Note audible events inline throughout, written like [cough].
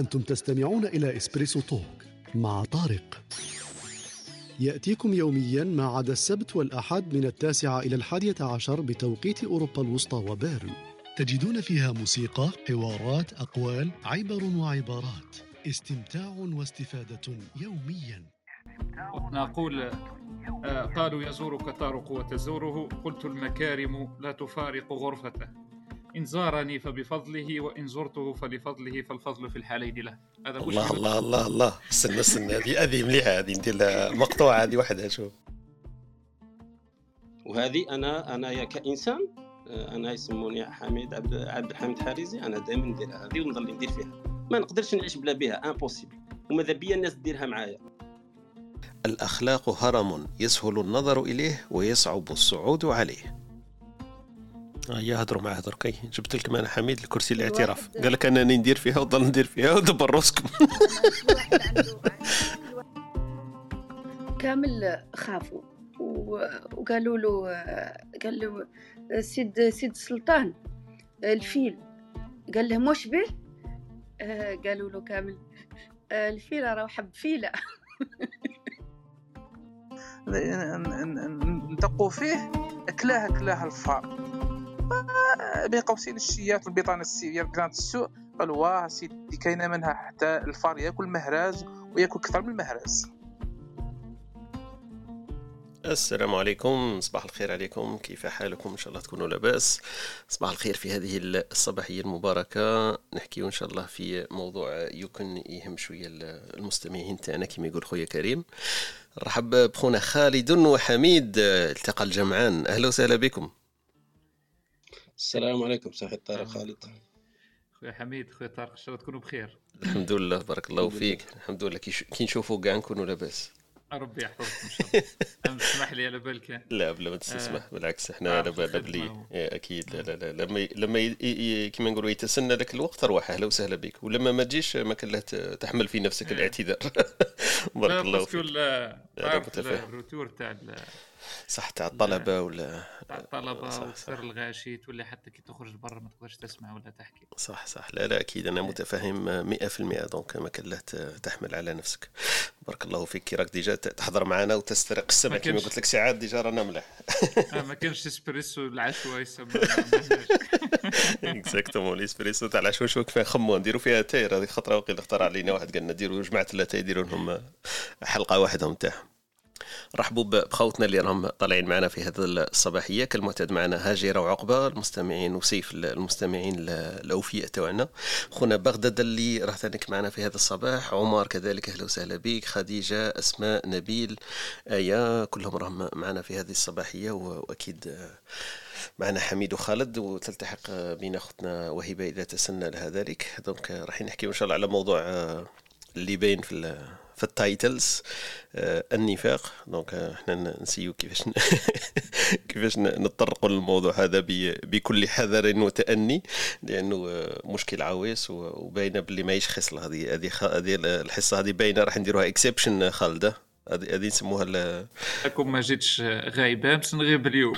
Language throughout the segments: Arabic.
أنتم تستمعون إلى إسبريسو توك مع طارق. يأتيكم يوميا ما عدا السبت والأحد من التاسعة إلى الحادية عشر بتوقيت أوروبا الوسطى وبيرن. تجدون فيها موسيقى، حوارات، أقوال، عبر وعبارات. استمتاع واستفادة يوميا. نقول آه، قالوا يزورك طارق وتزوره. قلت المكارم لا تفارق غرفته. إن زارني فبفضله وإن زرته فلفضله فالفضل في الحالين له. هذا الله الله الله الله. استنى استنى هذه هذه مليحة هذه ندير لها مقطوعة هذه وحدها شوف. وهذه أنا أنا كإنسان آه، أنا يسموني حميد عبد عبد الحميد حارزي أنا دائما نديرها هذه ونظل ندير فيها. ما نقدرش نعيش بلا بها امبوسيبل وماذا بيا الناس ديرها معايا؟ الأخلاق هرم يسهل النظر إليه ويصعب الصعود عليه. يا هضروا مع هضر كي جبت لكم أنا حميد الكرسي الاعتراف. قال لك انني ندير فيها وضل ندير فيها ودبر راسكم. [laughs] كامل خافوا. وقالوا له قال له سيد سيد السلطان الفيل. قال لهم واش به؟ آه، قالوا له كامل آه، الفيلة راه حب فيلة [laughs] ندقوا فيه اكلاه اكلاه الفار. بين قوسين الشيات والبيطانة السيئة بيطانة السوء قالوا واه سيدي كاينة منها حتى الفار ياكل مهراز وياكل أكثر من المهراز. السلام عليكم. صباح الخير عليكم. كيف حالكم؟ إن شاء الله تكونوا لاباس. صباح الخير في هذه الصباحية المباركة. نحكي إن شاء الله في موضوع يمكن يهم شوية المستمعين تاعنا كما يقول خويا كريم. رحب بخونا خالد وحميد التقى الجمعان. أهلا وسهلا بكم. السلام عليكم صاحي طارق خالد. خويا حميد خويا طارق إن شاء الله تكونوا بخير. الحمد لله بارك الله فيك. الحمد لله. كي نشوفوا كاع نكونوا لاباس. ربي يحفظك إن شاء الله. [laughs] تسمح لي على بالك. لا بلا ما تسمح آه. بالعكس إحنا على بال بلي إيه، أكيد. لا لا لا لما لما كيما نقولوا يتسنى لك الوقت روح أهلا وسهلا بك. ولما ما تجيش ما كان له تحمل في نفسك إيه. الاعتذار. [laughs] بارك الله فيك. لا ال retour تاع صح تاع الطلبة ولا تاع الطلبة وكثر الغاشي تولي حتى كي تخرج برا ما تقدرش تسمع ولا تحكي. صح صح. لا لا أكيد. أنا متفهم 100% donc ما كان له تحمل على نفسك. بارك الله فيك. كي راك déjà تحضر معنا وتسترق السبع كما قلت لك ساعات déjà رانا مليح آه، ما كانش اسبريسو العشوائي يسمى. [laughs] [laughs] exactement الاسبريسو تاع العشوائي شو كيف نخمو نديرو فيها تاير هذيك خطرة وقيل اختار علينا واحد قالنا ديروا جماعة ثلاثة يديروا لهم حلقة واحدة نتاعهم رحبوا بخوتنا اللي راهم طالعين معنا في هذه الصباحية. كالمعتاد معنا هاجرة وعقبة المستمعين وسيف المستمعين الأوفياء تاعنا. خونا بغداد اللي راه ثانيك معنا في هذا الصباح. عمر كذلك أهلا وسهلا بك. خديجة أسماء نبيل آيا كلهم راهم معنا في هذه الصباحية. وأكيد معنا حميد وخالد. وتلتحق بنا أختنا وهبة إذا تسنى لها ذلك. donc راح نحكي إن شاء الله على موضوع اللي باين في في ال titles آه النفاق. donc إحنا نسيو كيفاش [laughs] كيفاش نتطرقوا للموضوع هذا بكل حذر وتأني لأنه آه، مشكل عويص وباينة باللي ماهيش خصله هذه هذه هذه الحصة هذه باينة راح نديروها exception خالدة. هذه هذه نسموها لكم ما جيتش غايبة باش نغيب اليوم.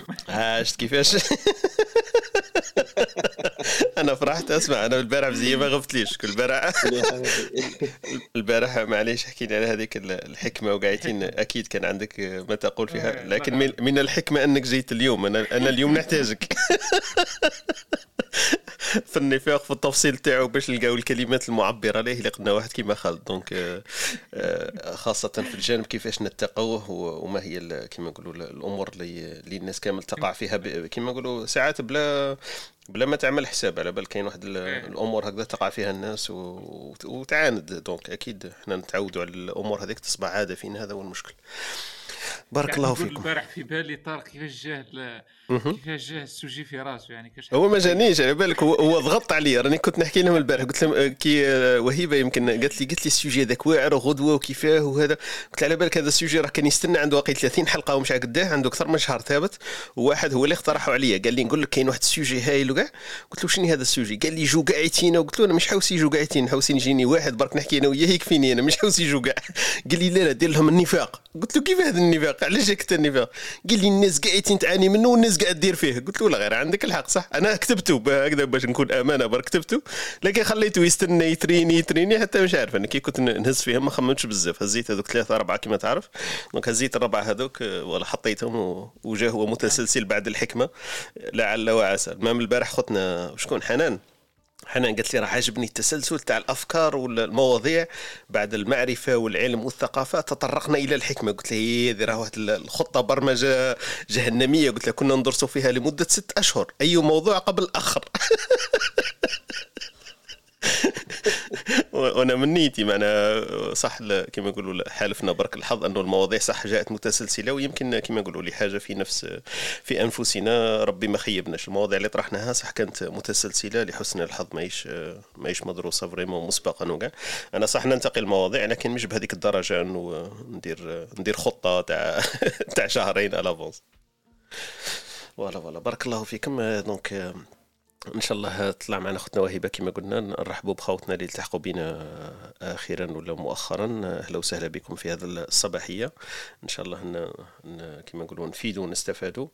شفت كيفاش؟ [laughs] أنا فرحت أسمع أنا البارح بزي ما غفتليش كل البارح [laughs] البارح معليش حكينا على هذيك الحكمة وقاعدين أكيد كان عندك ما تقول فيها لكن من الحكمة أنك جيت اليوم أنا أنا اليوم نحتاجك. [laughs] في النفاق في التفصيل تاعو باش نلقاو الكلمات المعبرة ليه اللي قلنا واحد كيما خالد. دونك آه، آه، خاصة في الجانب كيفاش نتقوه وما هي كيما نقولوا الأمور اللي الناس كامل تقع فيها كيما نقولوا ساعات بلا بلا ما تعمل حساب على بال كاين واحد إيه. الأمور هكذا تقع فيها الناس وتعاند donc أكيد إحنا نتعودوا على الأمور هذيك تصبح عادة فينا هذا هو المشكل بارك الله فيكم. البارح في بالي طارق كيفاش جاه كيفاش جاه ال sujet في راسه يعني؟ كاش هو ما جانيش على بالك هو ضغط علي راني كنت نحكي لهم البارح قلت لهم كي وهيبة يمكن قالت لي قالت لي ال sujet هذاك واعر وغدوة وكيفاه وهذا. قلت على بالك هذا ال sujet راه كان يستنى عنده واقي 30 حلقة ومش قداه عنده أكثر من شهر ثابت وواحد هو اللي اقترحه عليا. قال لي نقول لك كاين واحد ال sujet هايل وكاع. قلت له شنو هذا ال sujet؟ قال لي جو قاعدين وقلت له أنا مش حوسي جو قاعدين حوسي نجيني واحد برك نحكي أنا وياه يكفيني أنا مش حوسي جو قال لي لا لا دير لهم النفاق. قلت له كيف هذا النفاق علاش جاك النفاق قال لي الناس قاعدين تعاني منه والناس قاعد دير فيه. قلت له لا غير عندك الحق صح. أنا كتبته هكذا باش نكون أمانة برك كتبته. لكن خليته يستنى يتريني يتريني حتى مش عارف. أنا كي كنت نهز فيهم ما خممتش بزاف. هزيت هذوك ثلاثة أربعة كما تعرف. donc هزيت الربعه هذوك ولا حطيتهم وجا هو متسلسل بعد الحكمة. لعل وعسى. المهم البارح خوتنا شكون؟ حنان. حنان قالت لي راه عجبني التسلسل تاع الأفكار والمواضيع بعد المعرفة والعلم والثقافة. تطرقنا إلى الحكمة. قلت لها هذه راه واحد الخطة برمجة جهنمية. قلت لها كنا ندرسوا فيها لمدة ست أشهر. أي موضوع قبل الأخر. [laughs] [laughs] وأنا من نيتي معنا صح كما يقولوا حالفنا برك الحظ أنه المواضيع صح جاءت متسلسلة ويمكن كما يقولوا لي حاجة في نفس في أنفسنا ربي ما خيبناش. المواضيع اللي طرحناها صح كانت متسلسلة لحسن الحظ ماهيش ماهيش مدروسة vraiment مسبقا وكاع. أنا صح ننتقي المواضيع لكن مش بهذيك الدرجة أنه ندير ندير خطة تاع [laughs] تاع شهرين à l'avance voilà voilà بارك الله فيكم. donc إن شاء الله تطلع معنا اختنا وهبه كما قلنا. نرحبوا بخوتنا اللي التحقوا بنا أخيرا ولا مؤخرا. أهلا وسهلا بكم في هذه الصباحية. إن شاء الله ن... ن... كما نقولوا نفيدوا ونستفادوا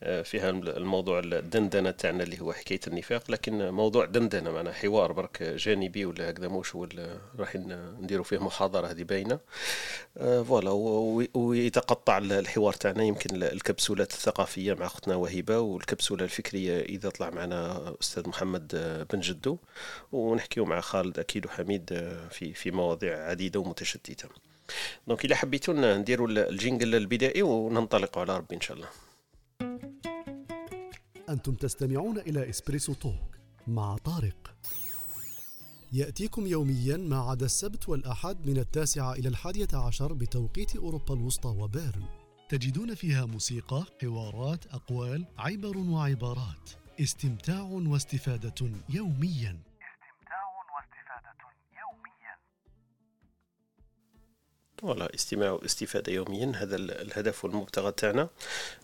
في هذا الموضوع الدندنة تاعنا اللي هو حكاية النفاق. لكن موضوع دندنة معنا حوار برك جانبي ولا هكذا موش ولا راح نديروا فيه محاضرة هذه باينة. فوالا ويتقطع الحوار تاعنا. يمكن الكبسولات الثقافية مع اختنا وهبه والكبسولة الفكرية إذا طلع معنا أستاذ محمد بن جدو ونحكيو مع خالد أكيد وحميد في في مواضيع عديدة ومتشتتة. donc اذا حبيتوا نديروا ال jingle البدائي وننطلقوا على ربي إن شاء الله. أنتم تستمعون إلى إسبريسو توك مع طارق. يأتيكم يوميا ما عدا السبت والأحد من التاسعة إلى الحادية عشر بتوقيت أوروبا الوسطى وبيرن. تجدون فيها موسيقى، حوارات، أقوال، عبر وعبارات. استمتاع واستفادة يوميا. استمتاع واستفادة يوميا. والله استماع واستفادة يوميا هذا الهدف والمبتغى تاعنا.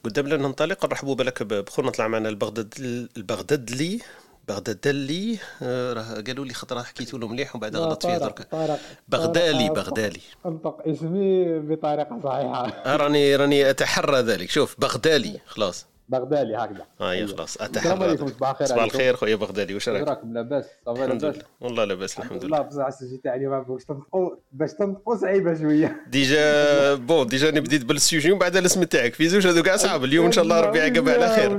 قدام لنا ننطلق نرحبوا بالك بخونا طلع معنا البغداد البغدادلي. بغدادلي راه قالوا لي خطرة حكيتوا له مليح وبعد غلطت فيه درك. بغدالي بغدالي انطق اسمي بطريقة صحيحة. راني راني أتحرى ذلك. شوف بغدالي خلاص. بغدادي هكذا. آه يا خلاص السلام عليكم صباح الخير صباح الخير خويا بغدادي واش راك؟ راكم لاباس صافي الحمد لاباس لله. والله لاباس الحمد لله. بصح ال sujet تاعي ما باش تنطقوا باش تنطقوا صعيبة شوية. déjà bon déjà أنا بديت بال sujet ومن بعد الاسم تاعك. في زوج هذوك صعب اليوم إن شاء الله ربي يعقب على خير.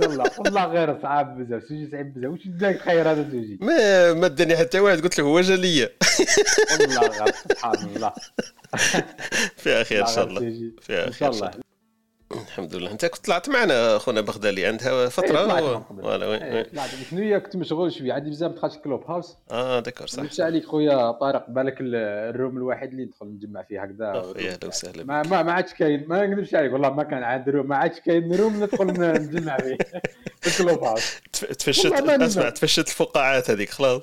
والله والله غير صعب بزاف. ال sujet صعيب بزاف. واش داك خير هذا السجي ما ما داني حتى واحد قلت له هو جا ليا. والله غير سبحان الله. [laughs] فيها خير إن شاء الله. فيها إن خير إن شاء الله. الحمد لله. انت كنت طلعت معنا اخونا بغدادي عندها فترة؟ طلعت و- معكم. voilà وين؟ إيه، وين؟ طلعت. شنو كنت مشغول شوية. عندي بزاف دخلت Clubhouse آه d'accord صح. نمشي عليك خويا طارق بالك ال- ال room الواحد اللي ندخل نجمع فيه هكذا. اخويا أهلا وسهلا ما ما ما عادش كاين. ما نكذبش عليك والله ما كان عاد room. ما عادش كاين room ندخل نجمع فيه. [laughs] في كلوب هاوس تف- تفشت أسمع. تفشت الفقاعات هذيك خلاص.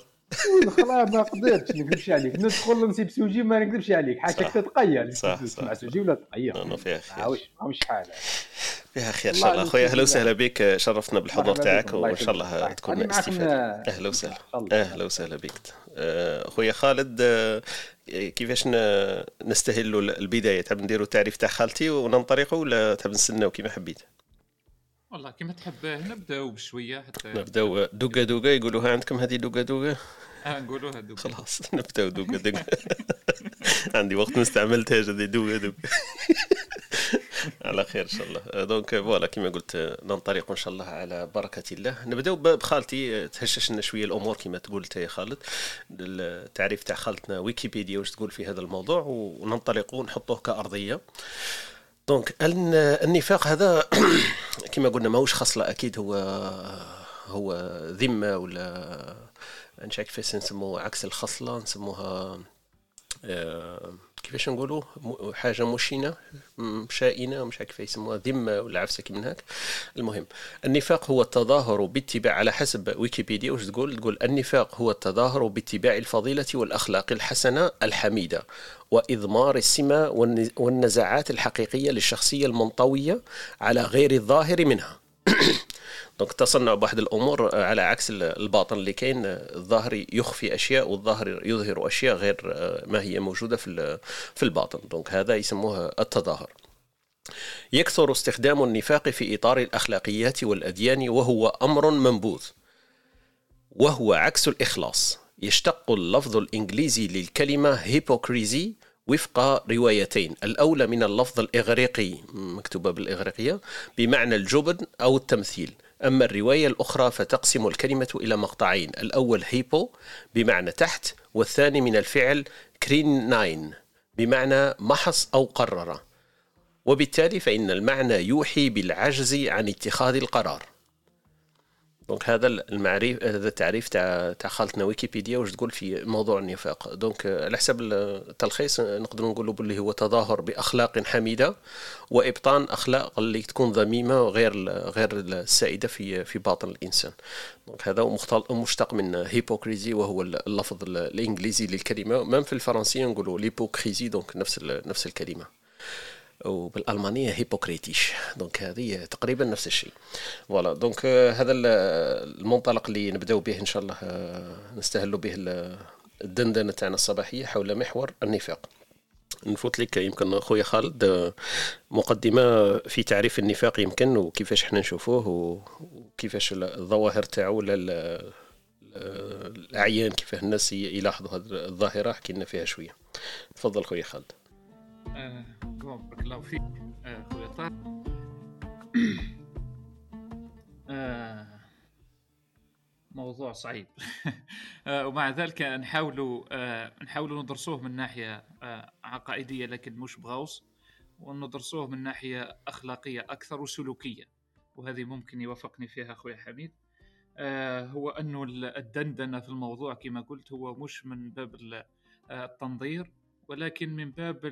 خلاص ما قدرتش نكذبش عليك. ندخل نسيب سوجي ما نكذبش عليك. حاجة صح. تتقيا صح، تسمع. سوجي ولا تقيا أنا فيها خير. عاوش حال فيها خير إن شاء الله. اخويا أهلا وسهلا بك. شرفتنا بالحضور تاعك وإن شاء. الله. تكون استفادة. أهلا وسهلا. أهلا وسهلا بك. اخويا خالد آه، كيفاش نستهلوا البداية؟ تحب نديروا التعريف تاع خالتي وننطلقوا ولا تحب نستناو كيما حبيت؟ والله كما تحب نبدأو بشوية حتى. نبدأو دوكا دوكا يقولوا ها عندكم هذه دوكا دوكا آه نقولوها دوك خلاص نبدأو دوكا دوكا [laughs] عندي وقت ما استعملتهاش هذه دوكا دوكا [laughs] على خير إن شاء الله. donc voilà كما قلت ننطلق إن شاء الله على بركة الله. نبداو بخالتي تهشش لنا شوية الأمور كما تقول انت يا خالد. التعريف تاع خالتنا ويكيبيديا واش تقول في هذا الموضوع؟ وننطلق ونحطوه كأرضية. donc الن- النفاق هذا [clears throat] كما قلنا ماهوش خصله أكيد هو هو ذمة ولا عارف كيفاش نسموه عكس الخصلة نسموها آه، كيفاش نقولوا حاجة مشينة شائنة مش عارف كيف يسموها ذمة ولا عفسة كي من هاك المهم النفاق هو التظاهر باتباع على حسب ويكيبيديا واش تقول تقول النفاق هو التظاهر باتباع الفضيلة والأخلاق الحسنة الحميدة وإضمار السمة والن- والنزعات الحقيقية للشخصية المنطوية على غير الظاهر منها. [coughs] donc تصنع بواحد الأمور على عكس الباطن اللي كاين. الظاهر يخفي أشياء والظاهر يظهر أشياء غير ما هي موجودة في في الباطن. donc هذا يسموه التظاهر. يكثر استخدام النفاق في إطار الأخلاقيات والأديان وهو أمر منبوذ وهو عكس الإخلاص. يشتق اللفظ الإنجليزي للكلمة hypocrisy وفق روايتين. الأولى من اللفظ الإغريقي مكتوبة بالإغريقية بمعنى الجبن أو التمثيل. أما الرواية الأخرى فتقسم الكلمة إلى مقطعين. الأول هيبو بمعنى تحت والثاني من الفعل كرينين بمعنى محص أو قرر. وبالتالي فإن المعنى يوحي بالعجز عن اتخاذ القرار. donc هذا المعريف هذا التعريف تاع تاع خالتنا ويكيبيديا واش تقول في موضوع النفاق. donc على حسب التلخيص نقدروا نقولوا باللي هو تظاهر بأخلاق حميدة وإبطان أخلاق اللي تكون ذميمه غير غير السائدة في في باطن الإنسان. donc هذا مشتق من hypocrisy وهو اللفظ الإنجليزي للكلمة. même في الفرنسية نقولوا l'hypocrisie donc نفس نفس الكلمة. وبالألمانية hypokritisch. donc هذه تقريبا نفس الشيء. voilà. donc هذا المنطلق اللي نبداو به إن شاء الله نستهلوا به الدندنة تاعنا الصباحية حول محور النفاق. نفوت لك يمكن خويا خالد مقدمة في تعريف النفاق يمكن وكيفاش إحنا نشوفوه وكيفاش الظواهر تاعو الأعيان كيف الناس يلاحظوا هذه الظاهرة حكينا فيها شوية. تفضل خويا خالد. آه، بارك الله فيك آه، خويا طارق آه، موضوع صعيب. ومع ذلك نحاولوا نحاولوا ندرسوه من ناحية عقائدية لكن مش بغوص. وندرسوه من ناحية أخلاقية أكثر وسلوكية. وهذه ممكن يوافقني فيها أخويا حميد. هو انه الدندنة في الموضوع كما قلت هو مش من باب التنظير. ولكن من باب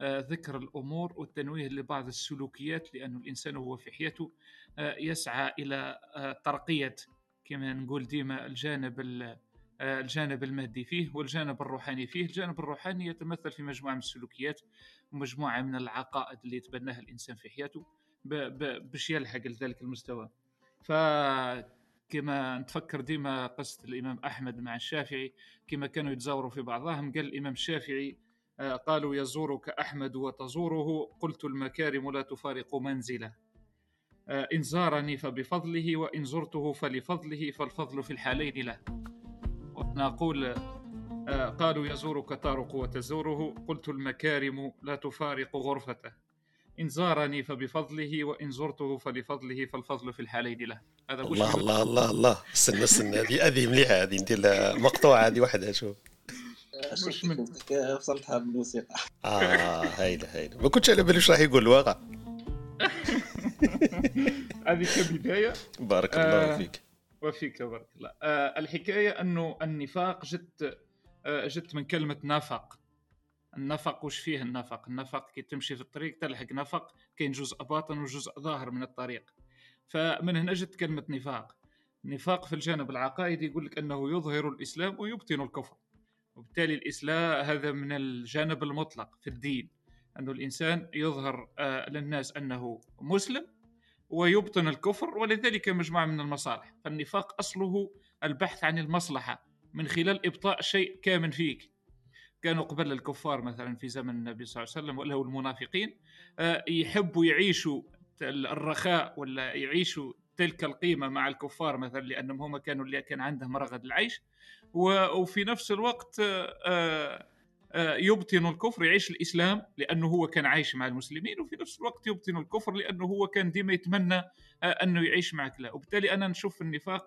آه، ذكر الأمور والتنويه لبعض السلوكيات لأن الإنسان هو في حياته آه، يسعى إلى آه، ترقية كما نقول ديما الجانب الجانب المادي فيه والجانب الروحاني فيه. الجانب الروحاني يتمثل في مجموعة من السلوكيات ومجموعة من العقائد اللي يتبناها الإنسان في حياته باش يلحق لذلك المستوى. ف كما نتفكر ديما قصة الإمام أحمد مع الشافعي كما كانوا يتزاوروا في بعضهم قال الإمام الشافعي آه، قالوا يزورك أحمد وتزوره قلت المكارم لا تفارق منزله. آه، إن زارني فبفضله وإن زرته فلفضله فالفضل في الحالين له. نقول آه، قالوا يزورك طارق وتزوره قلت المكارم لا تفارق غرفته. إن زارني فبفضله وإن زرته فلفضله فالفضل في الحالين له. هذا الله الله الله الله. استنى استنى. هذه هذه مليحة هذه. ندير مقطوعة هذه وحدها شوف. مش من؟ وصلتها بالموسيقى. آه هايلة هايلة. ما كنتش على بالي واش راح يقول الواقع [laughs] هذه كبداية. بارك الله آه، فيك. وفيك بارك الله. آه الحكاية أنه النفاق جت آه جت من كلمة نفق. النفق وش فيه النفق؟ النفق كي تمشي في الطريق تلحق نفق كاين جزء باطن وجزء ظاهر من الطريق. فمن هنا جت كلمة نفاق. نفاق في الجانب العقائدي يقول لك أنه يظهر الإسلام ويبطن الكفر. وبالتالي الإسلام هذا من الجانب المطلق في الدين أن الإنسان يظهر آه، للناس أنه مسلم ويبطن الكفر ولذلك مجموعة من المصالح. فالنفاق أصله البحث عن المصلحة من خلال إبطاء شيء كامن فيك. كانوا قبل الكفار مثلا في زمن النبي صلى الله عليه وسلم ولا المنافقين آه، يحبوا يعيشوا الرخاء ولا يعيشوا تلك القيمة مع الكفار مثلا لأنهم هم كانوا اللي كان عندهم رغد العيش. وفي نفس الوقت آه، آه، يبطن الكفر يعيش الإسلام لأنه هو كان عايش مع المسلمين وفي نفس الوقت يبطن الكفر لأنه هو كان ديما يتمنى أنه يعيش معك. لا وبالتالي أنا نشوف النفاق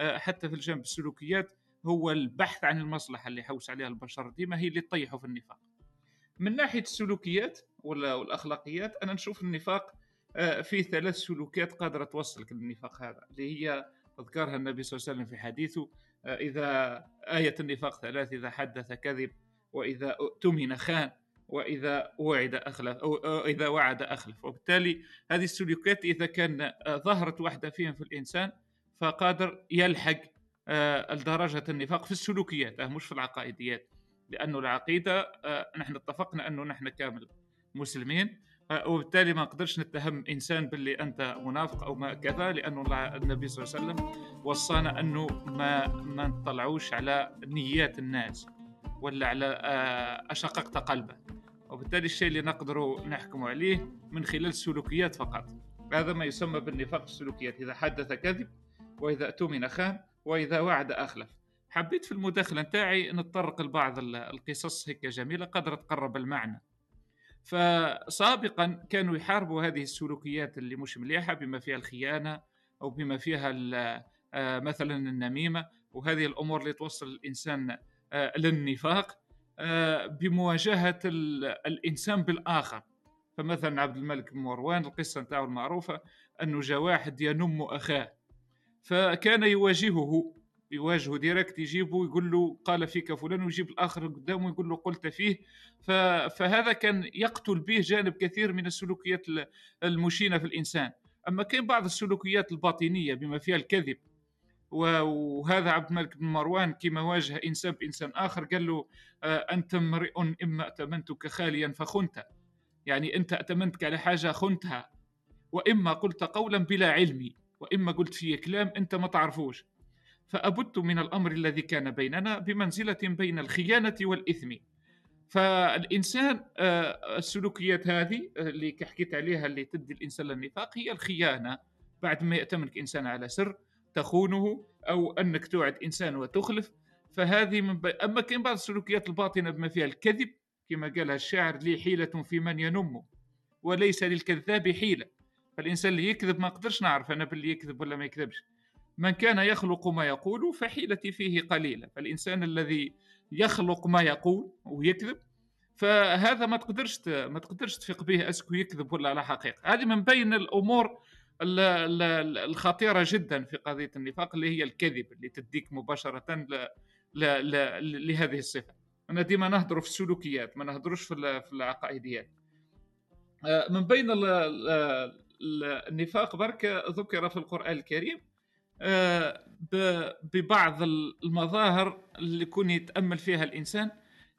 حتى في الجانب السلوكيات هو البحث عن المصلحة اللي يحوس عليها البشر ديما هي اللي تطيحوا في النفاق. من ناحية السلوكيات ولا والأخلاقيات أنا نشوف النفاق في ثلاث سلوكيات قادرة توصلك للنفاق هذا اللي هي ذكرها النبي صلى الله عليه وسلم في حديثه إذا آية النفاق ثلاث إذا حدث كذب وإذا اؤتمن خان وإذا وعد أخلف أو إذا وعد أخلف. وبالتالي هذه السلوكيات إذا كان ظهرت واحدة فيهم في الإنسان فقادر يلحق آه، الدرجة النفاق في السلوكيات. آه، مش في العقائديات. لأنه العقيدة آه، نحن اتفقنا أنه نحن كامل مسلمين وبالتالي ما نقدرش نتهم إنسان باللي أنت منافق أو ما كذا لأنه النبي صلى الله عليه وسلم وصانا أنه ما ما نطلعوش على نيات الناس ولا على أشققت قلبه. وبالتالي الشيء اللي نقدر نحكم عليه من خلال السلوكيات فقط. هذا ما يسمى بالنفاق السلوكيات. إذا حدث كذب وإذا اؤتمن خان وإذا وعد أخلف. حبيت في المداخلة نتاعي نتطرق لبعض ال- القصص هيك جميلة قدر تقرب المعنى. فسابقا كانوا يحاربوا هذه السلوكيات اللي مش مليحة بما فيها الخيانة أو بما فيها آه، مثلا النميمة وهذه الأمور اللي توصل الإنسان آه، للنفاق آه، بمواجهة ال- الإنسان بالآخر. فمثلا عبد الملك مروان القصة نتاعو المعروفة أنه جاء واحد ينم أخاه. فكان يواجهه يواجهه ديريكت يجيبه ويقول له قال فيك فلان ويجيب الآخر قدامه يقول له قلت فيه. فهذا كان يقتل به جانب كثير من السلوكيات ال- المشينة في الإنسان. أما كاين بعض السلوكيات الباطنية بما فيها الكذب. وهذا عبد الملك بن مروان كما واجه إنسان بإنسان آخر قال له آه، أنت امرئ إما ائتمنتك خاليا فخنت. يعني أنت ائتمنتك على حاجة خنتها. وإما قلت قولا بلا علمي وإما قلت فيه كلام أنت ما تعرفوش. فأبت من الأمر الذي كان بيننا بمنزلة بين الخيانة والإثم. فالإنسان آه، السلوكيات هذه آه، اللي حكيت عليها اللي تدي الإنسان للنفاق هي الخيانة. بعد ما يأتمنك إنسان على سر تخونه أو أنك توعد إنسان وتخلف. فهذه من ب... أما كاين بعض السلوكيات الباطنة بما فيها الكذب كما قالها الشاعر لي حيلة في من ينم وليس للكذاب حيلة. فالإنسان اللي يكذب ما أقدرش نعرف أنا باللي يكذب ولا ما يكذبش. من كان يخلق ما يقول فحيلتي فيه قليلة. فالإنسان الذي يخلق ما يقول ويكذب فهذا ما تقدرش ما تقدرش تفيق به أسكو يكذب ولا على حقيقة. هذه من بين الأمور ال- ال- ال- الخطيرة جدا في قضية النفاق اللي هي الكذب اللي تديك مباشرة ل ل ل لهذه الصفة. أنا ديما نهضر في السلوكيات ما نهضرش في ال- في العقائديات. آه، من بين النفاق برك ذكر في القرآن الكريم آه، ببعض المظاهر اللي يكون يتأمل فيها الإنسان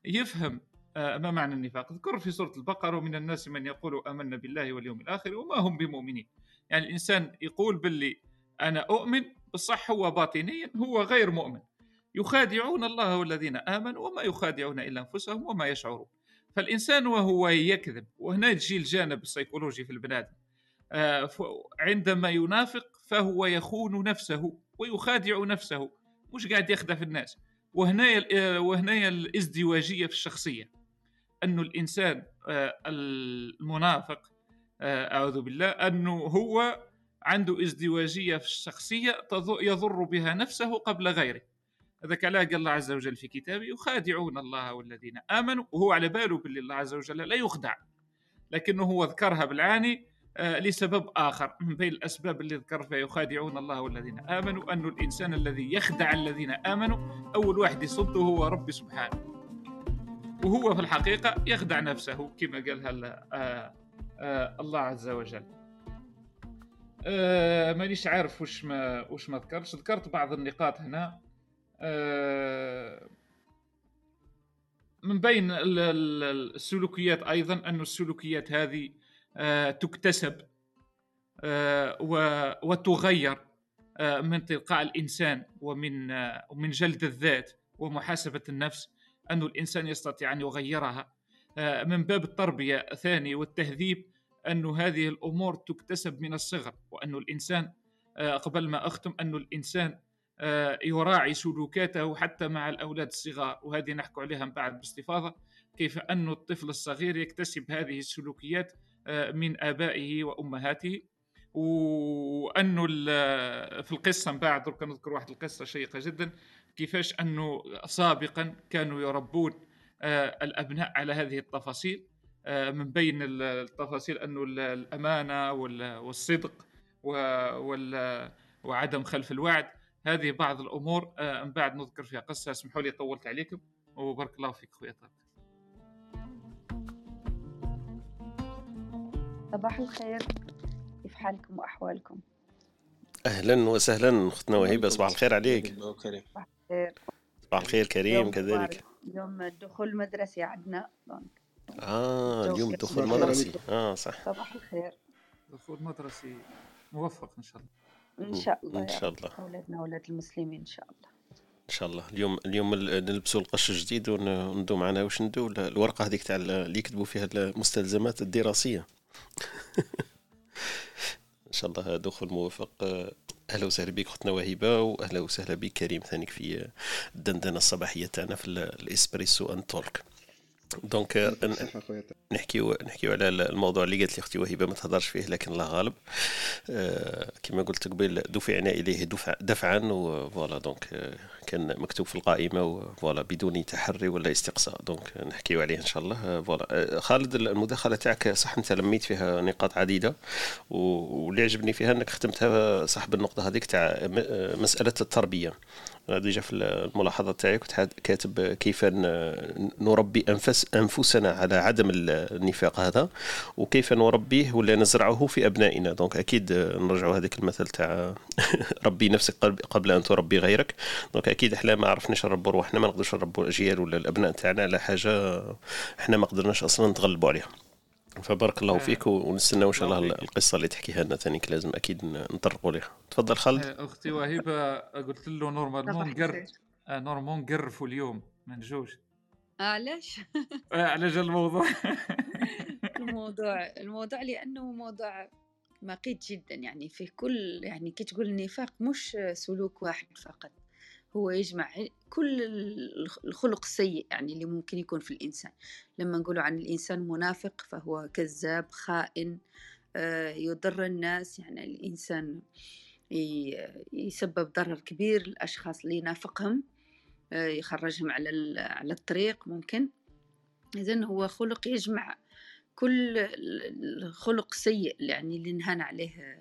يفهم آه، ما معنى النفاق. ذكر في سورة البقرة ومن الناس من يقول آمنا بالله واليوم الآخر وما هم بمؤمنين. يعني الإنسان يقول باللي أنا أؤمن بالصح هو باطنيا هو غير مؤمن. يخادعون الله والذين آمنوا وما يخادعون إلا أنفسهم وما يشعرون. فالإنسان وهو يكذب وهنا تجي الجانب السيكولوجي في ف- عندما ينافق فهو يخون نفسه ويخادع نفسه. مش قاعد يخدع في الناس. وهنا وهنا الازدواجية في الشخصية. أنه الإنسان آه، المنافق آه، أعوذ بالله أنه هو عنده ازدواجية في الشخصية تض- يضر بها نفسه قبل غيره. هذاك علاه قال الله عز وجل في كتابه يخادعون الله والذين آمنوا. وهو على باله باللي الله عز وجل لا يخدع. لكنه هو ذكرها بالعاني آه، لسبب آخر. من بين الأسباب اللي ذكر فيها يخادعون الله والذين آمنوا أن الإنسان الذي يخدع الذين آمنوا أول واحد يصده هو ربي سبحانه. وهو في الحقيقة يخدع نفسه كما قالها ال- آه، آه، الله عز وجل. آه، مانيش عارف وش ما وش ما ذكرش ذكرت بعض النقاط هنا. آه، من بين ال- ال- السلوكيات أيضا أن السلوكيات هذه آه، تكتسب آه، وتغير آه، من تلقاء الإنسان ومن آه، ومن جلد الذات ومحاسبة النفس أن الإنسان يستطيع أن يغيرها. آه، من باب التربية ثاني والتهذيب أن هذه الأمور تكتسب من الصغر وأن الإنسان آه، قبل ما أختم أن الإنسان آه، يراعي سلوكاته حتى مع الأولاد الصغار. وهذه نحكي عليها من بعد باستفاضة. كيف أن الطفل الصغير يكتسب هذه السلوكيات آه، من آبائه وأمهاته. وأنه ال- في القصة من بعد نذكر واحد القصة شيقة جدا كيفاش أنه سابقا كانوا يربون آه، الأبناء على هذه التفاصيل آه، من بين ال- التفاصيل أنه ال- الأمانة وال- والصدق وعدم خلف الوعد. هذه بعض الأمور آه، من بعد نذكر فيها قصة اسمحوا لي طولت عليكم. وبارك الله فيك خويا طارق. صباح الخير. كيف حالكم وأحوالكم؟ أهلا وسهلا. أختنا وهبه صباح الخير عليك. الله كريم خير صباح الخير. كريم كذلك. مبارك. يوم الدخول المدرسي عندنا آه اليوم الدخول صباح المدرسي الخير. آه صح. صباح الخير. دخول مدرسي موفق إن شاء الله. إن شاء الله إن شاء الله. أولادنا أولاد المسلمين إن شاء الله. إن شاء الله. اليوم اليوم ال- نلبسوا القش الجديد وندو معنا. واش ندو ال- الورقة هذيك تاع ال- اللي يكتبوا فيها المستلزمات الدراسية. [laughs] ان شاء الله دخول موفق. أهلا وسهلا بك أختنا وهبه وأهلا وسهلا بك كريم ثانيك في الدندنه الصباحيه تاعنا في ال- الإسبريسو أن تولك donc نحكيو نحكيو على الموضوع اللي قالت لي أختي وهبة ما تهضرش فيه لكن الله غالب. آه كما قلت قبل دفعنا إليه دفع دفعا و voilà donc آه كان مكتوب في القائمة و voilà بدون تحري ولا استقصاء. donc نحكيو عليه إن شاء الله. voilà آه خالد المداخلة تاعك صح؟ أنت لميت فيها نقاط عديدة واللي عجبني فيها إنك ختمتها صح بالنقطه هذيك تاع مسألة التربية. déjà في الملاحظة تاعي كنت كاتب كيف نربي انفس أنفسنا على عدم ال- النفاق هذا وكيف نربيه ولا نزرعه في أبنائنا. donc أكيد نرجعوا هذاك المثل تاع [laughs] ربي نفسك قبل أن تربي غيرك. donc أكيد إحنا ما عرفناش نربوا روحنا ما نقدرش نربوا الأجيال ولا الأبناء تاعنا على حاجة إحنا ما قدرناش أصلا نتغلبوا عليها. فبارك الله آه. فيك ونستناو إن شاء الله. القصة اللي تحكيها لنا ثاني لازم أكيد نطرقوا لها. تفضل خالد. آه، أختي وهبه قلت له normalement نقر آه، normalement نقرفوا اليوم ما نجوش علاش؟ آه، على جال الموضوع؟ [laughs] الموضوع الموضوع لأنه موضوع مقيت جدا يعني فيه كل يعني كي تقول النفاق مش سلوك واحد فقط. هو يجمع كل الخلق السيء يعني اللي ممكن يكون في الإنسان. لما نقولوا عن الإنسان منافق فهو كذاب خائن آه، يضر الناس. يعني الإنسان يسبب ضرر كبير للأشخاص اللي ينافقهم آه، يخرجهم على على الطريق ممكن. إذن هو خلق يجمع كل ال- الخلق سيء يعني اللي نهانا عليه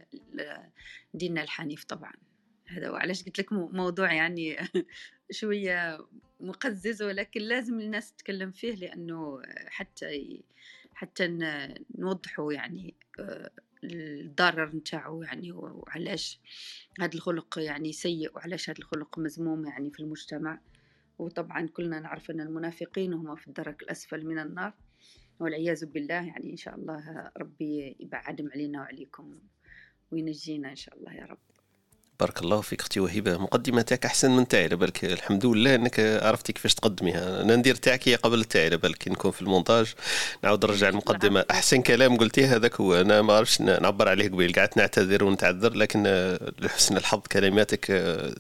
ديننا الحنيف طبعا. هذا وعلاش قلت لك مو- موضوع يعني [laughs] شوية مقزز ولكن لازم الناس تتكلم فيه لأنه حتى حتى نوضحوا يعني آه، الضرر نتاعو يعني وعلاش هذا الخلق يعني سيء وعلاش هذا الخلق مذموم يعني في المجتمع. وطبعا كلنا نعرف أن المنافقين هم في الدرك الأسفل من النار. والعياذ بالله يعني إن شاء الله ربي يبعدهم علينا وعليكم وينجينا إن شاء الله يا رب. بارك الله فيك أختي وهبة. مقدمه تاعك أحسن من تاعي على بالك. الحمد لله إنك عرفتي كيفاش تقدميها. أنا ندير تاعك هي قبل تاعي على بالك. نكون في المونتاج نعاود نرجع المقدمه. أحسن كلام قلتيه هذاك هو. أنا ما عرفتش نعبر عليه قبيل. قعدت نعتذر ونتعذر لكن لحسن الحظ كلماتك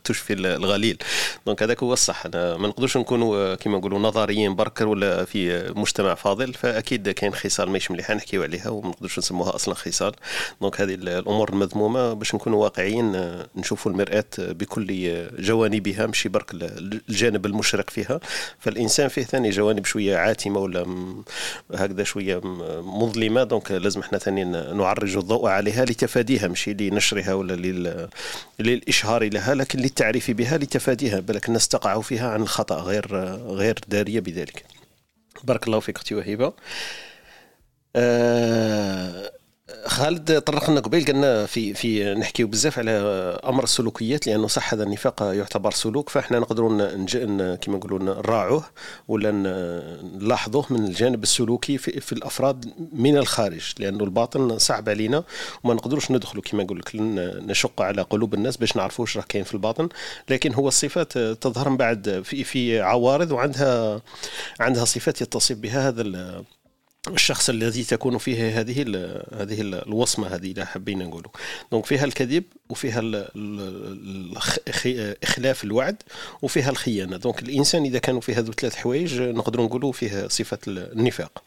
تشفي الغليل. donc هذاك هو الصح. أنا ما نقدرش نكونوا كما نقولوا نظريين برك ولا في مجتمع فاضل. فأكيد كاين خصال ماهيش مليحه نحكيو عليها وما نقدرش نسموها أصلا خصال. donc هذه ال- الأمور المذمومة. باش نكونوا واقعيين آه، نشوفوا المرآة بكل جوانبها ماشي برك ال- الجانب المشرق فيها. فالإنسان فيه ثاني جوانب شوية عاتمة ولا هكذا شوية م- مظلمة. دونك لازم إحنا ثاني نعرج الضوء عليها لتفاديها ماشي لنشرها ولا لل- للإشهار لها لكن للتعريف بها لتفاديها. بالك الناس تقع فيها عن الخطا غير غير دارية بذلك. بارك الله فيك أختي وهبه آه خالد طرق لنا قبيل قلنا في في نحكيو بزاف على أمر السلوكيات لأنه صح هذا النفاق يعتبر سلوك فإحنا نقدروا كما نقولوا نراعوه ولا نلاحظوه من الجانب السلوكي في, في الأفراد من الخارج لأنه الباطن صعب علينا وما نقدروش ندخلوا كما نقول لك نشق على قلوب الناس باش نعرفوا واش راه كاين في الباطن لكن هو الصفات تظهر من بعد في في عوارض وعندها عندها صفات يتصف بها هذا الشخص الذي تكون فيه هذه ال هذه ال الوصمة هذه إذا حبينا نقولوا. دونك فيها الكذب وفيها ال إخلاف الوعد وفيها الخيانة. donc الإنسان إذا كانوا فيه هذو ثلاث حوايج نقدروا نقولوا فيه صفة النفاق.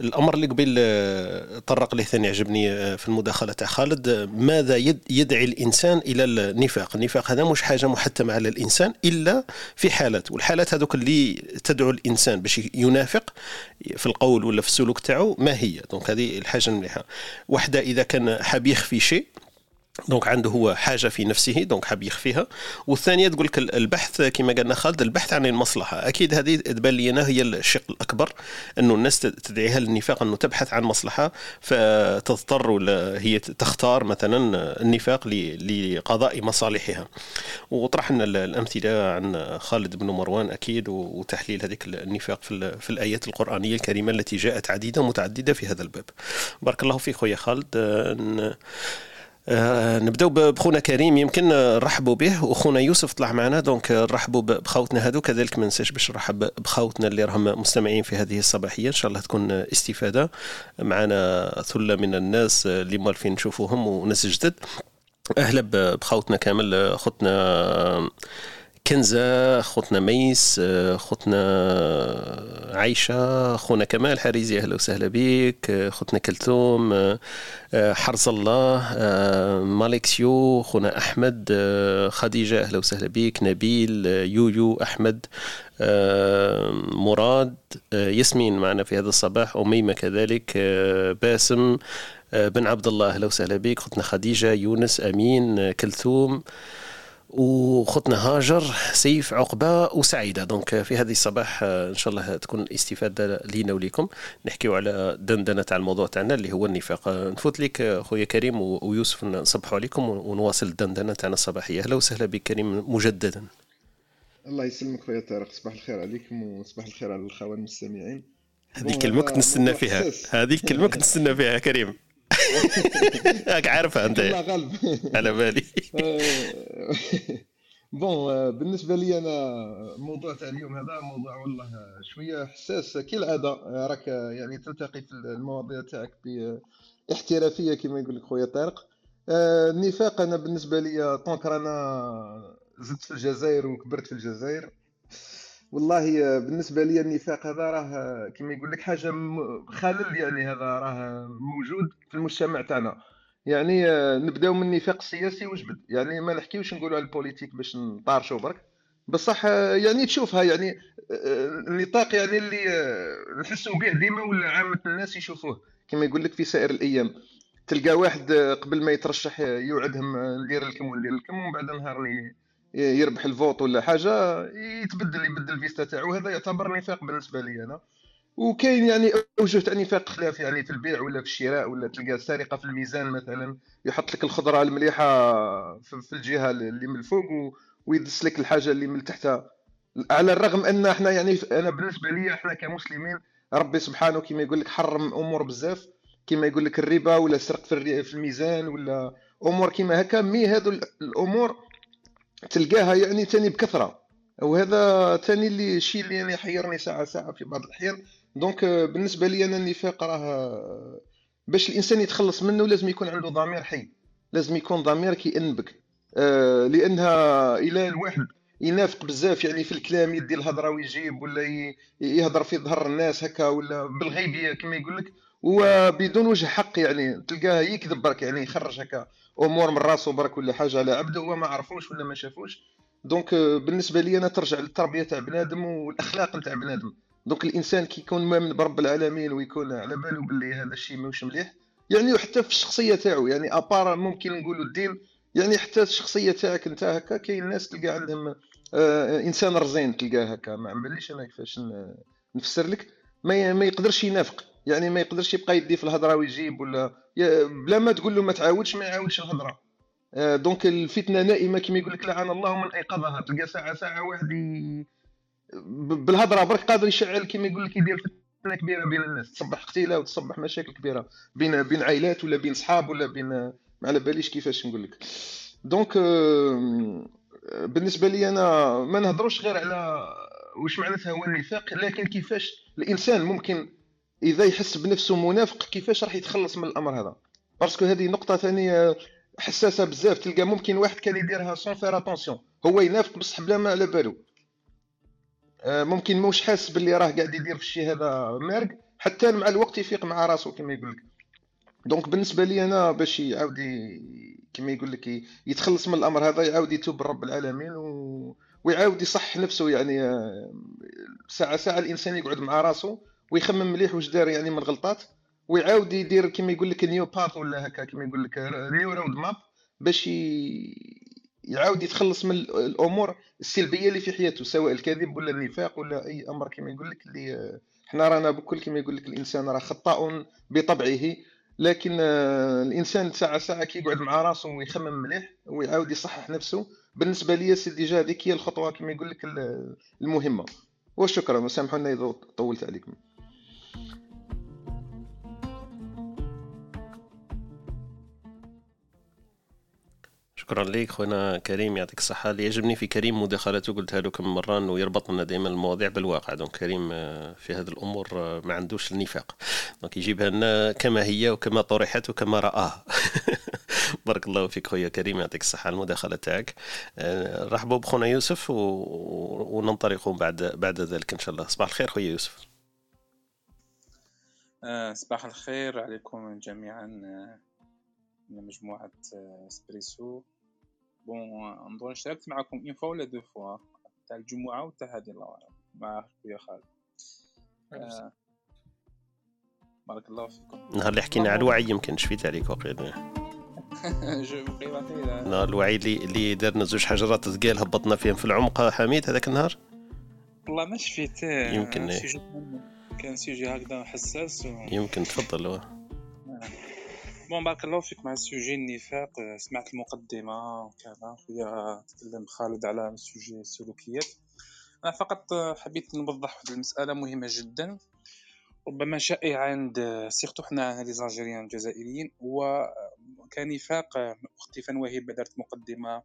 الأمر اللي قبل آه، طرق ليه ثاني عجبني آه، في المداخلة تاع خالد آه، ماذا يد- يدعي الإنسان إلى النفاق؟ النفاق هذا مش حاجة محتمة على الإنسان إلا في حالات والحالات هذوك اللي تدعو الإنسان باش ينافق في القول ولا في السلوك تاعو ما هي؟ donc هذه الحاجة المليحه وحدة إذا كان حاب يخفي شيء donc عنده هو حاجة في نفسه donc حاب يخفيها. والثانية تقول لك البحث كما قالنا خالد البحث عن المصلحة. أكيد هذه تبان لي هي الشق الأكبر انه الناس تدعيها للنفاق انه تبحث عن مصلحة فتضطر ولا هي تختار مثلا النفاق لقضاء مصالحها. وطرحنا الأمثلة عن خالد بن مروان أكيد وتحليل هذيك النفاق في, في الآيات القرآنية الكريمة التي جاءت عديدة متعددة في هذا الباب. بارك الله فيك خويا خالد. آه، نبداو بخونا كريم يمكن نرحبوا به وخونا يوسف طلع معنا donc نرحبوا بخوتنا هذو كذلك ما ننساش باش نرحب بخوتنا اللي راهم مستمعين في هذه الصباحية. إن شاء الله تكون استفادة. معنا ثلة من الناس اللي مالفين نشوفوهم وناس جدد. أهلا بخوتنا كامل خوتنا كنزة خوتنا ميس خوتنا عايشة خونا كمال حريزي أهلا وسهلا بك خوتنا كلثوم حرز الله مالكسيو خونا أحمد خديجة أهلا وسهلا بك نبيل يويو أحمد مراد ياسمين معنا في هذا الصباح أميمة كذلك باسم بن عبد الله أهلا وسهلا بك خوتنا خديجة يونس أمين كلثوم وخطنا هاجر سيف عقبة وسعيدة. donc في هذه الصباح إن شاء الله تكون استفادة لينا وليكم. نحكيو على دندنة تاع الموضوع تاعنا اللي هو النفاق. نفوت لك خويا كريم ويوسف نصبحوا عليكم ونواصل الدندنة تاعنا الصباحية. أهلا وسهلا بك كريم مجددا. الله يسلمك خويا طارق. صباح الخير عليكم وصباح الخير على الأخوان المستمعين. هذه كلمة كنت نستنى فيها. هذه كلمة كنت نستنى فيها كريم. [laughs] راك عارفها أنت. الله غالب [laughs] على بالي. [laughs] بون بالنسبة لي أنا الموضوع تاع اليوم هذا موضوع والله شوية حساس. كالعاده راك يعني تلتقي في المواضيع تاعك باحترافيه كما يقول لك خويا طارق. النفاق أنا بالنسبة لي طونك رانا زدت في الجزائر وكبرت في الجزائر. والله بالنسبة لي النفاق هذا راه كما يقول لك حاجة خلل يعني هذا راه موجود في المجتمع تاعنا. يعني نبداو من النفاق السياسي وجبد. يعني ما نحكيوش نقولوا على ال politique باش نطارشوا برك. بصح يعني تشوفها يعني النطاق يعني اللي نحسوا به ديما ولا عامة الناس يشوفوه. كما يقول لك في سائر الأيام تلقى واحد قبل ما يترشح يوعدهم ندير لكم وندير لكم ومن بعد نهار يربح ال vote ولا حاجة يتبدل يبدل ال فيستا تاعو هذا يعتبر نفاق بالنسبة لي أنا. وكاين يعني أوجه تاع نفاق خلاف يعني في البيع ولا في الشراء ولا تلقى سرقه في الميزان مثلا يحط لك الخضرة المليحة في الجهة اللي من الفوق ويدس لك الحاجة اللي من تحتها. على الرغم أن إحنا يعني أنا بالنسبة لي إحنا كمسلمين ربي سبحانه كما يقول لك حرم أمور بزاف كما يقول لك الربا ولا السرق في الميزان ولا أمور كما هكا مي هذو الأمور تلقاها يعني تاني بكثرة. وهذا تاني اللي الشيء اللي يعني يحيرني ساعة ساعة في بعض الأحيان. دونك بالنسبة لي أنا النفاق راه باش الإنسان يتخلص منه لازم يكون عنده ضمير حي. لازم يكون ضمير كيأنبك آه لأنها إلى الواحد ينافق بزاف يعني في الكلام يدي الهضرة ويجيب ولا يهضر في ظهر الناس هكا ولا بالغيبية كما يقول لك وبدون وجه حق يعني تلقاه يكذب برك يعني يخرج هكا أمور من راسه برك ولا حاجة على عبده هو ما عرفوش ولا ما شافوش. donc بالنسبة لي أنا ترجع للتربية تاع بنادم والأخلاق نتاع بنادم. donc الإنسان كي يكون مؤمن برب العالمين ويكون على باله باللي هذا الشيء ماهوش مليح يعني حتى في الشخصية تاعو يعني à part ممكن نقولوا الدين يعني حتى الشخصية تاعك انت هكا كاين ناس تلقى عندهم آه إنسان رزين تلقاه هكا. ما عمليش أنا كيفاش نفسر لك. ما يقدرش ينافق. يعني ما يقدرش يبقى يدي في الهضرة ويجيب ولا بلا ما تقول له ما تعاودش ما يعاودش الهضرة. آه، donc الفتنة نائمة كما يقول لك لعن الله من أيقظها. تلقى ساعة ساعة واحد بالهضرة برك قادر يشعل كما يقول لك يدير فتنة كبيرة بين الناس. تصبح قتيلة وتصبح مشاكل كبيرة بين بين عائلات ولا بين صحاب ولا بين ما على باليش كيفاش نقول لك. donc آه، بالنسبة لي أنا ما نهضروش غير على واش معناتها هو النفاق لكن كيفاش الإنسان ممكن إذا يحس بنفسه منافق كيفاش راح يتخلص من الأمر هذا؟ parce que هذه نقطة ثانية حساسة بزاف تلقى ممكن واحد كان يديرها sans faire attention هو ينافق بصح بلا ما على بالو. آه، ممكن موش حاس باللي راه قاعد يدير في الشيء هذا مارق حتى مع الوقت يفيق مع راسو كما يقول لك. donc بالنسبة لي أنا باش يعاود كما يقول لك يتخلص من الأمر هذا يعاود يتوب رب العالمين و... ويعاود يصح نفسه يعني آه، ساعة ساعة الإنسان يقعد مع راسو ويخمم مليح واش دار يعني من غلطات ويعاود يدير كما يقول لك new path ولا هكا كما يقول لك new road map باش يعاود يتخلص من ال- الأمور السلبية اللي في حياته سواء الكذب ولا النفاق ولا أي أمر كما يقول لك اللي حنا رانا بكل كما يقول لك الإنسان راه خطاء بطبعه لكن الإنسان ساعة ساعة كي يقعد مع راسه ويخمم مليح ويعاود يصحح نفسه. بالنسبة لي c'est déjà هذيك هي الخطوة كما يقول لك ال- المهمة. وشكرا سامحونا إذا طولت عليكم. شكرا لك خونا كريم يعطيك الصحة. اللي يعجبني في كريم مداخلته قلتها له كم مرة أنه يربط لنا دائما المواضيع بالواقع. donc كريم آه، في هذه الأمور آه، ما عندوش النفاق. donc يجيبها لنا كما هي وكما طرحت وكما رآها. [laughs] بارك الله فيك خويا كريم يعطيك الصحة المداخلة تاعك. آه، رحبوا بخونا يوسف. وننطلق بعد بعد ذلك إن شاء الله. صباح الخير خويا يوسف. آه، صباح الخير عليكم جميعا آه، من مجموعة آه، إسبريسو. bon نظن اشتركت معكم une fois ولا deux fois؟ تاع الجمعة وتاع هذه الله أعلم مع خويا خالد. آه، بارك الله فيكم. نهار اللي حكينا على الوعي يمكن شفيت عليك وقيل. [laughs] نهار الوعي اللي اللي دارنا زوج حجرات ثقال هبطنا فيهم في العمق حميد هذاك النهار؟ والله ما شفيت يمكن كان sujet هكذا حساس و... يمكن تفضل هو. bon بارك الله فيك مع ال sujet النفاق آه، سمعت المقدمة وكذا خويا تكلم خالد على sujet السلوكيات. أنا فقط آه، حبيت نوضح واحد المسألة مهمة جدا. ربما شائعة عند آه، surtout حنا les Algériens الجزائريين هو كنفاق أختي فنوهبة دارت مقدمة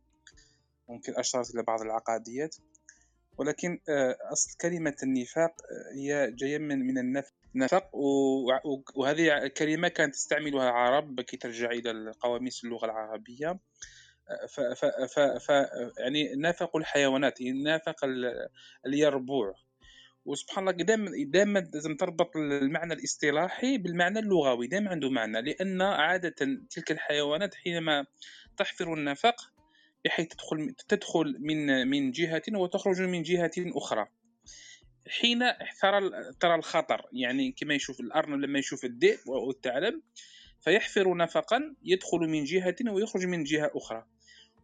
ممكن أشارت إلى بعض العقاديات. ولكن آه، أصل كلمة النفاق آه، هي جاية من من النفق. نفق وهذه كلمة كانت تستعملها العرب كي ترجع إلى القواميس اللغة العربية. ف ف ف ف يعني نافق الحيوانات يعني نافق ال- اليربوع. وسبحان الله دائما دائما لازم تربط المعنى الاصطلاحي بالمعنى اللغوي. دائما عنده معنى لأن عادة تلك الحيوانات حينما تحفر النفق بحيث تدخل تدخل من من جهة وتخرج من جهة أخرى. حين ترى ترى الخطر يعني كما يشوف الارنب لما يشوف الذئب والثعلب فيحفر نفقا يدخل من جهة ويخرج من جهة أخرى.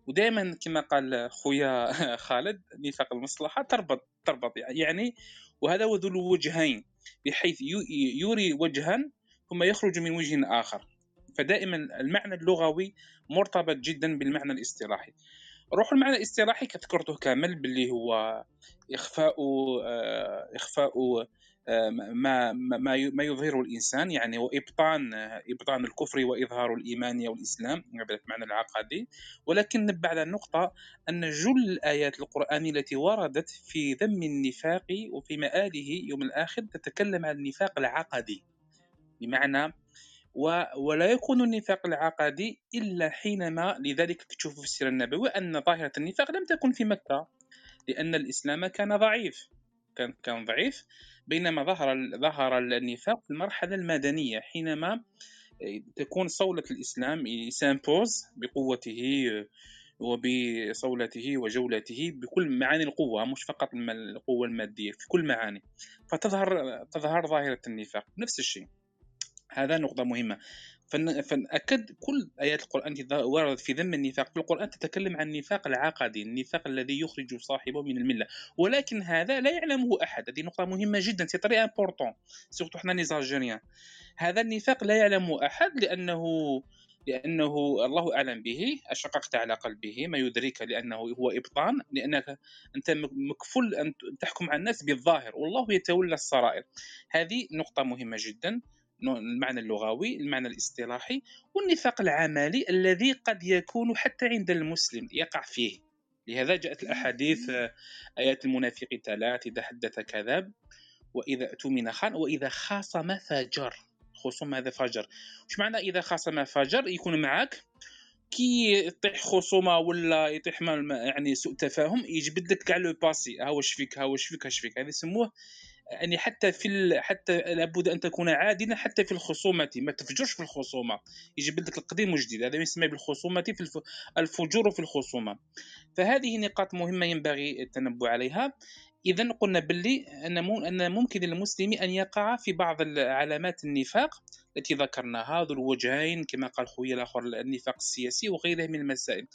ودائما كما قال خويا [laughs] خالد نفاق المصلحة تربط تربط يعني وهذا هو ذو الوجهين بحيث يوري وجها ثم يخرج من وجه آخر. فدائما المعنى اللغوي مرتبط جدا بالمعنى الاصطلاحي روح المعنى الاصطلاحي كذكرته كامل باللي هو إخفاء آه، إخفاء آه، ما ما ما يظهره الإنسان يعني وابطان آه، إبطان الكفر وإظهار الإيمان والإسلام بالمعنى العقدي ولكن نبه على النقطة أن جل الآيات القرانيه التي وردت في ذم النفاق وفي مآله يوم الآخر تتكلم عن النفاق العقدي بمعنى. ولا يكون النفاق العقدي إلا حينما لذلك تشوف في السيرة النبوية أن ظاهرة النفاق لم تكن في مكة لأن الإسلام كان ضعيف كان كان ضعيف بينما ظهر ظهر النفاق في المرحلة المدنية حينما تكون صولة الإسلام سامبوز بقوته وبصولته وجولته بكل معاني القوة مش فقط القوة المادية في كل معاني فتظهر تظهر ظاهرة النفاق نفس الشيء. هذا نقطة مهمة. فن- فنأكد كل آيات القرآن وردت في ذم النفاق. في القرآن تتكلم عن النفاق العقدي النفاق الذي يخرج صاحبه من الملة. ولكن هذا لا يعلمه أحد. هذه نقطة مهمة جدا. c'est très important surtout حنا هذا النفاق لا يعلمه أحد لأنه لأنه الله أعلم به أشققت على قلبه ما يدرك لأنه هو إبطان لأنك أنت مكفول أن تحكم على الناس بالظاهر. والله يتولى السرائر هذه نقطة مهمة جدا. المعنى اللغوي المعنى الاصطلاحي والنفاق العملي الذي قد يكون حتى عند المسلم يقع فيه. لهذا جاءت الأحاديث آيات المنافق ثلاث إذا حدث كذب وإذا اؤتمن خان وإذا خاصم فجر. خصوم هذا فجر. وش معنى إذا خاصم فجر؟ يكون معك كي يطيح خصومة ولا يطيح يعني سوء تفاهم يجبد لك كاع لو باسي. ها واش فيك؟ ها واش فيك؟ اش فيك؟ هذا يسموه يعني حتى في ال... حتى لابد أن تكون عادلا حتى في الخصومة ما تفجرش في الخصومة. يجيب لك القديم وجديد هذا يسمى بالخصومة في الف... الفجور في الخصومة. فهذه نقاط مهمة ينبغي التنبؤ عليها. اذا قلنا باللي أن ممكن للمسلم أن يقع في بعض علامات النفاق التي ذكرناها ذو الوجهين كما قال خويا الآخر النفاق السياسي وغيرها من المسائل.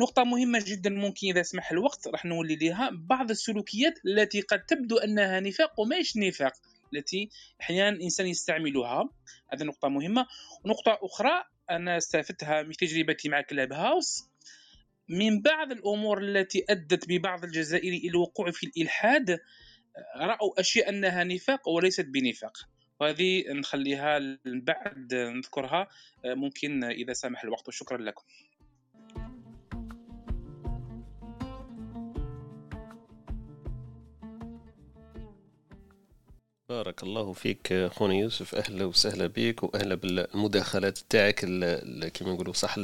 نقطة مهمة جدا ممكن إذا سمح الوقت راح نولي لها بعض السلوكيات التي قد تبدو أنها نفاق وماش نفاق التي أحيانا الإنسان يستعملها. هذه نقطة مهمة. ونقطة أخرى أنا استفدتها من تجربتي مع كلاب هاوس من بعض الأمور التي أدت ببعض الجزائري إلى الوقوع في الإلحاد رأوا أشياء أنها نفاق وليست بنفاق. وهذه نخليها بعد نذكرها. ممكن إذا سمح الوقت. وشكرا لكم. بارك الله فيك خونا يوسف. أهلا وسهلا بك وأهلا بالمداخلات تاعك كما نقولوا صح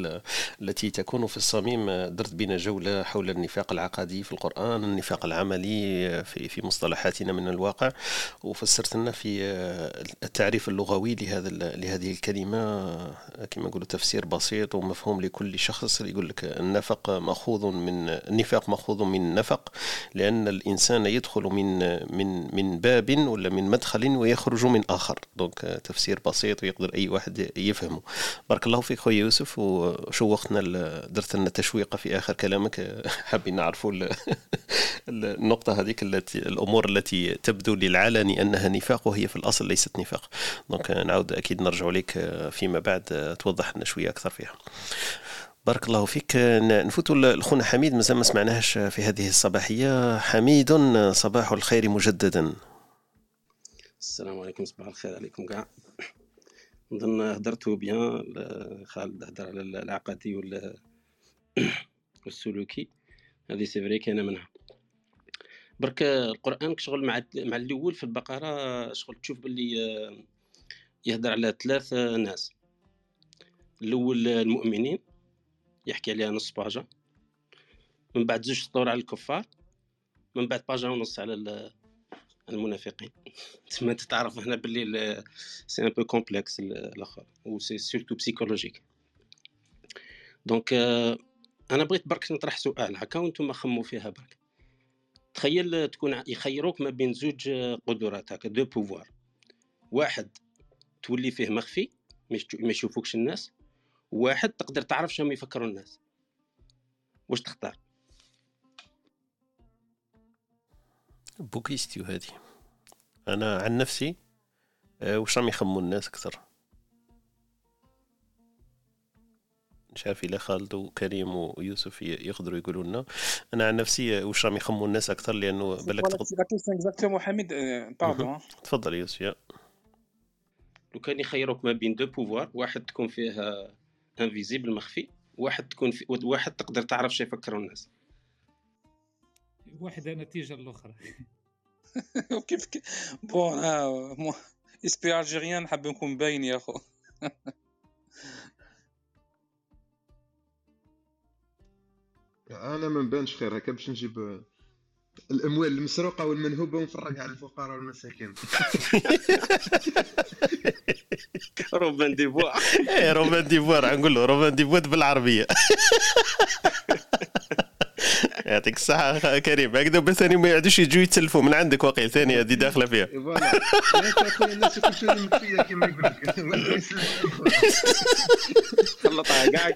التي تكون في الصميم. درت بنا جولة حول النفاق العقدي في القرآن النفاق العملي في في مصطلحاتنا من الواقع وفسرت لنا في التعريف اللغوي لهذا لهذه الكلمة. كما نقولوا تفسير بسيط ومفهوم لكل شخص يقول لك النفق مأخوذ من النفاق مأخوذ من النفق لأن الإنسان يدخل من من من باب ولا من مدخل ويخرج من آخر. دونك تفسير بسيط ويقدر أي واحد يفهمه. بارك الله فيك خويا يوسف وشوقتنا درت لنا تشويقه في آخر كلامك. [laughs] حابين نعرفوا [laughs] النقطة هذيك التي الأمور التي تبدو للعلن أنها نفاق وهي في الأصل ليست نفاق. donc نعود أكيد نرجع لك فيما بعد توضح لنا شوية أكثر فيها. بارك الله فيك. نفوت لخونا حميد مازال ما سمعناهش في هذه الصباحية. حميد صباح الخير مجددا. السلام عليكم صباح الخير عليكم كاع. نظن هدرتو بيان خالد هدر على العقدي ولا [coughs] والسلوكي. هذه c'est vrai كاينة منها. برك القرآن شغل مع مع الأول في البقرة شغل تشوف باللي يهدر على ثلاث ناس. الأول المؤمنين يحكي عليها نص باجا من بعد زوج سطور على الكفار. من بعد باجا ونص على المنافقين. تما تعرف هنا باللي c'est un peu complexe الآخر و c'est surtout psychologique donc أنا بغيت برك نطرح سؤال هكا وأنتم خموا فيها برك. تخيل تكون يخيروك ما بين زوج قدرات هكا deux pouvoirs واحد تولي فيه مخفي ما يشوفوكش الناس واحد تقدر تعرف شنو يفكروا الناس. واش تختار؟ bonne question هذه أنا عن نفسي آه، وش راهم يخموا الناس أكثر؟ مش عارف إلا خالد وكريم ويوسف يقدروا يقولوا لنا. أنا عن نفسي آه، وش راهم يخموا الناس أكثر؟ لأنه بالك exactement حميد pardon تفضل يوسف لو كان يخيروك ما بين deux pouvoirs واحد تكون فيه invisible مخفي واحد تكون في واحد تقدر تعرف شي يفكروا الناس. واحدة نتيجة الأخرى [laughs] كيف bon آه esprit algérien نحب نكون باين يا أخو. أنا ما نبانش خير هكا باش نجيب الأموال المسروقة والمنهوبة ونفرقها على الفقراء والمساكين. [laughs] Robin des Bois. إيه Robin des Bois نقول له Robin des Bois بالعربية. [laughs] يعطيك الصحة كريم. هكذا ثاني ما يعودوش يجوا يتسلفوا من عندك واقيل ثاني هذه داخلة فيها. voilà. الناس كما يقول لك. [laughs] خلطها كاع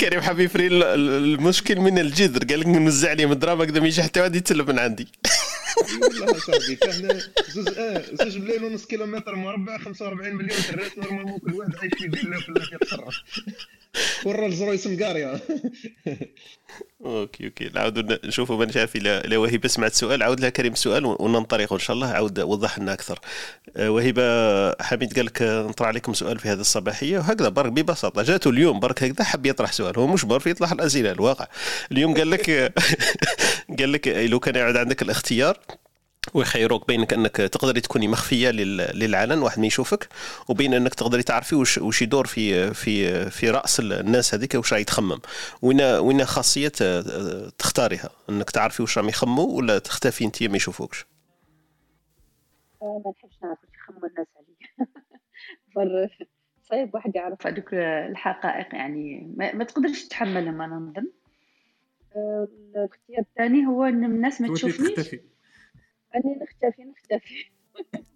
كريم حاب يفري المشكل من الجذر. قال لك نوزع عليهم الدراهم هكذا ما يجي حتى واحد يتسلف من عندي. والله صاحبي فاحنا زوج آه زوج ملايين ونص كيلومتر مربع 45 مليون درات normalement كل واحد عايش في فيلا ولا كيتصرف ورا الزرويس مقاريه OK OK. نعاود نشوفوا ما نعرف الا وهبه سمعت سؤال. عاود لها كريم السؤال وننطلق إن شاء الله. عاود وضح لنا أكثر. آه، وهبه حميد قال لك نطرح عليكم سؤال في هذه الصباحية. وهكذا برك ببساطة جاته اليوم برك هكذا حب يطرح سؤال. هو مش برك يطرح الاسئله الواقع. اليوم قال لك [laughs] قال لك لو كان يعود عندك الاختيار ويخيروك بينك أنك تقدري تكوني مخفية للعلن واحد ما يشوفك وبين أنك تقدري تعرفي وش وش يدور في في في رأس الناس هذيك وش راهي تخمم. وين وين خاصية تختاريها؟ أنك تعرفي وش راهم يخموا ولا تختفي أنت ما يشوفوكش؟ ما نحبش نعرف وش يخموا الناس عليا. [laughs] صعيب واحد يعرف هذوك الحقائق يعني ما, ما تقدرش تتحملهم أنا نظن. الاختيار الثاني هو إن الناس ما تشوفنيش. اني نختفي نختفي.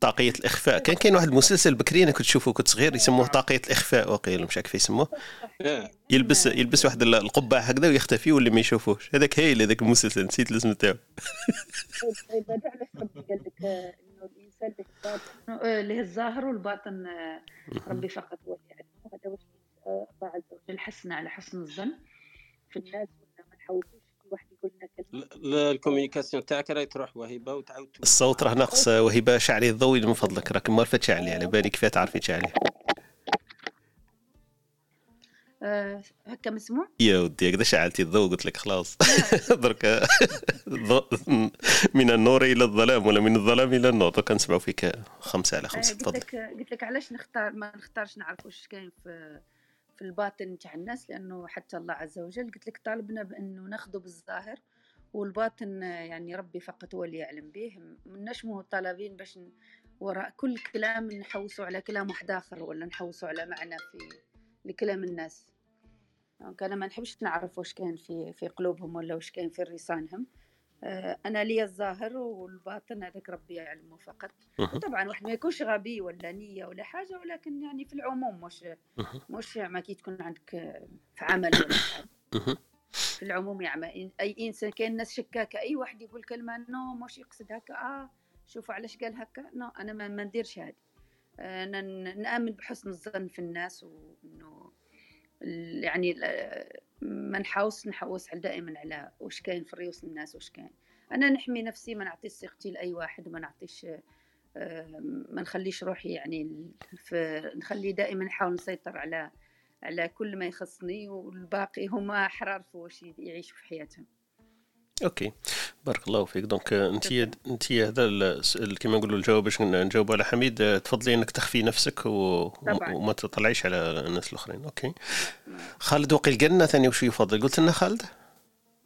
طاقية الإخفاء. كان كاين واحد المسلسل بكري أنا كنت تشوفه كنت صغير يسموه طاقية الإخفاء. وقيل مش عارف كيف يسموه. آه. يلبس يلبس واحد ال- القبعة هكذا ويختفي واللي ما يشوفوش. هذاك هايل هذاك المسلسل نسيت الاسم تاعو. طيب هذا ربي قال لك آه، إنه الإنسان له الباطن آه، له الظاهر والباطن آه، ربي فقط هو اللي وهذا واش الله عز وجل على حسن الظن. في الناس ولا ما نحاولوش كلمة. الكوميونيكاسيون تاعك راهي تروح وهبه وتعاود. الصوت راه ناقص وهبه شعلي الضوء من فضلك راك ما تشعلي على بالي كيف تعرفي تشعلي آه، هكا مسموع يا ودي هكذا شعلتي الضوء قلت لك خلاص. [laughs] درك من النور إلى الظلام ولا من الظلام إلى النور. درك نسمعوا فيك خمسة على آه، خمسه قلت تفضل. لك قلت لك علاش نختار ما نختارش نعرف واش كاين في في الباطن تاع الناس لأنه حتى الله عز وجل قلت لك طالبنا بأنه ناخذه بالظاهر والباطن يعني ربي فقط هو اللي يعلم به. مناش مو طالبين باش وراء كل كلام نحوسوا على كلام واحد آخر ولا نحوسوا على معنى في لكلام الناس. أنا ما نحبش نعرف واش كاين في في قلوبهم ولا واش كاين في رسانهم أنا لي الظاهر والباطن هذاك ربي يعلمه فقط. وطبعا واحد ما يكونش غبي ولا نية ولا حاجة ولكن يعني في العموم مش. مش ما كي تكون عندك آه، في عمل ولا. في العموم يعني أي إنسان كاين ناس شكاكة أي واحد يقول كلمة non مش يقصد هكا آه شوفوا علاش قال هكا non أنا ما, ما نديرش هذه أنا ن- نآمن بحسن الظن في الناس وإنه ال- يعني ما نحاوس نحوس على دائما على واش كاين في ريوس الناس واش كاين. أنا نحمي نفسي ما نعطيش ثقتي لأي واحد وما نعطيش آه، ما نخليش روحي يعني نخلي دائما نحاول نسيطر على على كل ما يخصني والباقي هما أحرار في واش يعيشوا في حياتهم. OK. بارك الله فيك. donc انت انت هذا كما نقولوا الجواب باش نجاوب على حميد تفضلي انك تخفي نفسك و... طبعاً. وما تطلعيش على الناس الأخرين. OK خالد وقيل قلنا ثاني وش يفضل؟ قلت لنا خالد؟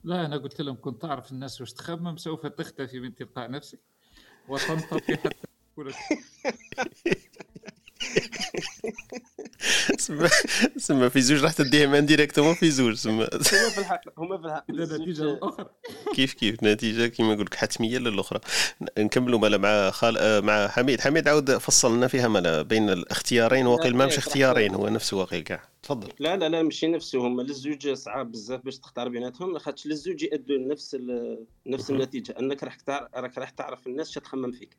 لا أنا قلت لهم كنت تعرف الناس وش تخمم سوف تختفي من تلقاء نفسك. وتنطفي حتى [laughs] [laughs] سما سما في زوج راح تديهم indirectement في زوج سما. هما في الحق هما في الحق. [laughs] الزوج- الأخرى كيف كيف؟ نتيجة كما نقول لك حتمية للأخرى. نكملوا مالا مع خال آه، مع حميد. حميد عاود فصل لنا فيها مالا بين الاختيارين وقيل ما مش اختيارين هو نفسه وقيل كاع. تفضل. لا لا لا ماشي نفسه هما للزوج صعاب بزاف باش تختار بيناتهم خاطش للزوج يأدوا لنفس ال- نفس مهم. النتيجة. أنك راح تعرف راك راح تعرف الناس شا تخمم فيك.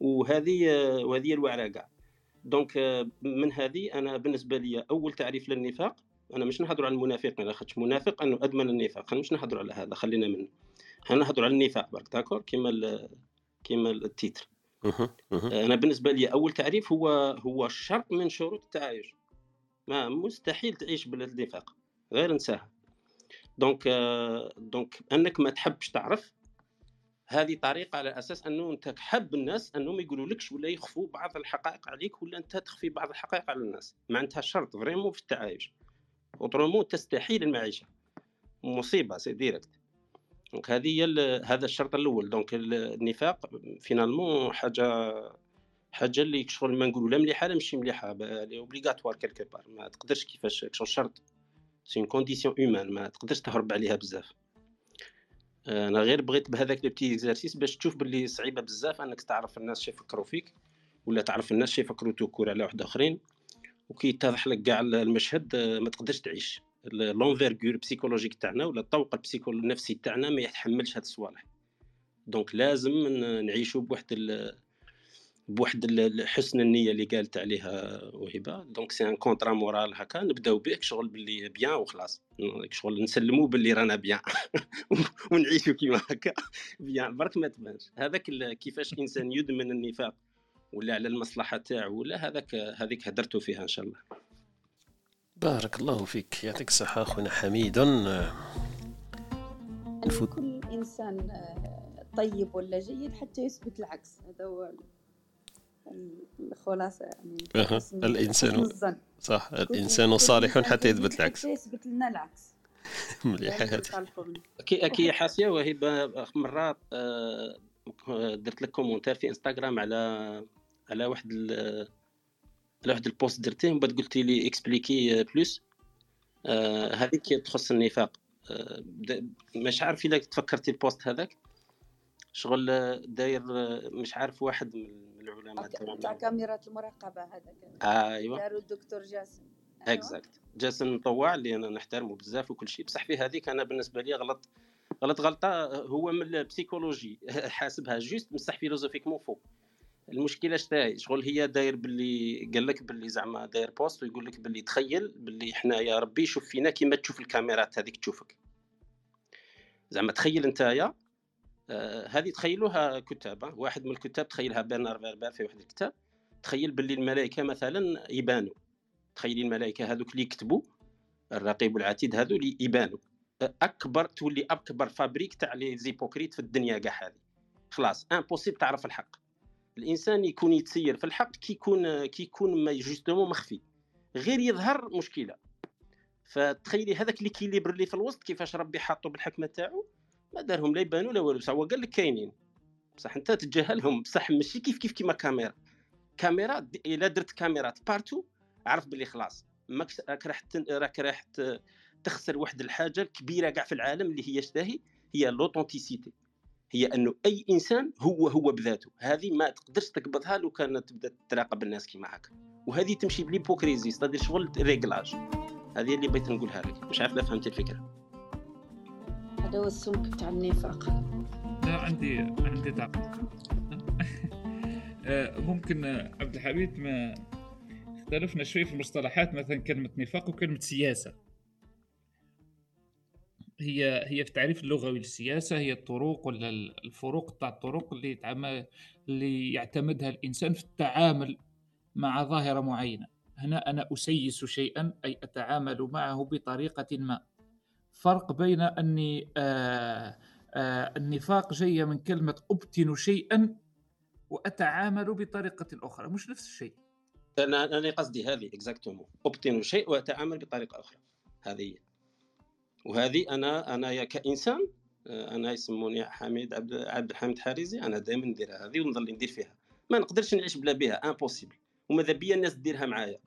وهذه وهذه الوعرة كاع. دونك من هذه أنا بالنسبة لي أول تعريف للنفاق أنا مش نهضر على المنافقين خاطش منافق أنه أدمن النفاق أنا مش نهضر على هذا خلينا منه. أنا نهضر على النفاق برك d'accord؟ كيما كيما ال titre. أنا بالنسبة لي أول تعريف هو هو شرط من شروط التعايش. ما مستحيل تعيش بلا النفاق غير نساها. donc donc أنك ما تحبش تعرف هذه طريقة على أساس أنه أنت حب الناس أنهم يقولوا لكش ولا يخفوا بعض الحقائق عليك ولا أنت تخفي بعض الحقائق على الناس. معناتها شرط vraiment في التعايش. autrement تستحيل المعيشة. مصيبة c'est direct. donc هذه هي هذا الشرط الأول. donc ال- النفاق finalement حاجة حاجة اللي شغل ما نقولوا لا مليحة لا ماشي مليحة. اللي obligatoire quelque part ما تقدرش كيفاش شرط. c'est une condition humaine ما تقدرش تهرب عليها بزاف. أنا غير بغيت بهذاك le petit exercice باش تشوف باللي صعيبة بزاف أنك تعرف الناس شي يفكروا فيك ولا تعرف الناس شي يفكروا tout court على واحد آخرين وكي يتضح لك كاع المشهد آه، ما تقدرش تعيش. l'envergure psychologique تاعنا ولا الطوق ال psycho النفسي تاعنا ما يتحملش هاد الصوالح. donc لازم نعيشوا بواحد ال... بواحد حسن النية اللي قالت عليها وهبة. donc c'est un contrat moral هكا نبداو به شغل باللي bien وخلاص. شغل نسلموا باللي رانا bien. [laughs] ونعيشوا كيما هكا. bien برك ما تبانش. هذاك كيفاش الانسان يدمن النفاق ولا على المصلحة تاعو ولا هذاك هذيك هدرتوا فيها إن شاء الله. بارك الله فيك. يعطيك الصحة أخونا حميد. نفوت. كل إنسان آه، طيب ولا جيد حتى يثبت العكس. هذا هو ال- الخلاصة يعني حسن الظن. صح كل صالح حتى يثبت العكس. حتى يثبت لنا العكس. [laughs] منه. كي كي حاسية وهبه مرات آه، درت لك commentaire في إنستغرام على على واحد ال- على واحد ال post درتيه ومن بعد قلتي لي explique plus آه، هذيك تخص النفاق. آه، مش عارف إذا تفكرتي ال post هذاك. شغل داير مش عارف واحد من بروغرامات تاع كاميرات المراقبة هذا كان. ايوا داروا الدكتور جاسم. أيوة. exact جاسم مطوع اللي أنا نحترمه بزاف وكل شيء. بصح في هذيك أنا بالنسبة لي غلط غلط غلطة هو من ال psychologie [laughs] حاسبها juste بصح philosophiquement فوق المشكلة اش تاهي شغل هي داير باللي قال لك باللي زعما داير post ويقول لك باللي تخيل باللي إحنا يا ربي شوف فينا كيما تشوف الكاميرات هذيك تشوفك. زعما تخيل نتايا هذه تخيلوها كتاب آه. واحد من الكتاب تخيلها برنار فيربر في واحد الكتاب تخيل باللي الملائكة مثلا يبانوا. تخيلي الملائكة هذوك اللي يكتبوا الرقيب والعتيد هذو اللي يبانوا. آه، أكبر تولي أكبر fabrique تاع les hypocrites في الدنيا كاع هذه. خلاص impossible تعرف الحق. الإنسان يكون يتسير في الحق كي يكون كي يكون justement مخفي. غير يظهر مشكلة. فتخيلي هذاك l'équilibre اللي في الوسط كيفاش ربي حاطه بالحكمة تاعو. ما دارهم لا يبانوا لا والو. بصح هو قال لك كاينين. بصح انت تتجاهلهم بصح ماشي كيف كيف كيما كاميرا. كاميرا إلا درت كاميرات partout عرف باللي خلاص. ماكش راك راح راك راح تخسر واحد الحاجة الكبيرة كاع في العالم اللي هي شتاهي؟ هي l'authenticité هي أنه أي إنسان هو هو بذاته. هذه ما تقدرش تقبضها لو كان تبدأ تراقب الناس كيما هكا. وهذه تمشي ب l'hypocrisie c'est-à-dire شغل réglage. هذه اللي بغيت نقولها لك. مش عارف لا فهمت الفكرة. هذا هو السمك تاع النفاق. لا عندي عندي تعقيب [laughs] آه، ممكن آه، عبد الحميد ما اختلفنا شوي في المصطلحات مثلا كلمة نفاق وكلمة سياسة. هي هي في التعريف اللغوي للسياسة هي الطرق ولا الفروق تاع الطرق اللي يتعامل اللي يعتمدها الإنسان في التعامل مع ظاهرة معينة. هنا أنا أسيس شيئا أي أتعامل معه بطريقة ما. فرق بين أني آه آه النفاق جاية من كلمة أبطن شيئا وأتعامل بطريقة أخرى مش نفس الشيء. أنا أنا قصدي هذه exactement ابطن شيء وأتعامل بطريقة أخرى. هذه. وهذه أنا أنا كإنسان آه، أنا يسموني حميد عبد عبد الحميد حارزي أنا دائما نديرها هذه ونظل ندير فيها. ما نقدرش نعيش بلا بها impossible وماذا بيا الناس ديرها معايا؟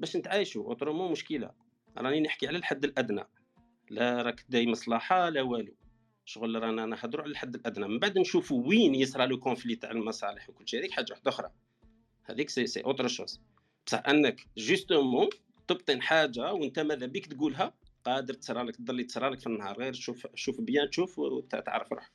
باش نتعايشوا autrement مشكلة. راني نحكي على الحد الأدنى. لا راك داي مصلحة لا والو. شغل رانا نهضروا على الحد الأدنى. من بعد نشوفوا وين يصرى le conflit تاع المصالح وكل شيء هذيك حاجة واحدة أخرى. هذيك c'est c'est autre chose بصح أنك justement تبطن حاجة وأنت ماذا بيك تقولها؟ قادر تصرى لك تضل تصرى لك في النهار. غير شوف شوف bien تشوف وتعرف روحك.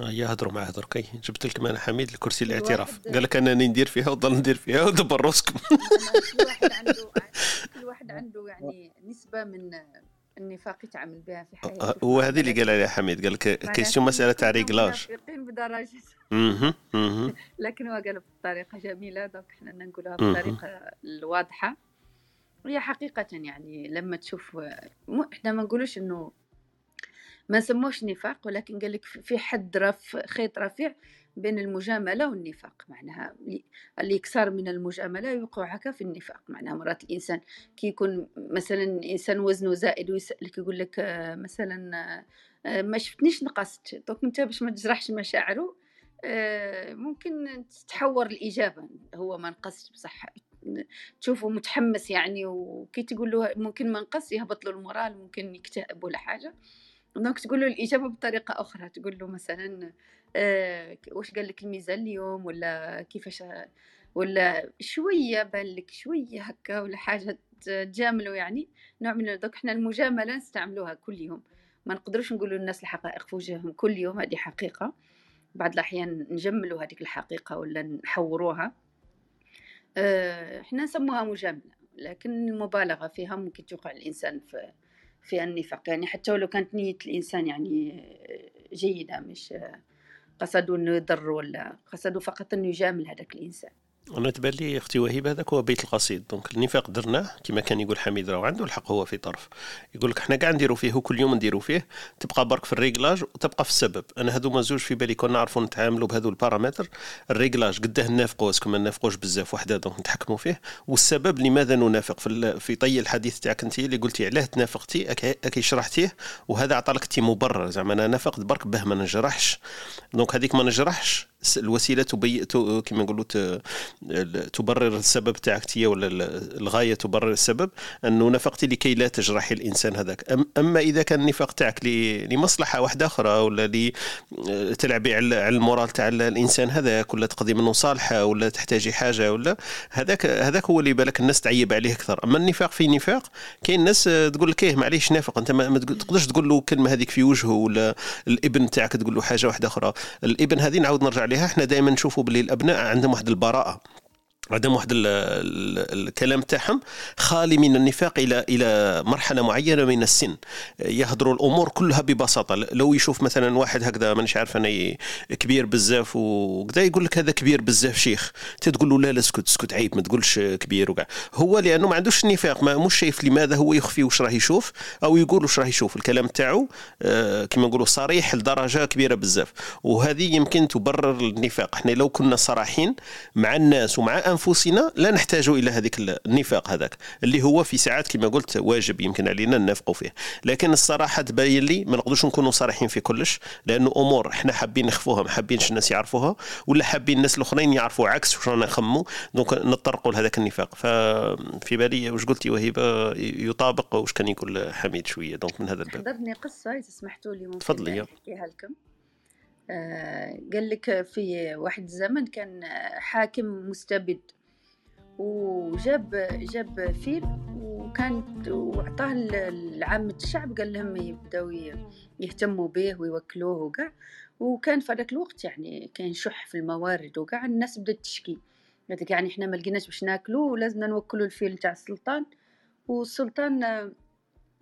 هيا هضروا معاه درك أي، جبت لكم أنا حميد الكرسي الاعتراف. الواحد- قال لك أنني ندير فيها وضل ندير فيها. [laughs] ودبر روسكم [laughs] واحد عنده عنده يعني نسبة من النفاق يتعامل بها في حياته. هو هذه اللي قال عليها حميد قال لك question مسألة تاع réglage. أها [laughs] لكن هو قالها بطريقة جميلة donc إحنا نقولها مهم. بطريقة الواضحة. وهي حقيقة يعني لما تشوف مو إحنا ما نقولوش إنه ما نسموش نفاق ولكن قال لك في حد رف خيط رفيع بين المجاملة والنفاق معناها اللي- يكثر من المجاملة يوقع هكا في النفاق. معناها مرات الإنسان كي يكون مثلا إنسان وزنه زائد ويسألك يقول لك آه، مثلا آه، ما شفتنيش نقصت دوك أنت باش ما تجرحش مشاعره آه، ممكن تتحور الإجابة. هو ما نقصش بصح تشوفه متحمس يعني وكي تقول له ممكن ما نقص يهبط له ال moral ممكن يكتئب ولا حاجة. donc تقول له الإجابة بطريقة أخرى تقول له مثلا واش قال لك الميزان اليوم ولا كيفاش ولا شوية بان لك شوية هكا ولا حاجة تجاملوا يعني نوع من دوك إحنا المجاملة نستعملوها كل يوم. ما نقدروش نقولوا للناس الحقائق في وجههم كل يوم هذه حقيقة. بعض الأحيان نجملوا هذيك الحقيقة ولا نحوروها. آه، إحنا نسموها مجاملة لكن المبالغة فيها ممكن توقع الإنسان في في النفاق. يعني حتى ولو كانت نية الإنسان يعني آه، جيدة مش قصدوا انه يضر ولا قصدوا فقط انه يجامل هذاك الإنسان. أنا تبان لي أختي وهيبه هذاك هو بيت القصيد. donc النفاق درناه كما كان يقول حميد راه عنده الحق هو في طرف. يقول لك حنا كاع نديروا فيه وكل يوم نديروا فيه تبقى برك في ال réglage وتبقى في السبب. أنا هذوما زوج في بالي كنا نعرفوا نتعاملوا بهذو ال paramètres ال réglage قداه نافقوا est-ce que ما نافقوش بزاف وحده donc نتحكموا فيه. والسبب لماذا ننافق في في طي الحديث تاعك أنت اللي قلتي علاه تنافقتي اكي شرحتيه وهذا عطى لك مبرر. زعما أنا نافقت برك باه ما نجرحش. donc هذيك ما نجرحش الوسيلة تبي كما نقولوا تبرر السبب تاعك ولا ال- الغاية تبرر السبب؟ انه نفقتي لكي لا تجرحي الإنسان هذاك. أما إذا كان النفاق تاعك لمصلحة واحدة أخرى ولا تلعبي على ال moral تاع الإنسان هذاك ولا تقضي منه صالحة ولا تحتاجي حاجة ولا هذاك هذاك هو اللي بالك الناس تعيب عليه أكثر. أما النفاق في نفاق كاين ناس تقول لك إيه معليش نافق أنت ما تقدرش تقول له كلمة هذيك في وجهه ولا الابن تاعك تقول له حاجة واحدة أخرى. الابن هذه نعاود نرجع لها إحنا دائما نشوفوا باللي الأبناء عندهم واحد البراءة. عندهم واحد ال ال الكلام تاعهم خالي من النفاق إلى إلى مرحلة معينة من السن. يهضروا الأمور كلها ببساطة. لو يشوف مثلا واحد هكذا مانيش عارف أنا كبير بزاف وكذا يقول لك هذا كبير بزاف شيخ. انت تقول له لا لا اسكت اسكت عيب ما تقولش كبير وكاع. هو لأنه ما عندوش النفاق ما مش شايف لماذا هو يخفي واش راه يشوف أو يقول واش راه يشوف. الكلام تاعو آه، كما نقولوا صريح لدرجة كبيرة بزاف. وهذه يمكن تبرر النفاق. إحنا لو كنا صراحين مع الناس ومع انفسنا لا نحتاج إلى هذيك النفاق هذاك اللي هو في ساعات كما قلت واجب يمكن علينا ننافقوا فيه. لكن الصراحة تبين لي ما نقدرش نكونوا صريحين في كلش لأنه أمور إحنا حابين نخفوها ما حابينش الناس يعرفوها ولا حابين الناس الأخرين يعرفوا عكس واش رانا نخمو donc نطرقوا لهذاك النفاق. ففي بالي واش قلتي وهبه يطابق واش كان يقول حميد شوية donc من هذا الباب. حضرني قصة إذا سمحتوا لي ممكن تفضلي، يلا. أحكيها لكم. قال لك في واحد الزمن كان حاكم مستبد وجاب جاب فيل وكان وعطاه لعامة الشعب قال لهم يبداو يهتموا به ويوكلوه وكاع وكان في هذاك الوقت يعني كان شح في الموارد وكاع الناس بدات تشكي. قالت يعني إحنا ما لقيناش باش ناكلو ولازمنا نوكلوا الفيل تاع السلطان. والسلطان آه،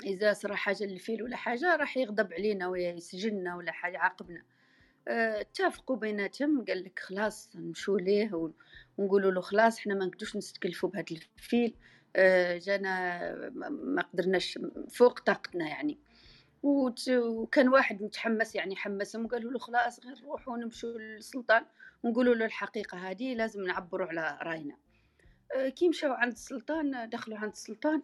إذا صرا حاجة للفيل ولا حاجة راح يغضب علينا ويسجننا ولا حاجة يعاقبنا. آه، اتفقوا بيناتهم قال لك خلاص نمشوا ليه ونقولوا له خلاص إحنا ما نقدوش نستكلفوا بهذا الفيل. آه، جانا ما- قدرناش فوق طاقتنا يعني. وكان واحد متحمس يعني حمسهم وقالوا له خلاص غير نروحوا نمشوا للسلطان. ونقولوا له الحقيقة هذه لازم نعبروا على رأينا. آه، كي مشاو عند السلطان دخلوا عند السلطان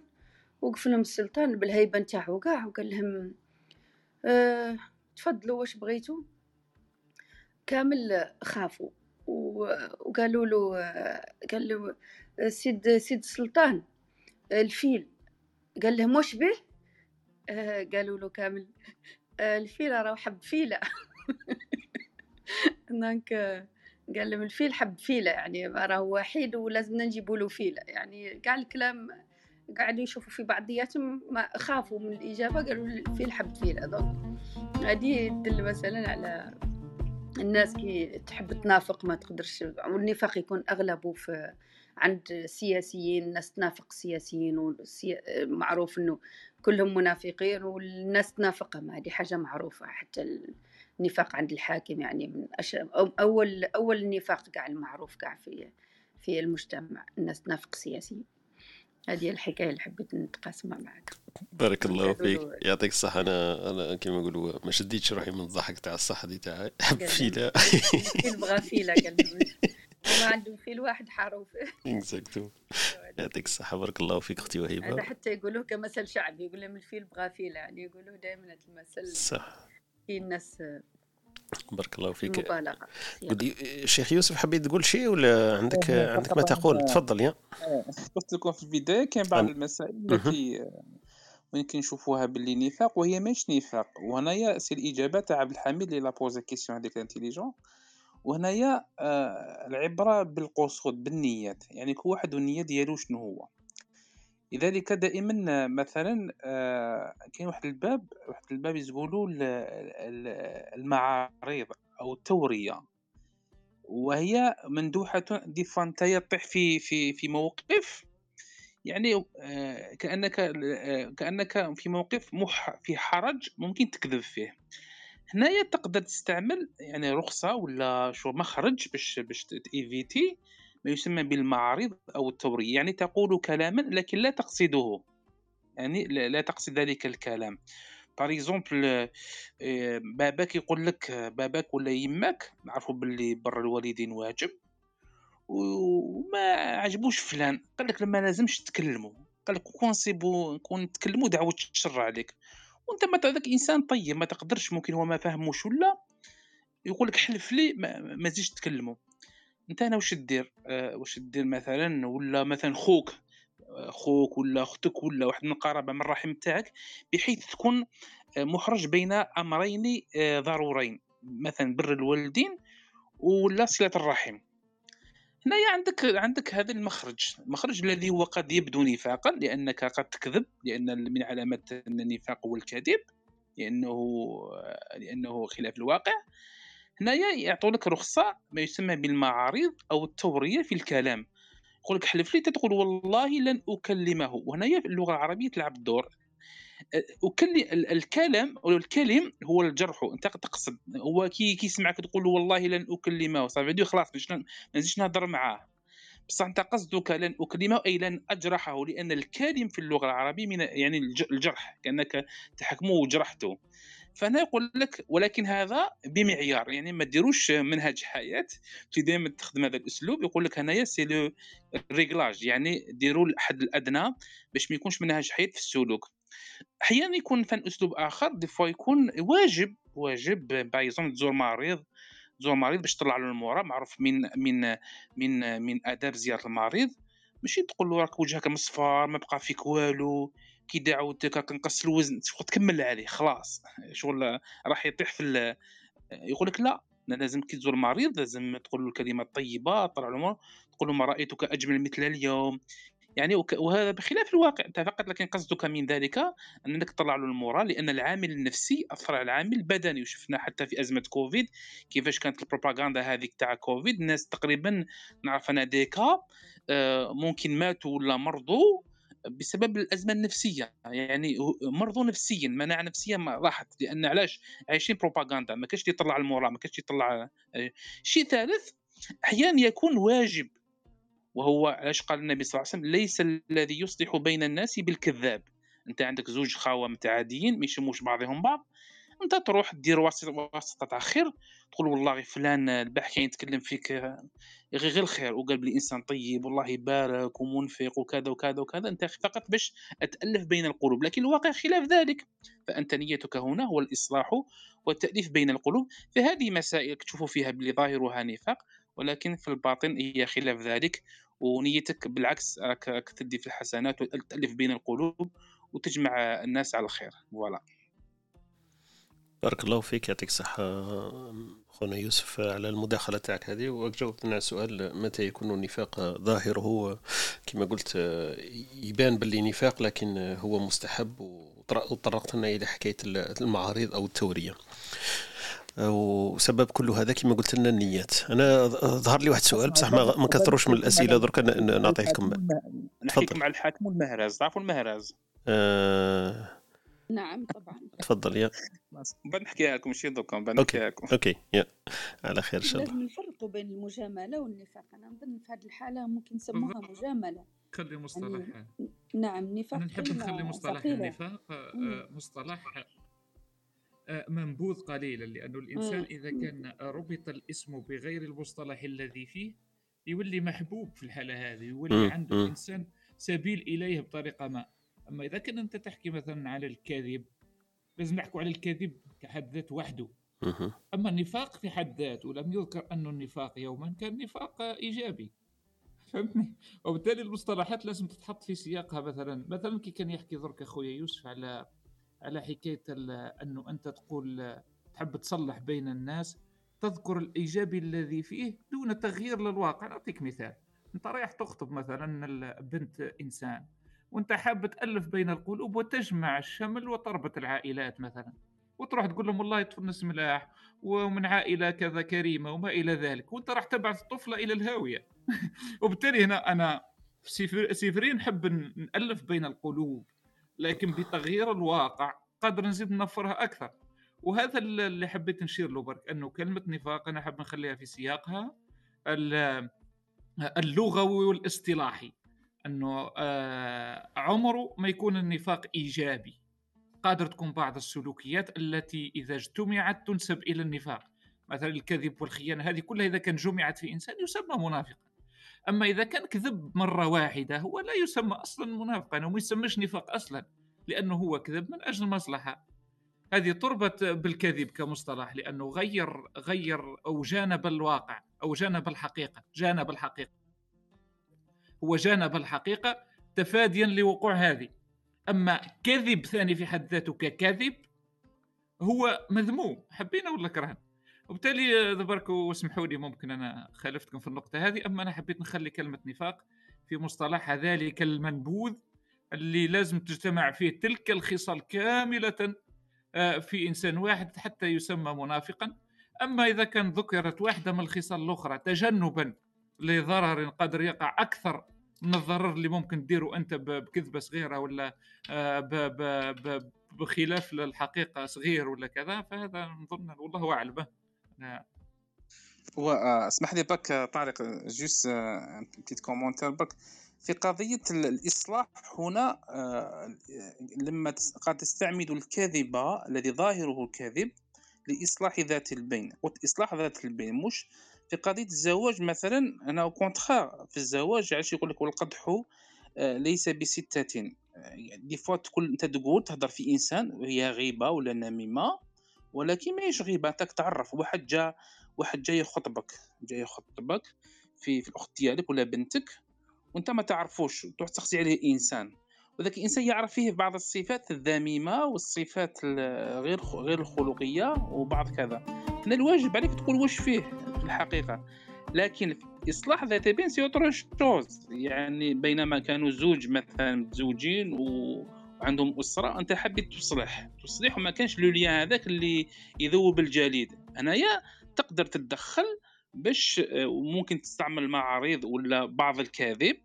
وقف لهم السلطان بالهيبة نتاعو وكاع وقال لهم آه، تفضلوا واش بغيتوا؟ كامل خافوا. وقالوا له قال له سيد سيد السلطان آه، الفيل. قال لهم واش به؟ آه، قالوا له كامل آه، الفيل راه حب فيلة [laughs] donc قال لهم الفيل حب فيلة يعني راه وحيد ولازمنا نجيبوا له فيلة يعني كاع الكلام قاعدوا يشوفوا في بعضياتهم ما خافوا من الإجابة قالوا الفيل حب فيلة donc هذه تدل مثلا على الناس كي تحب تنافق ما تقدرش والنفاق يكون أغلبه في عند السياسيين الناس تنافق السياسيين. معروف إنه كلهم منافقين والناس تنافقهم هذه حاجة معروفة حتى النفاق عند الحاكم يعني من أش... أول أول نفاق كاع المعروف كاع في في المجتمع الناس تنافق السياسيين هذه الحكاية اللي حبيت نتقاسمها معك بارك الله فيك. يعطيك الصحة. أنا أنا كما نقولوا ما شديتش روحي من الضحك تاع الصحة دي تاعي. حب فيلا بغى لهم ما عندهم فيل واحد حاروا فيه اكزاكتو يعطيك الصحة. بارك الله فيك أختي هذا وهبة حتى يقولوه كمثل شعبي يقول لهم الفيل بغى فيلة. يعني يقولوه دائما هذا المثل. صح. في الناس بارك الله في فيك. المبالغة قل لي شيخ يوسف حبيت تقول شيء ولا عندك عندك ما. تقول؟ تفضل يا. قلت لكم في البداية كاين بعض. المسائل. التي ممكن نشوفوها باللي نفاق وهي ماهيش نفاق. وهنايا c'est الإجابة تاع عبد الحميد اللي l'a posée question هذيك intelligente وهنايا آه، العبرة بالقصود بالنيات. يعني كل واحد والنية ديالو شنو هو؟ لذلك دائما مثلا آه، كاين واحد الباب واحد الباب يقولوا المعارض أو التورية. وهي مندوحة دي فانتايا تطيح في في في موقف. يعني آه، كأنك آه، كأنك في موقف مح في حرج ممكن تكذب فيه. هنايا تقدر تستعمل يعني رخصة ولا شو مخرج باش باش t'éviter ما يسمى بالمعارض أو التورية يعني تقول كلاما لكن لا تقصده. يعني لا تقصد ذلك الكلام. par exemple باباك يقول لك باباك ولا يماك نعرفوا باللي بر الوالدين واجب وما عجبوش فلان قال لك لما لازمش تكلموا قال لك كون نصيبوا كون نتكلموا دعوة الشر عليك وأنت ما هذاك إنسان طيب ما تقدرش ممكن هو ما فهموش ولا يقول لك حلف لي ما, ما تزيدش أنت أنا واش دير؟ آه واش دير مثلا ولا مثلا خوك آه، خوك ولا أختك ولا واحد من القرابه من الرحم تاعك بحيث تكون آه، محرج بين أمرين آه، ضرورين مثلا بر الوالدين ولا صلة الرحم. هنايا عندك عندك هذا المخرج المخرج الذي هو قد يبدو نفاقا لأنك قد تكذب لأن من علامات النفاق هو الكذب لأنه لأنه خلاف الواقع. هنايا يعطوا لك رخصة ما يسمى بالمعارض أو التورية في الكلام. يقول لك حلف لي تقول والله لن أكلمه. وهنايا اللغة العربية تلعب الدور. وكل الكلام الكلم هو الجرح. أنت تقصد هو كي كيسمعك تقول والله لن أكلمه. صافي خلاص ما نزيدش نهضر معاه. بصح أنت قصدك لن أكلمه أي لن أجرحه لأن الكلم في اللغة العربية من يعني الجرح. كأنك تحكمه وجرحته فأنا يقول لك ولكن هذا بمعيار يعني ما ديروش منهج حياة في دائما تخدم هذا الأسلوب يقول لك هنايا c'est le réglage يعني ديروا الحد الأدنى باش ما يكونش منهج حياة في السلوك. أحيانا يكون فن أسلوب آخر des fois يكون واجب واجب بايزون تزور مريض تزور مريض باش تطلع له ال moral معروف من من من من آداب زيارة المريض ماشي تقول له راك وجهك مصفر ما بقى فيك والو. كي دعوتك كنقص الوزن تكمل عليه خلاص. شغل راح يطيح في يقول لك لا لازم كي تزور المريض لازم تقول له الكلمات الطيبة طلع له تقول له ما رأيتك أجمل مثل اليوم. يعني وهذا بخلاف الواقع. أنت فقط لكن قصدك من ذلك أنك تطلع له ال moral لأن العامل النفسي اثر على العامل البدني وشفنا حتى في أزمة كوفيد كيفاش كانت البروباغندا هذيك تاع كوفيد الناس تقريبا نعرف أنا ديكا آه، ممكن ماتوا ولا مرضوا بسبب الأزمة النفسية. يعني مرضوا نفسيا مناعة نفسية ما راحت. لأن علاش؟ عايشين بروباغندا ما كاش يطلع المورال ما كاش يطلع آه، شيء ثالث أحيانا يكون واجب. وهو علاش قال النبي صلى الله عليه وسلم ليس الذي يصلح بين الناس بالكذاب. أنت عندك زوج خاوة متعاديين ما يشموش بعضهم بعض. أنت تروح دير واسطة تاع خير تقول والله فلان البارح كان يتكلم فيك غير غير الخير. وقال بلي إنسان طيب والله يبارك ومنفق وكذا وكذا وكذا. أنت فقط باش تالف بين القلوب. لكن الواقع خلاف ذلك. فأنت نيتك هنا هو الإصلاح والتأليف بين القلوب. فهذه مسائل تشوفوا فيها بلي ظاهرها نفاق. ولكن في الباطن هي خلاف ذلك. ونيتك بالعكس راك تدي في الحسنات وتألف بين القلوب وتجمع الناس على الخير. فوالا. بارك الله فيك يعطيك الصحة خونا يوسف على المداخلة تاعك هذه. وجاوبتنا على سؤال متى يكون النفاق ظاهره كما قلت يبان باللي نفاق لكن هو مستحب. وطرقت لنا إلى حكاية المعارض أو التورية. وسبب كل هذا كما قلت لنا النيات. أنا ظهر لي واحد السؤال بصح ما, ما كثروش من الأسئلة درك نعطيه لكم نحكيكم على الحاكم والمهراز تعرفوا المهراز آه... نعم طبعا. تفضل يا بعد نحكيها لكم شي دوكا بعد نحكيها لكم. أوكي يا على خير إن شاء الله. لازم نفرقوا بين المجاملة والنفاق. أنا نظن في هذه الحالة ممكن نسموها مجاملة. خلي مصطلح. يعني نعم نفاق نحب نخلي مصطلح النفاق آه، مصطلح آه، منبوذ قليلا لأنه الإنسان إذا كان ربط الاسم بغير المصطلح الذي فيه يولي محبوب في الحالة هذه يولي عنده الإنسان سبيل إليه بطريقة ما. أما إذا كان أنت تحكي مثلا على الكذب لازم نحكوا على الكذب كحد ذات وحده. أما النفاق في حد ذاته لم يذكر أن النفاق يوما كان نفاق إيجابي. فهمتني؟ وبالتالي المصطلحات لازم تتحط في سياقها مثلا. مثلا كي كان يحكي درك أخويا يوسف على على حكاية انه أنت تقول تحب تصلح بين الناس تذكر الإيجابي الذي فيه دون تغيير للواقع. نعطيك مثال. أنت رايح تخطب مثلا بنت إنسان. وانت حاب تألف بين القلوب وتجمع الشمل وتربط العائلات مثلا. وتروح تقول لهم والله تونس ملاح ومن عائلة كذا كريمة وما إلى ذلك. وانت راح تبعث الطفله إلى الهاوية. [laughs] وبالتالي هنا أنا سيفرين نحب نألف بين القلوب لكن بتغيير الواقع قادر نزيد ننفرها أكثر. وهذا اللي حبيت نشير له برك أنه كلمة نفاق أنا حاب نخليها في سياقها اللغوي والإصطلاحي. أنه آه، عمره ما يكون النفاق إيجابي. قادر تكون بعض السلوكيات التي إذا اجتمعت تنسب إلى النفاق. مثلا الكذب والخيانة هذه كلها إذا كان جمعت في إنسان يسمى منافقا. أما إذا كان كذب مرة واحدة هو لا يسمى أصلا منافقا وما يسمىش نفاق أصلا لأنه هو كذب من أجل المصلحه هذه تربط بالكذب كمصطلح لأنه غير غير أو جانب الواقع أو جانب الحقيقة جانب الحقيقة. هو جانب الحقيقة تفاديا لوقوع هذه. أما كذب ثاني في حد ذاته ككذب هو مذموم. حبينا ولا كرهنا وبالتالي برك واسمحوا لي ممكن أنا خالفتكم في النقطة هذه أما أنا حبيت نخلي كلمة نفاق في مصطلحها ذلك المنبوذ اللي لازم تجتمع فيه تلك الخصال كاملة آه، في إنسان واحد حتى يسمى منافقا. أما إذا كان ذكرت واحدة من الخصال الأخرى تجنبا لضرر قد يقع أكثر من الضرر اللي ممكن تديره أنت بكذبة صغيرة ولا آه، بخلاف الحقيقة صغير ولا كذا فهذا نظن والله أعلم. هو آه، اسمح لي بك آه، طارق juste petit commentaire بك في قضية الإصلاح هنا لما قد تستعمل الكذب الذي ظاهره الكذب لإصلاح ذات البين إصلاح ذات البين مش في قضية الزواج مثلا أنا أو كونتخار في الزواج علاش يقول لك والقدح آه، ليس بستة؟ دي يعني فوا تقول أنت تقول تهضر في إنسان وهي غيبة ولا نميمة؟ ولكن ماهيش غيبة أنت تعرف واحد جا واحد جاي يخطبك جاي يخطبك في, في الأخت ديالك ولا بنتك وأنت ما تعرفوش تروح تخزي عليه إنسان. وذاك الإنسان يعرف فيه بعض الصفات الذميمة والصفات غير غير الخلقية وبعض كذا. هنا الواجب عليك تقول واش فيه في الحقيقة. لكن إصلاح ذات بين c'est autre chose. يعني بينما كانوا زوج مثلا متزوجين وعندهم أسرة أنت حبيت تصلح. تصلح وما كانش le lien هذاك اللي يذوب الجليد. هنايا تقدر تتدخل باش آه، ممكن تستعمل معارض ولا بعض الكاذب.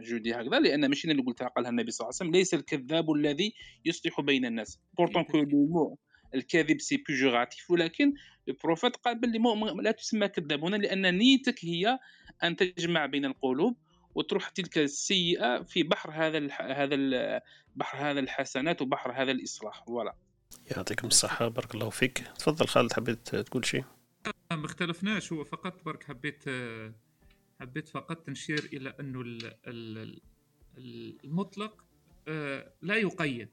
je dis هكذا لأن ماشي اللي قلتها قالها النبي صلى الله عليه وسلم ليس الكذاب الذي يصلح بين الناس. pourtant que الكذب c'est péjoratif ولكن ال prophète قال باللي لا تسمى كذاب هنا لأن نيتك هي أن تجمع بين القلوب وتروح تلك السيئة في بحر هذا هذا بحر هذا الحسنات وبحر هذا الإصلاح. فوالا يعطيكم الصحة بارك الله فيك. تفضل خالد حبيت تقول شيء؟ ما اختلفناش هو فقط برك حبيت حبيت فقط نشير إلى أنه المطلق آه، لا يقيد.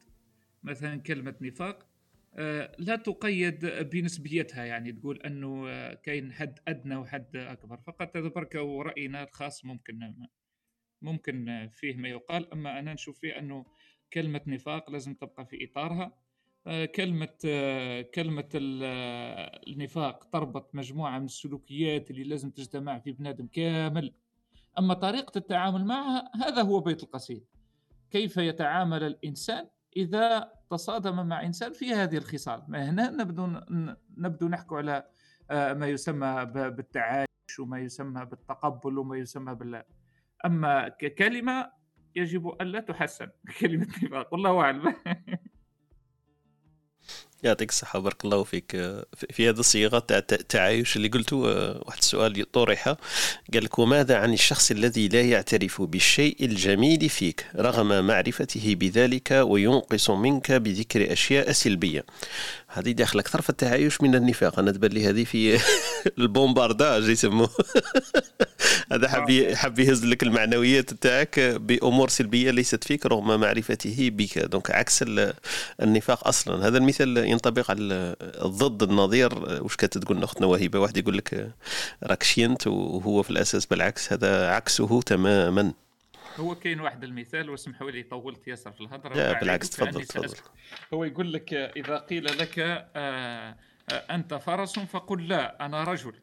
مثلا كلمة نفاق آه، لا تقيد بنسبيتها يعني تقول أنه آه، كاين حد أدنى وحد أكبر. فقط هذا بركة ورأينا الخاص ممكن ممكن فيه ما يقال. أما أنا نشوف فيه أنه كلمة نفاق لازم تبقى في إطارها. كلمة كلمة النفاق تربط مجموعة من السلوكيات اللي لازم تجتمع في بنادم كامل. أما طريقة التعامل معها هذا هو بيت القصيد. كيف يتعامل الإنسان إذا تصادم مع إنسان في هذه الخصال؟ ما هنا نبدو نبدو نحكي على آه، ما يسمى بالتعايش وما يسمى بالتقبل وما يسمى بال. أما ككلمة يجب ألا تحسن [laughs] كلمة نفاق والله أعلم. [laughs] يعطيك الصحة بارك الله فيك. في هذه الصيغة تاع التعايش اللي قلته واحد السؤال طرح قال لك وماذا عن الشخص الذي لا يعترف بالشيء الجميل فيك رغم معرفته بذلك وينقص منك بذكر أشياء سلبية؟ هذه داخل أكثر في التعايش من النفاق. أنا تبان لي هذه في [laughs] البومبارداج يسموه. [laughs] هذا حب حب يهز لك المعنويات تاعك بأمور سلبية ليست فيك رغم معرفته بك. دونك عكس النفاق أصلا. هذا المثال ينطبق على الضد النظير. واش كانت تقول اختنا وهبه واحد يقول لك راك شينت وهو في الأساس بالعكس. هذا عكسه تماما. هو كاين واحد المثال واسمحوا لي طولت ياسر في الهضرة. لا بالعكس تفضل تفضل. هو يقول لك إذا قيل لك آه، آه، أنت فرس فقل لا أنا رجل.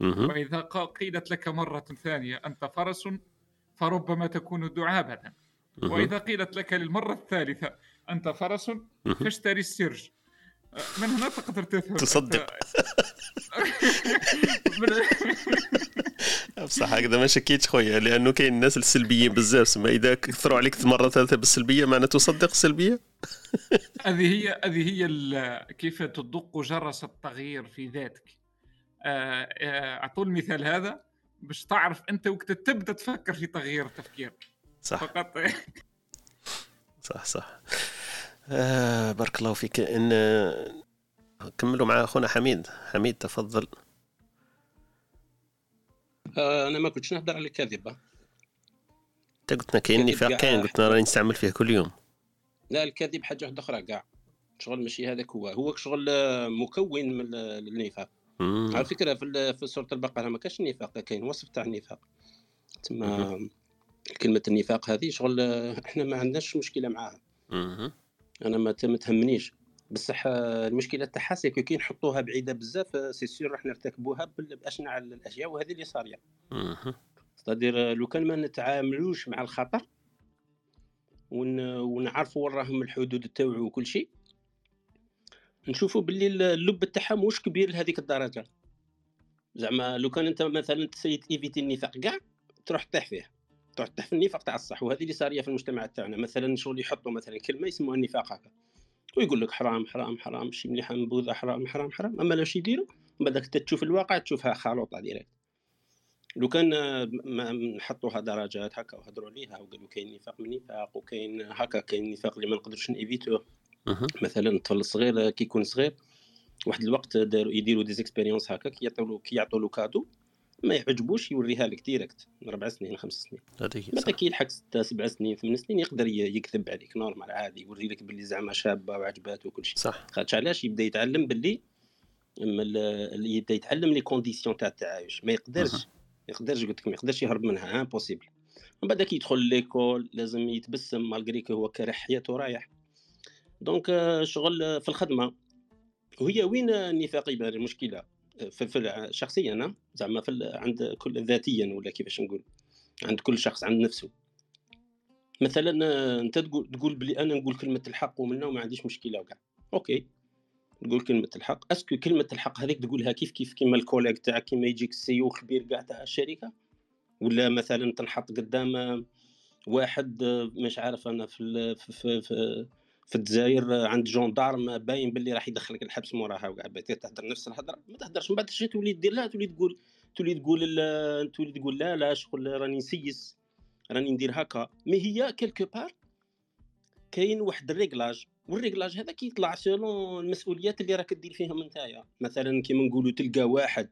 وإذا قيلت لك مرة ثانية أنت فرس فربما تكون دعابه وإذا قيلت لك للمرة الثالثة أنت فرس فاشتري السرج. من هنا تقدر تفهم. تصدق. [laughs] بصح هكذا ما شكيتش خويا لأنه كاين الناس السلبيين بزاف سما إذا كثروا عليك مره ثالثة بالسلبية معناته تصدق السلبيه [laughs] هذه هي هذه هي كيف تدق جرس التغيير في ذاتك. آه، آه، أعطوا المثال هذا باش تعرف أنت وقت تبدأ تفكر في تغيير تفكيرك. صح. فقط. صح صح. آه بارك الله فيك. إن كملوا مع أخونا حميد. حميد تفضل. آه أنا ما كنتش نهضر على الكذبه أنت قلت لنا كاين نفاق كاين قلت لنا راني نستعمل فيه كل يوم. لا الكذب حاجة واحدة أخرى كاع شغل ماشي هذاك هو. هو شغل آه، مكون من ال- النفاق. على فكرة في في سورة البقرة ما كاش النفاق كاين وصف تاع النفاق. تما كلمة النفاق هذه شغل آه، إحنا ما عندناش مشكلة معاها. أنا ما تهمنيش. بصح المشكلة تاعها c'est كي نحطوها بعيدة بزاف c'est sûr راح نرتكبوها باشنع الأشياء وهذه اللي صارية. c'est-à-dire لو كان ما نتعاملوش مع الخطر ون... ونعرفوا وين راهم الحدود تاوعو وكل شيء نشوفوا باللي اللب تاعها مش كبير لهذيك الدرجة. زعما لو كان أنت مثلا t'essaies d'éviter النفاق كاع تروح تطيح فيه في [laughs] النفاق تاع الصح وهذه اللي صاريه في المجتمع تاعنا. مثلا شغل يحطوا مثلا كلمة يسموها النفاق هكا. ويقول لك حرام حرام حرام شي مليحة منبوذه حرام حرام حرام. أما لاش يديروا من بعدك أنت تشوف الواقع تشوفها خلوطه direct. لو كان ما نحطوها درجات هكا وهضروا عليها وقالوا كاين نفاق من نفاق وكاين هكا كاين نفاق اللي ما نقدرش نيفيتوه. مثلا الطفل الصغير كي يكون صغير واحد الوقت داروا يديروا des expériences هكا كي يعطوا له كي يعطوا له cadeau. ما يعجبوش يوريها لك direct من أربع سنين خمس سنين. بعد كي يلحق ستة سبع سنين ثمان سنين يقدر يكذب عليك normal عادي يوري لك باللي زعما شابة وعجبات وكل شيء. صح. خاطش علاش؟ يبدا يتعلم باللي يبدا يتعلم les conditions تاع التعايش. ما يقدرش. ما يقدرش قلت لك ما يقدرش يهرب منها impossible من بعد كي يدخل l'école لازم يتبسم malgré هو كاره حياته رايح. donc آه، شغل آه، في الخدمة. وهي وين النفاق يبان؟ المشكلة. في, في شخصيا أنا، زعما في عند كل ذاتيا ولا كيفاش نقول؟ عند كل شخص عند نفسه. مثلا أنت تقول تقول بلي أنا نقول كلمة الحق ومنها وما عنديش مشكلة وكاع. OK. تقول كلمة الحق. est-ce que كلمة الحق هذيك تقولها كيف كيف؟ كيما ال collègue تاعك كيما يجيك ال CEO كبير كاع تاع الشركة؟ ولا مثلا تنحط قدام واحد مش عارف أنا في في في, في, في الجزائر آه، عند gendarme باين باللي راح يدخلك الحبس موراها وكاع. تهدر نفس الهضرة؟ ما تهدرش. من بعد شي تولي دير لا تولي تقول تولي تقول ال- تولي تقول لا لا شغل راني نسيس راني ندير هكا. mais هي quelque part كاين واحد ال réglage. وال réglage هذا كيطلع selon المسؤوليات اللي راك دير فيهم نتايا. مثلا كيما نقولوا تلقى واحد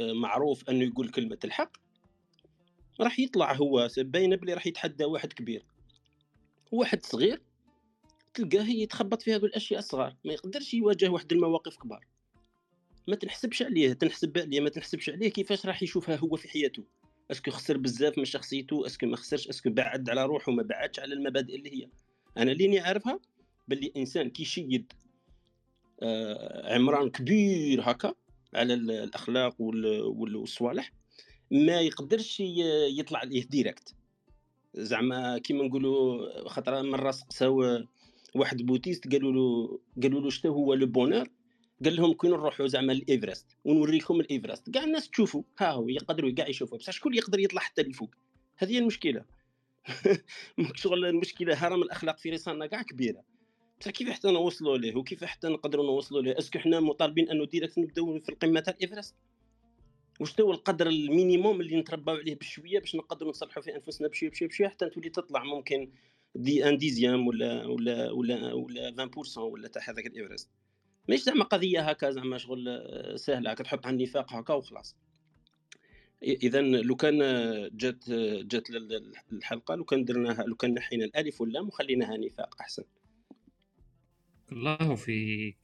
آه، معروف أنه يقول كلمة الحق راح يطلع هو باينة بلي راح يتحدى واحد كبير. واحد صغير تلقاه يتخبط في هذو الاشياء الصغار ما يقدرش يواجه واحد المواقف كبار. ما تنحسبش عليه تنحسب عليه ما تنحسبش عليه كيفاش راح يشوفها هو في حياته. est-ce que خسر بزاف من شخصيته est-ce que ما خسرش est-ce que بعد على روحه ما بعدش على المبادئ اللي هي. أنا ليني عارفها باللي إنسان كي يشيد آه، عمران كبير هكا على ال- الأخلاق وال- وال- والصوالح ما يقدرش يطلع عليه direct زعما كيما نقولوا خاطر مرة سقساو واحد bouddhiste قالوا له قالوا له شنو هو le bonheur؟ قال لهم كي نروحوا زعما الايفرست ونوريكم الإيفرست. كاع الناس تشوفوا ها هو يقدروا كاع يشوفوا بصح شكون يقدر يطلع حتى لفوق؟ هذه هي المشكلة. [laughs] شغل المشكلة هرم الأخلاق في رسالنا كاع كبيرة. بصح كيف حتى نوصلوا ليه؟ وكيف حتى نقدروا نوصلوا ليه؟ est-ce que حنا مطالبين انه direct نبداو في القمة تاع الإيفرست؟ واش هو القدر ال minimum اللي نترباو عليه بشوية باش نقدروا نصلحوا في أنفسنا بشوية بشوية بشوية حتى تولي تطلع ممكن d'un dixième ولا ولا ولا ولا 20% ولا تاع هذاك الإيفرست. ماشي زعما قضية هكا زعما شغل آه، سهلة هكا تحط على النفاق هكا وخلاص. اذا لو كان آه، جات آه، جات ال- ال- الحلقة لو كان درناها لو كان نحينا الألف واللام وخليناها نفاق أحسن. الله فيك.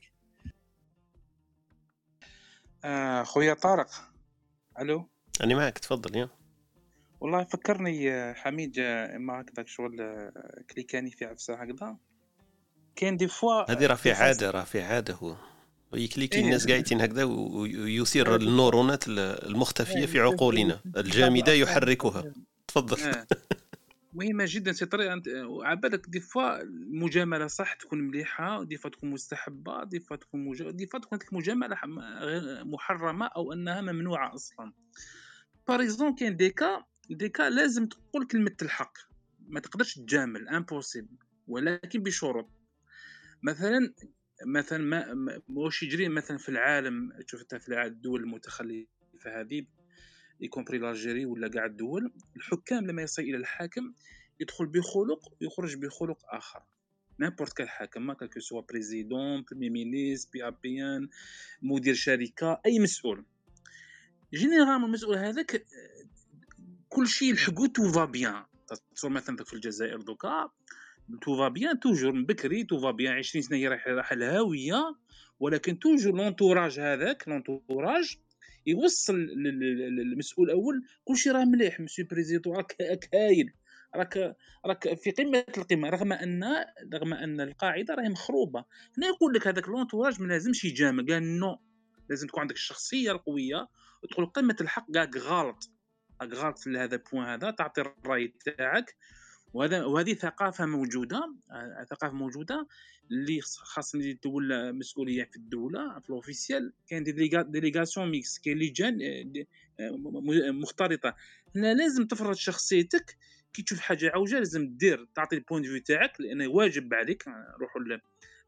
آه خويا طارق. ألو؟ أنا معك تفضل يا والله فكرني حميد إما هكذاك شغل كليكاني في عفسة هكذا. كاين دي فوا هذه راه في عادة راه في عادة هو. ويكليكي إيه. الناس قاعدين هكذا ويثير النورونات المختفية في عقولنا. الجامدة يحركها تفضل. مهمة جدا. c'est طريقة أنت عبالك des fois المجاملة صح تكون مليحة des fois تكون مستحبة des fois تكون مج... des fois تكون المجامله محرمة أو أنها ممنوعة أصلا. par exemple كاين des cas des cas لازم تقول كلمة الحق. ما تقدرش تجامل impossible ولكن بشروط. مثلا مثلا ما ما- واش يجري مثلا في العالم شفتها في الدول المتخلفة هذه y compris l'Algérie ولا كاع الدول الحكام لما يصل إلى الحاكم يدخل بخلق ويخرج بخلق آخر. n'importe quel حاكم quel que soit président premier ministre ou bien مدير شركة أي مسؤول. généralement المسؤول هذاك كل شيء tout va bien. تصور مثلا في الجزائر دوكا tout va bien toujours من بكري tout va bien 20 سنة هي رايحه الهاويه ولكن toujours l'entourage هذاك l'entourage يوصل لل- لل- للمسؤول الأول كلشي راه مليح monsieur président راك هايل راك راك في قمة القمة رغم ان رغم أن القاعدة راهي مخروبة. هنا يقول لك هذاك l'entourage ما لازمش يجامل قال non لازم تكون عندك الشخصية القوية وتقول كلمة الحق كاع غلط. راك في هذا ال point هذا تعطي الرأي تاعك. وهذا وهذه ثقافة موجودة آه، ثقافة موجودة اللي خص- خاص اللي تولى مسؤولية في الدولة في ال officiel كاين des déléga- délégations mixtes كاين لجان آه، آه، مختلطة. هنا لازم تفرض شخصيتك كي تشوف حاجة عوجه لازم دير تعطي ال point de vue تاعك لأنه واجب عليك روحوا ل-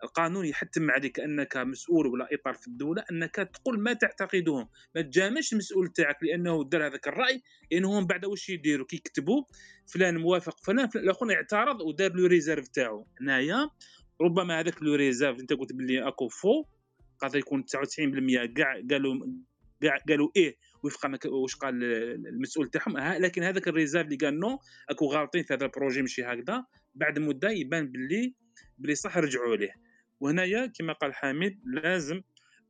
القانون يحتم عليك أنك مسؤول ولا إطار في الدولة أنك تقول ما تعتقده ما تجاملش المسؤول تاعك لأنه دار هذاك الرأي لأنه من بعد واش يديروا؟ كيكتبوا فلان موافق فلان فلان- الآخر اعترض ودار la réserve تاعو. هنايا ربما هذاك la réserve أنت قلت باللي أكو faux قادر يكون 99% كاع قالوا كاع قالوا إيه وفق واش قال المسؤول تاعهم. لكن هذاك ال réserve اللي قال non أكو غالطين في هذا ال projet ماشي هكذا بعد مدة يبان باللي باللي صح رجعوا ليه. وهنايا كما قال حميد لازم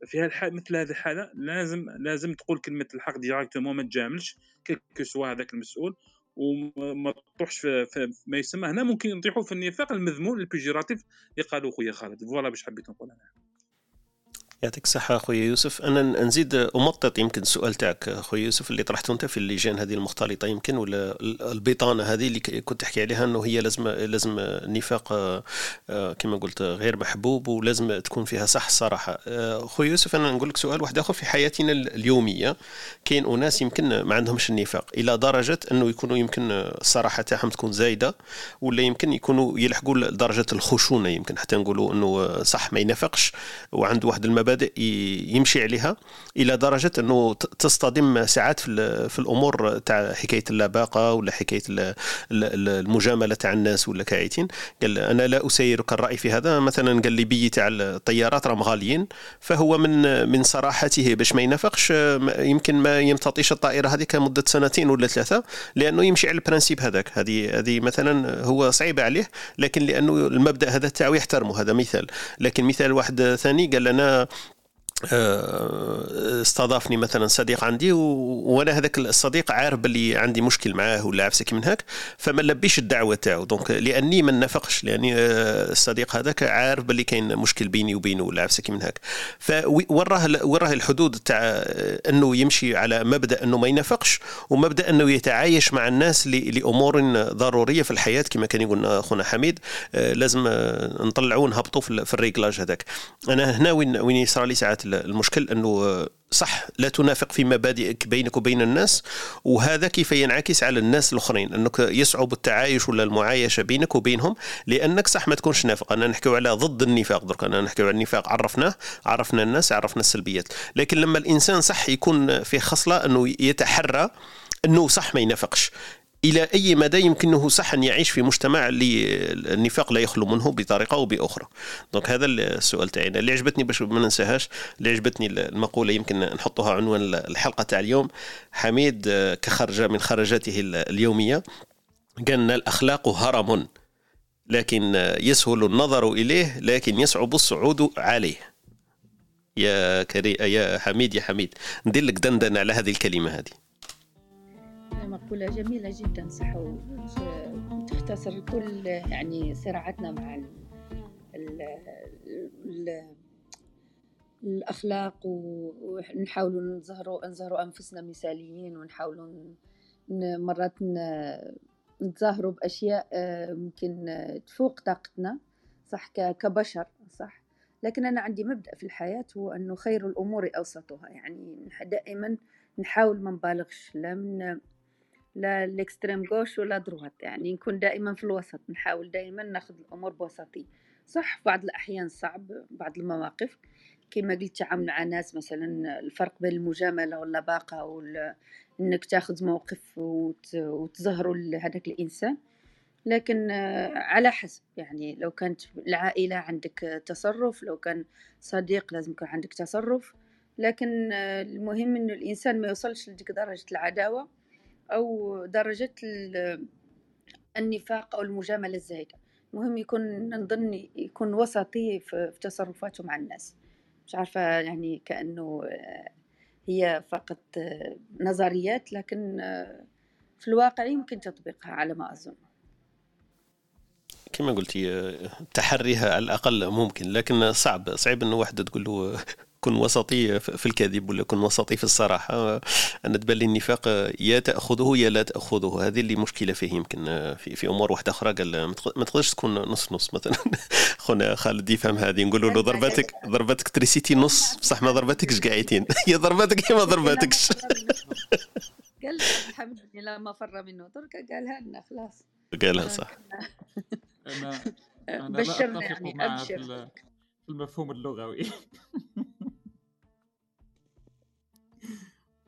في هالحال مثل هذه الحالة لازم لازم تقول كلمة الحق directement ما تجاملش quel que soit هذاك المسؤول وما في, في في ما يسمى هنا ممكن نطيحوا في النفاق المذموم ال péjoratif اللي قالوا خويا خالد. فوالا باش حبيت نقول أنا. يعطيك الصحة أخويا يوسف. أنا نزيد أمطط يمكن السؤال تاعك أخويا يوسف اللي طرحته أنت في اللجان هذه المختلطة يمكن ولا البطانة هذه اللي كنت تحكي عليها أنه هي لازم لازم نفاق آه، كما قلت غير محبوب ولازم تكون فيها صح الصراحة آه، أخويا يوسف أنا نقول لك سؤال واحد آخر في حياتنا اليومية. كاين أناس يمكن ما عندهمش النفاق إلى درجة أنه يكونوا يمكن الصراحة تاعهم تكون زايدة ولا يمكن يكونوا يلحقوا لدرجة الخشونة يمكن حتى نقولوا أنه صح ما ينافقش وعنده واحد المبادئ ي- يمشي عليها إلى درجة أنه تصطدم ساعات في, في الأمور تاع حكاية اللباقة ولا حكاية ال- ال- المجاملة تاع الناس ولا كايتين قال أنا لا أسيرك الرأي في هذا. مثلا قال لي بي تاع الطيارات راهم غاليين فهو من من صراحته باش ما ينافقش يمكن ما يمتطيش الطائرة هذيك مده سنتين ولا ثلاثة لأنه يمشي على ال principe هذاك. هذه هذه مثلا هو صعيبه عليه لكن لأنه المبدأ هذا تاعو يحترمه هذا مثال. لكن مثال واحد ثاني قال أنا استضافني مثلا صديق عندي وأنا هذاك الصديق عارف باللي عندي مشكل معاه ولا عفسك من هاك فما لباش الدعوة تاعو. donc لأني ما نفقش لأني آه، الصديق هذاك عارف باللي كاين مشكل بيني وبينه ولا عفسك من هاك فوراه وراه الحدود تاع آه، إنه يمشي على مبدأ إنه ما ينافقش ومبدأ إنه يتعايش مع الناس لأمور ضرورية في الحياة كما كان يقول أخونا حميد. آه، لازم آه، نطلعوا نهبطوا في ال- في الريكلاج هذاك. أنا هنا وين وين يصرى لي ساعات المشكل أنه آه، صح لا تنافق في مبادئك بينك وبين الناس وهذا كيف ينعكس على الناس الآخرين أنك يصعب التعايش ولا المعايشة بينك وبينهم لأنك صح ما تكونش نافق. أنا نحكيو على ضد النفاق درك أنا نحكيو على النفاق عرفناه عرفنا الناس عرفنا السلبيات. لكن لما الإنسان صح يكون في خصلة أنه يتحرى أنه صح ما ينافقش. إلى أي مدى يمكنه صح ان يعيش في مجتمع اللي النفاق لا يخلو منه بطريقة أو بأخرى؟ دونك هذا السؤال تاعنا اللي عجبتني باش ما ننساهاش اللي عجبتني المقولة يمكن نحطها عنوان الحلقة تاع اليوم. حميد آه، كخرج من خرجاته اليومية قالنا الأخلاق هرم لكن يسهل النظر إليه لكن يصعب الصعود عليه. يا كري يا حميد يا حميد. ندير لك دندن على هذه الكلمة هذه. مقولة جميلة جدا صح وتختصر كل يعني صراعاتنا مع ال ال ال الأخلاق ونحاولوا نظهروا نظهروا أنفسنا مثاليين ونحاولوا مرات نتظاهروا بأشياء آه، ممكن تفوق طاقتنا صح كبشر صح. لكن أنا عندي مبدأ في الحياة هو أنه خير الأمور أوسطها يعني دائما نحاول ما نبالغش لا من لا الاكستريم جوش ولا دروات يعني نكون دائما في الوسط نحاول دائما ناخذ الأمور بوسطيه صح بعض الأحيان صعب بعض المواقف. كما قلت تعامل مع ناس مثلا الفرق بين المجاملة واللباقة وال... إنك تاخذ موقف وت... لهذاك الإنسان. لكن آه، على حسب يعني لو كانت العائلة عندك تصرف لو كان صديق لازم يكون عندك تصرف. لكن آه، المهم إنه الإنسان ما يوصلش لديك درجة العداوة. أو درجة ال- النفاق أو المجاملة الزايدة. مهم يكون نظن يكون وسطي في تصرفاته مع الناس. مش عارفة يعني كأنه آه، هي فقط آه، نظريات لكن آه، في الواقع يمكن تطبيقها على ما أظن. كما قلتي تحريها على الأقل ممكن لكن صعب صعب إنه واحد تقول له [laughs] كن وسطي في الكذب ولا كن وسطي في الصراحة. أنا تبان لي النفاق يا تأخذه يا لا تأخذه. هذه اللي مشكلة فيه يمكن في, في أمور واحدة أخرى. قال ما تق- ما تقدرش تكون نص نص مثلا. [laughs] خونا خالد يفهم هذه. نقولوا له ضربتك ضربتك تريسيتي نص بصح ما ضربتكش قاعدين. [laughs] يا ضربتك يا ما ضربتكش. [laughs] قال الحمد لله ما فر منه. درك قالها لنا خلاص. قالها صح. أنا أنا لا بشرنا يعني ابشر في المفهوم اللغوي.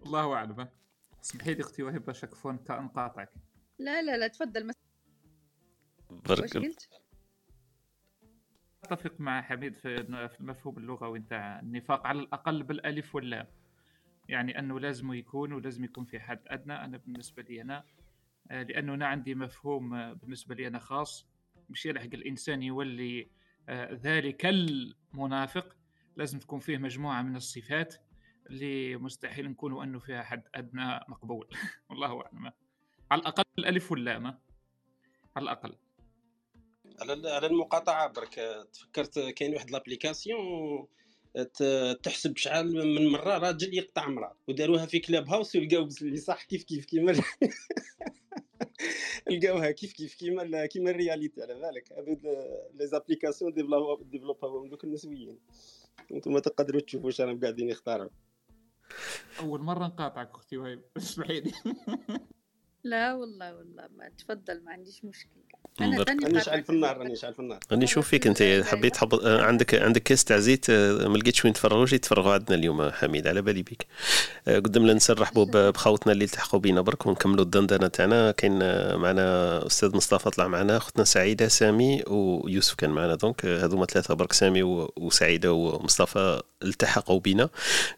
الله أعلم. اسمحي لي أختي وهبه شكفون كنقاطعك لا لا لا تفضل مس- برك قلت؟ أتفق مع حميد في في المفهوم اللغوي نتاع النفاق على الأقل بالألف واللام يعني أنه لازم يكون ولازم يكون في حد أدنى. أنا بالنسبة لي أنا آه، لأنه أنا عندي مفهوم آه، بالنسبة لي أنا خاص. مش يلحق الإنسان يولي آه، ذلك المنافق. لازم تكون فيه مجموعة من الصفات. اللي مستحيل نكونوا أنه فيها حد أدنى مقبول. [laughs] والله أعلم. على الأقل الالف واللام على الأقل. على على المقاطعة برك تفكرت كاين واحد لابليكاسيون تحسب شحال من مرة راجل يقطع امراه وداروها في كلاب هاوس ولقاو بلي صح كيف كيف كيما [laughs] لقاوها كيف كيف كيما كيما الرياليتي على بالك. هذو لي زابليكاسيون ديفلوباهم دوك النسويين. أنتم تقدروا تشوفوا راهم قاعدين يختاروا. أول مرة نقاطعك أختي وهيب اسمحي لي لا والله والله ما تفضل ما عنديش مشكل غني راني شعل في النار راني شعل في النار. راني نشوف فيك أنت حبيت حب... عندك عندك كاس تاع زيت آه، ما لقيتش وين تفرغوا جي تفرغوا عندنا اليوم آه، حميد على بالي بك آه، قدام لا ننسى نرحبوا بخوتنا اللي التحقوا بينا برك ونكملوا الدندنة تاعنا. كاين معنا أستاذ مصطفى طلع معنا أختنا سعيدة سامي ويوسف كان معنا. donc هذوما ثلاثة برك سامي وسعيده ومصطفى التحقوا بنا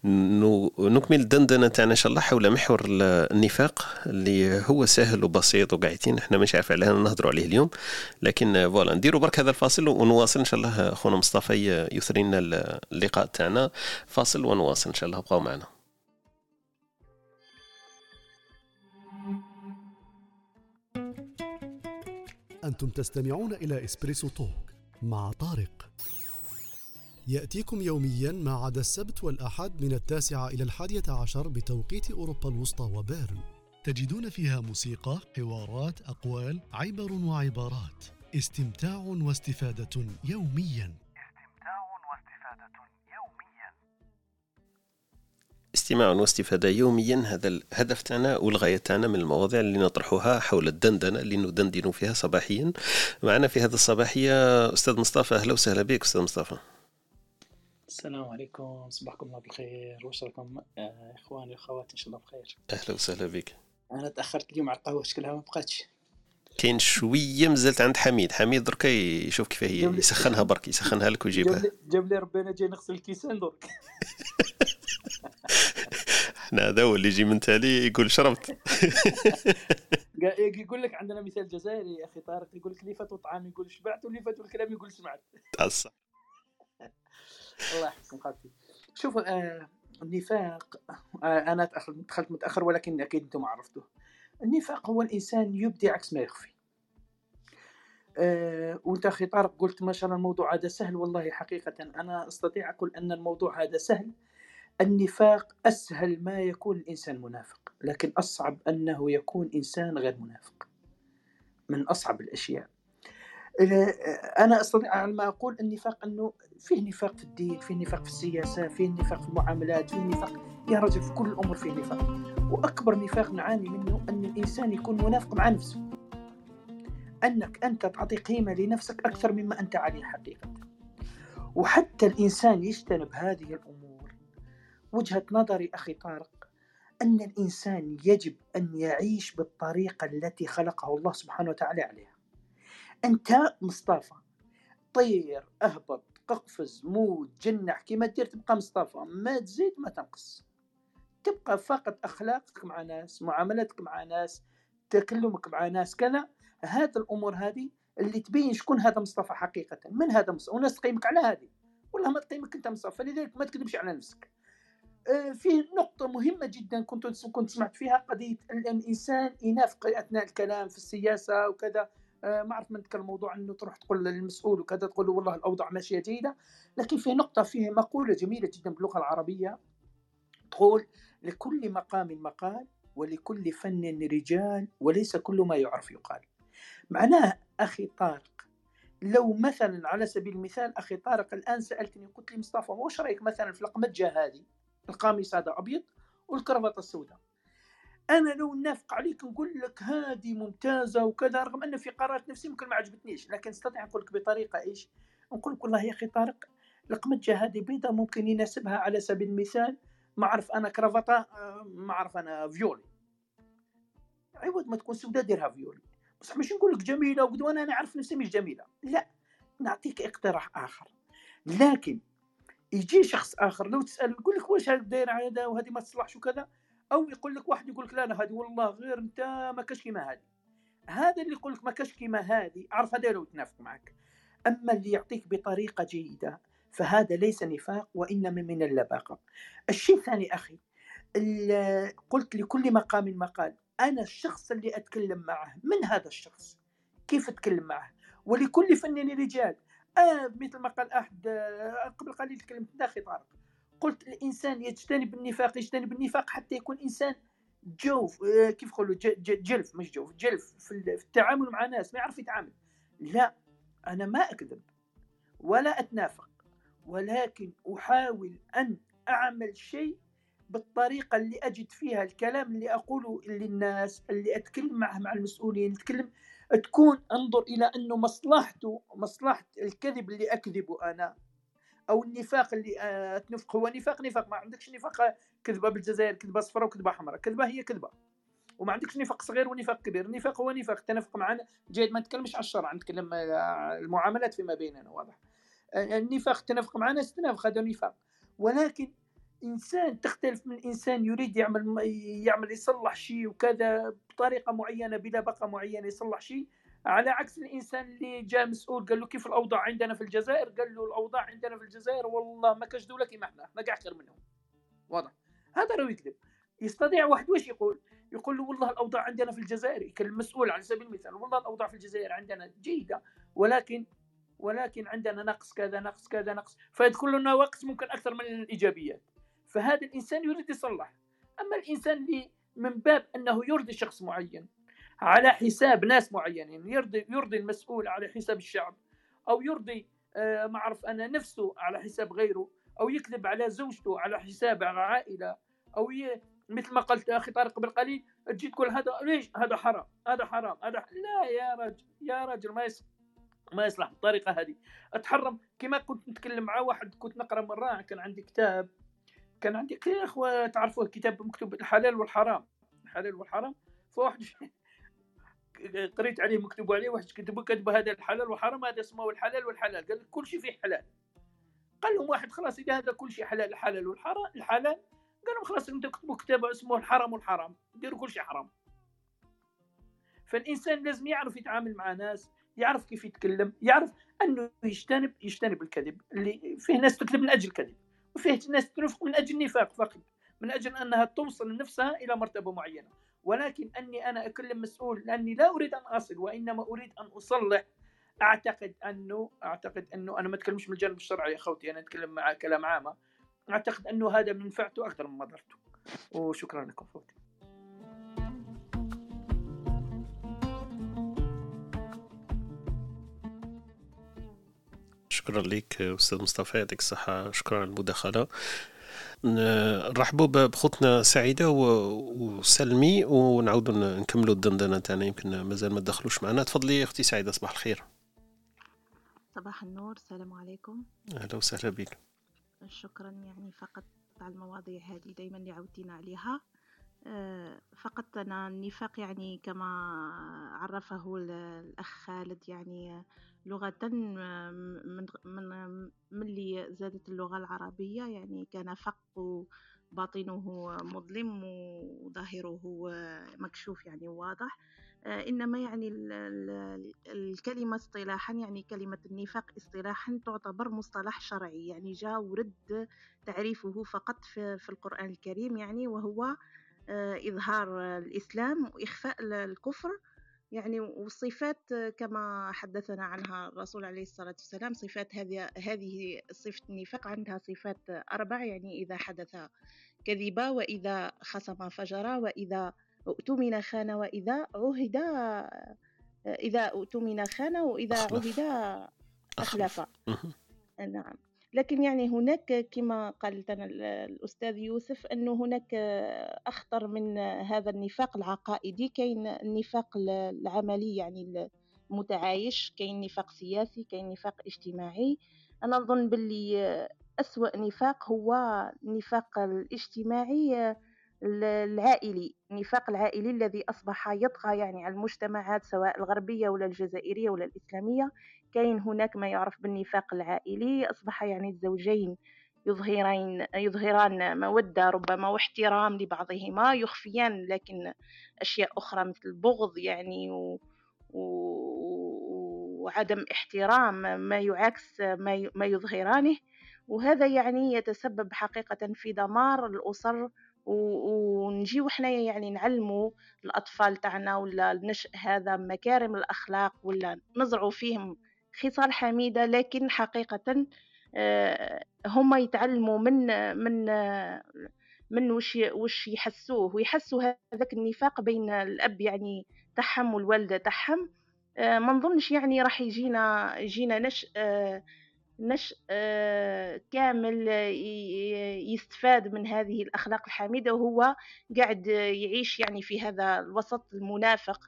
نو- نكمل الدندنة تاعنا إن شاء الله حول محور ال- النفاق اللي هو سهل وبسيط وقاعدين إحنا مش عارف علاه نهضروا عليه اليوم. لكن آه، voilà نديروا برك هذا الفاصل ونواصل إن شاء الله خونا مصطفى يثري لنا ال- اللقاء تاعنا. فاصل ونواصل إن شاء الله بقاو معنا. أنتم تستمعون إلى Espresso Talk مع طارق. يأتيكم يوميا ما عدا السبت والأحد من التاسعة إلى الحادية عشر بتوقيت أوروبا الوسطى وبيرن. تجدون فيها موسيقى، حوارات، أقوال، عبر وعبارات. استمتاع واستفادة يوميا. استمتاع واستفادة يوميا استماع واستفادة يوميا. هذا الهدف تاعنا والغاية تاعنا من المواضيع اللي نطرحوها حول الدندنة اللي ندندن فيها صباحيا. معنا في هذه الصباحية أستاذ مصطفى. أهلا وسهلا بك أستاذ مصطفى. السلام عليكم. صباحكم الله بالخير. واش راكم آه، إخواني وأخواتي إن شاء الله بخير. أهلا وسهلا بك. أنا تأخرت اليوم على القهوة شكلها ما بقاتش. كاين شوية مازالت عند حميد. حميد دركا يشوف كيف هي يسخنها برك يسخنها لك ويجيبها. جاب لي ربي أنا جاي نغسل الكيسان درك. [laughs] إحنا هذا هو اللي يجي من تالي يقول شربت. [laughs] يقول لك عندنا مثال جزائري يا أخي طارق يقول لك اللي فاتوا طعام يقول شبعت واللي فاتوا الكلام يقول سمعت [laughs] الله يحسن خالتي. شوف آه النفاق آه أنا دخلت متأخر ولكن أكيد أنتم عرفتوه. النفاق هو الإنسان يبدي عكس ما يخفي. آه وأنت أخي طارق قلت ما شاء الله الموضوع هذا سهل والله حقيقة أنا أستطيع أقول أن الموضوع هذا سهل. النفاق أسهل ما يكون الإنسان منافق لكن أصعب أنه يكون إنسان غير منافق. من أصعب الأشياء. أنا أستطيع على ما أقول النفاق إنه فيه نفاق في الدين فيه نفاق في السياسة فيه نفاق في المعاملات فيه نفاق يا رجل في كل الأمور فيه نفاق وأكبر نفاق نعاني منه أن الإنسان يكون منافق مع نفسه. أنك أنت تعطي قيمة لنفسك أكثر مما أنت عليه حقيقة. وحتى الإنسان يجتنب هذه الأمور وجهة نظري أخي طارق أن الإنسان يجب أن يعيش بالطريقة التي خلقه الله سبحانه وتعالى عليها. أنت مصطفى. طير أهبط قفز موت جنح كيما دير تبقى مصطفى. ما تزيد ما تنقص. تبقى فقط أخلاقك مع ناس معاملتك مع ناس تكلمك مع ناس كذا. هذه الأمور هذه اللي تبين شكون هذا مصطفى حقيقة. من هذا مصطفى وناس تقيمك على هذه. والله ما تقيمك أنت مصطفى فلذلك ما تكذبش على نفسك. آه، فيه نقطة مهمة جدا كنت كنت سمعت فيها قضية الإنسان ينافق أثناء الكلام في السياسة وكذا. ما أعرف من ذكر الموضوع أنه تروح تقول للمسؤول وكذا تقول له والله الأوضاع ماشية جيدة. لكن في نقطة فيه مقولة جميلة جدا باللغة العربية تقول لكل مقام مقال ولكل فن رجال وليس كل ما يعرف يقال. معناه أخي طارق لو مثلا على سبيل المثال أخي طارق الآن سألتني قلت لي مصطفى وش رأيك مثلا في القمجة هذه؟ القميص هذا أبيض والكرافطة السوداء. أنا لو نافق عليك نقول لك هذه ممتازة وكذا رغم أن في قرارات نفسي ممكن ما عجبتنيش لكن استطيع نقول لك بطريقة إيش؟ نقول لك والله يا أخي طارق القمجه هذه بيضة ممكن يناسبها على سبيل المثال ما أعرف أنا كرافطة آه، ما أعرف أنا فيولي. عوض ما تكون سوداء ديرها فيولي. بصح مش نقول لك جميلة وأنا أنا عارف نفسي مش جميلة. لا نعطيك اقتراح آخر. لكن يجي شخص آخر لو تسأل يقول لك واش هذا داير هذا وهذه ما تصلحش وكذا؟ أو يقول لك واحد يقول لك لا لا هذه والله غير أنت ما كاش كيما هذه. هذا اللي يقول لك ما كاش كيما هذه عرف هذا لو يتنافق معك. أما اللي يعطيك بطريقة جيدة فهذا ليس نفاق وإنما من اللباقة. الشيء الثاني أخي قلت لكل مقام مقال أنا الشخص اللي أتكلم معه من هذا الشخص؟ كيف أتكلم معه؟ ولكل فن رجال. آه مثل ما قال أحد آه قبل قليل تكلمت داخل طارق. قلت الإنسان يجتنب النفاق يجتنب النفاق حتى يكون إنسان جوف آه، كيف يقولوا جلف مش جوف جلف في التعامل مع ناس ما يعرف يتعامل. لا أنا ما أكذب ولا أتنافق ولكن أحاول أن أعمل شيء بالطريقة اللي أجد فيها الكلام اللي أقوله للناس اللي أتكلم معه مع المسؤولين أتكلم تكون أنظر إلى أنه مصلحته مصلحة الكذب اللي أكذبه أنا. أو النفاق اللي آه، تنفق. هو نفاق نفاق. ما عندكش نفاق كذبة بالجزائر كذبة صفراء وكذبة حمراء. كذبة هي كذبة. وما عندكش نفاق صغير ونفاق كبير. النفاق هو نفاق. تنافق معنا جيد ما نتكلمش على الشرع نتكلم آه، المعاملات فيما بيننا واضح. آه، النفاق تنافق معنا تنافق هذا نفاق. ولكن إنسان تختلف من إنسان يريد يعمل يعمل يصلح شيء وكذا بطريقة معينة بلا بقى معينة يصلح شيء على عكس الإنسان اللي جاء مسؤول قال له كيف الأوضاع عندنا في الجزائر؟ قال له الأوضاع عندنا في الجزائر والله ما كاش دولة كيما إحنا إحنا كاع خير منهم. واضح. هذا راه يكذب. يستطيع واحد واش يقول؟ يقول له والله الأوضاع عندنا في الجزائر يكلم مسؤول على سبيل المثال والله الأوضاع في الجزائر عندنا جيدة ولكن ولكن عندنا نقص كذا نقص كذا نقص فيدخل له نواقص ممكن أكثر من الإيجابيات. فهذا الإنسان يريد يصلح. أما الإنسان اللي من باب أنه يرضي شخص معين على حساب ناس معينين يرضي يرضي المسؤول على حساب الشعب أو يرضي آه، ما أعرف أنا نفسه على حساب غيره أو يكذب على زوجته على حساب العائله أو ي... مثل ما قلت أخي طارق قبل قليل تجي تقول هذا ليش؟ هذا حرام هذا حرام هذا لا يا رجل يا رجل ما يصلح ما يصلح بالطريقة هذه. أتحرم كما كنت نتكلم مع واحد كنت نقرأ مرة كان عندي كتاب كان عندي يا أخوة تعرفوه كتاب مكتوب الحلال والحرام الحلال والحرام فواحد قريت عليه مكتوب عليه واحد كتبوا كتب هذا الحلال والحرام هذا اسمه الحلال والحلال. قال كل شيء فيه حلال. قال لهم واحد خلاص إذا هذا كل شيء حلال الحلال والحرام الحلال. قال لهم خلاص أنتم كتبوا كتاب اسمه الحرام والحرام. ديروا كل شيء حرام. فالإنسان لازم يعرف يتعامل مع ناس يعرف كيف يتكلم يعرف أنه يجتنب يجتنب الكذب. اللي فيه ناس تكذب من أجل الكذب وفيه ناس تنفق من أجل النفاق فقط. من أجل أنها توصل نفسها إلى مرتبة معينة. ولكن أني أنا أكلم مسؤول لأني لا أريد أن أصل وإنما أريد أن أصلح. أعتقد أنه أعتقد أنه أنا ما أتكلمش من الجانب الشرعي يا أخوتي أنا أتكلم مع كلام عامه أعتقد أنه هذا منفعته أكثر من مضرته وشكرا لكم فوتي شكرا لك أستاذ مصطفى يعطيك الصحة. شكرا على المداخلة. نرحبوا بخوتنا سعيدة وسلمي ونعاودوا نكملوا الدندنة تاعنا. يمكن مازال ما دخلوش معنا. تفضلي أختي سعيدة صباح الخير. صباح النور السلام عليكم. أهلا وسهلا بك. شكرا يعني فقط على المواضيع هذه دائما اللي عودتينا عليها. آه، فقط أنا النفاق يعني كما عرفه الأخ خالد يعني لغةً من من ملي زادت اللغة العربية يعني كان فق باطنه مظلم وظاهره مكشوف يعني واضح. آه، إنما يعني ال- ال- الكلمة اصطلاحا يعني كلمة النفاق اصطلاحا تعتبر مصطلح شرعي يعني جاء ورد تعريفه فقط في, القرآن الكريم يعني وهو آه، إظهار الإسلام وإخفاء ال- الكفر. يعني وصفات كما حدثنا عنها الرسول عليه الصلاة والسلام صفات هذه هذه صفة النفاق عندها صفات أربع يعني إذا حدث كذب وإذا خصم فجر وإذا اؤتمن خان وإذا عهد إذا اؤتمن خان وإذا أخلف. عهد أخلف مهم. نعم لكن يعني هناك كما قالت أنا ال- الأستاذ يوسف أنه هناك أخطر من هذا النفاق العقائدي كاين النفاق ال- العملي يعني المتعايش كاين نفاق سياسي كاين نفاق اجتماعي. أنا نظن باللي أسوأ نفاق هو النفاق الاجتماعي ال- العائلي النفاق العائلي الذي أصبح يطغى يعني على المجتمعات سواء الغربية ولا الجزائرية ولا الإسلامية. كاين هناك ما يعرف بالنفاق العائلي أصبح يعني الزوجين يظهرين يظهران مودة ربما واحترام لبعضهما يخفيان لكن أشياء أخرى مثل البغض يعني و... وعدم احترام ما يعكس ما. ما يظهرانه وهذا يعني يتسبب حقيقة في دمار الأسر ونجيو حنايا يعني نعلموا الأطفال تاعنا ولا النشء هذا مكارم الأخلاق ولا نزرعوا فيهم خصال حميدة لكن حقيقة آه، هم يتعلموا من من من وش وش يحسوه ويحسوا هذاك النفاق بين الأب يعني تحم والوالدة تحم. آه، ما نظنش يعني راح يجينا يجينا نشء آه، آه، كامل يستفاد من هذه الأخلاق الحميدة وهو قاعد يعيش يعني في هذا الوسط المنافق.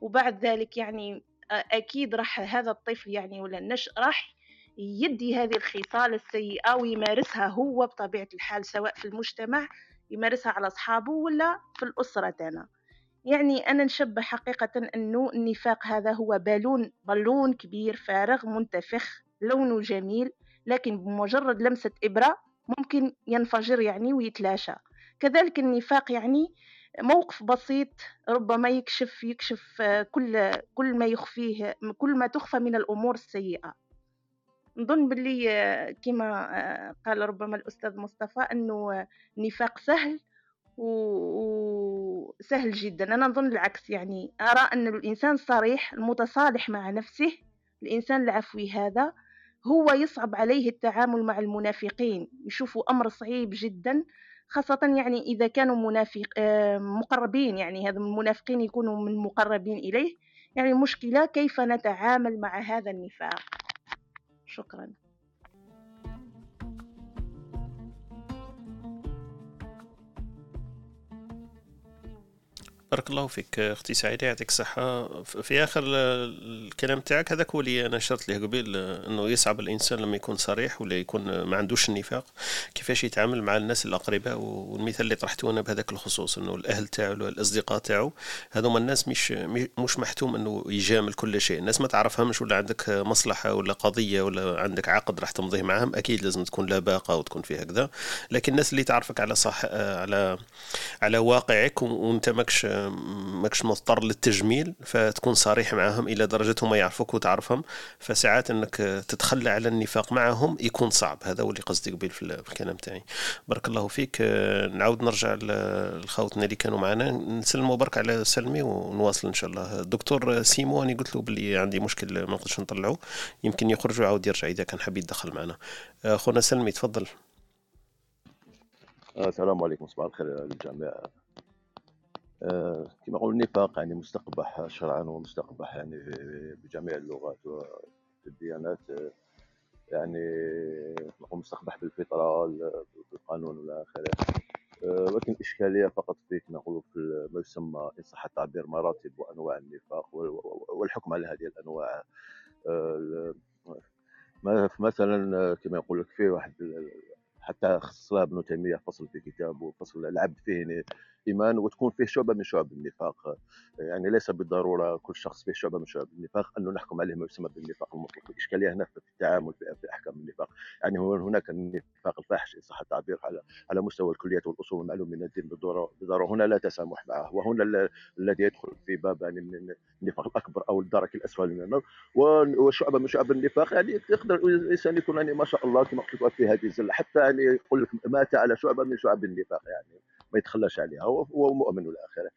وبعد ذلك يعني أكيد راح هذا الطفل يعني ولا النشء راح يدي هذه الخصال السيئة ويمارسها هو بطبيعة الحال سواء في المجتمع يمارسها على أصحابه ولا في الأسرة تاعنا. يعني أنا نشبه حقيقة أنه النفاق هذا هو بالون بالون كبير فارغ منتفخ لونه جميل لكن بمجرد لمسة إبرة ممكن ينفجر يعني ويتلاشى. كذلك النفاق يعني موقف بسيط ربما يكشف يكشف آه، كل كل ما يخفيه كل ما تخفى من الأمور السيئة. نظن باللي آه، كما آه، قال ربما الأستاذ مصطفى أنه آه، النفاق سهل وسهل جدا. أنا نظن العكس يعني. أرى أن الإنسان الصريح المتصالح مع نفسه الإنسان العفوي هذا هو يصعب عليه التعامل مع المنافقين. يشوفوا أمر صعيب جدا خاصة يعني إذا كانوا منافق آه، مقربين يعني هذا المنافقين يكونوا من مقربين إليه. يعني المشكلة كيف نتعامل مع هذا النفاق. شكرا. بارك الله فيك أختي سعيدة يعطيك الصحة. في آخر ال- الكلام تاعك هذاك هو اللي أنا اشرت له قبل أنه يصعب الإنسان لما يكون صريح ولا يكون ما عندوش النفاق كيفاش يتعامل مع الناس الأقرباء والمثال اللي طرحته أنا بهذاك الخصوص أنه الأهل تاعو الأصدقاء تاعو هذوما الناس مش مش محتوم أنه يجامل كل شيء. الناس ما تعرفهمش ولا عندك مصلحة ولا قضية ولا عندك عقد راح تمضيه معهم أكيد لازم تكون لباقه وتكون في هكذا. لكن الناس اللي تعرفك على صح على على واقعك وانت ماكش ماكش مضطر للتجميل فتكون صريح معهم إلى درجة هما يعرفوك وتعرفهم. فساعات إنك تتخلى على النفاق معهم يكون صعب. هذا هو اللي قصدي قبيل في ال- في الكلام تاعي. بارك الله فيك. نعاود نرجع لخوتنا اللي كانوا معنا. نسلموا برك على سلمي ونواصل إن شاء الله. الدكتور سيمو أنا قلت له باللي عندي مشكل ما نقدرش نطلعه. يمكن يخرج ويعاود يرجع إذا كان حاب يتدخل معنا. آه، خونا سلمي تفضل. السلام عليكم صباح الخير للجميع. كما قلنا النفاق يعني مستقبح شرعا ومستقبح يعني بجميع اللغات والديانات يعني مستقبح بالفطرة بالقانون والى آخره. ولكن الإشكالية فقط في كما في ما يسمى ان صح التعبير مراتب وأنواع النفاق وال- والحكم على هذه الأنواع. مثلا كما يقول لك في واحد حتى خص لها ابن تيمية فصل في كتابه فصل العبد فيه ايمان وتكون فيه شعبة من شعب النفاق. يعني ليس بالضرورة كل شخص فيه شعبة من شعب النفاق انه نحكم عليه ما يسمى بالنفاق المطلق. الإشكالية هنا في التعامل في أحكام النفاق. يعني هناك النفاق الفاحش إن صح التعبير على على مستوى الكليات والأصول المعلوم من الدين بالضروره هنا لا تسامح معه. وهنا الذي يدخل في باب يعني النفاق الأكبر أو الدرك الأسفل من النار. وشعبة من شعب النفاق يعني يقدر الإنسان يكون يعني ما شاء الله كما قلت في هذه الزلة. حتى يعني يقول لك مات على شعبة من شعب النفاق يعني. ما يتخلاش عليها. هو مؤمن والى اخره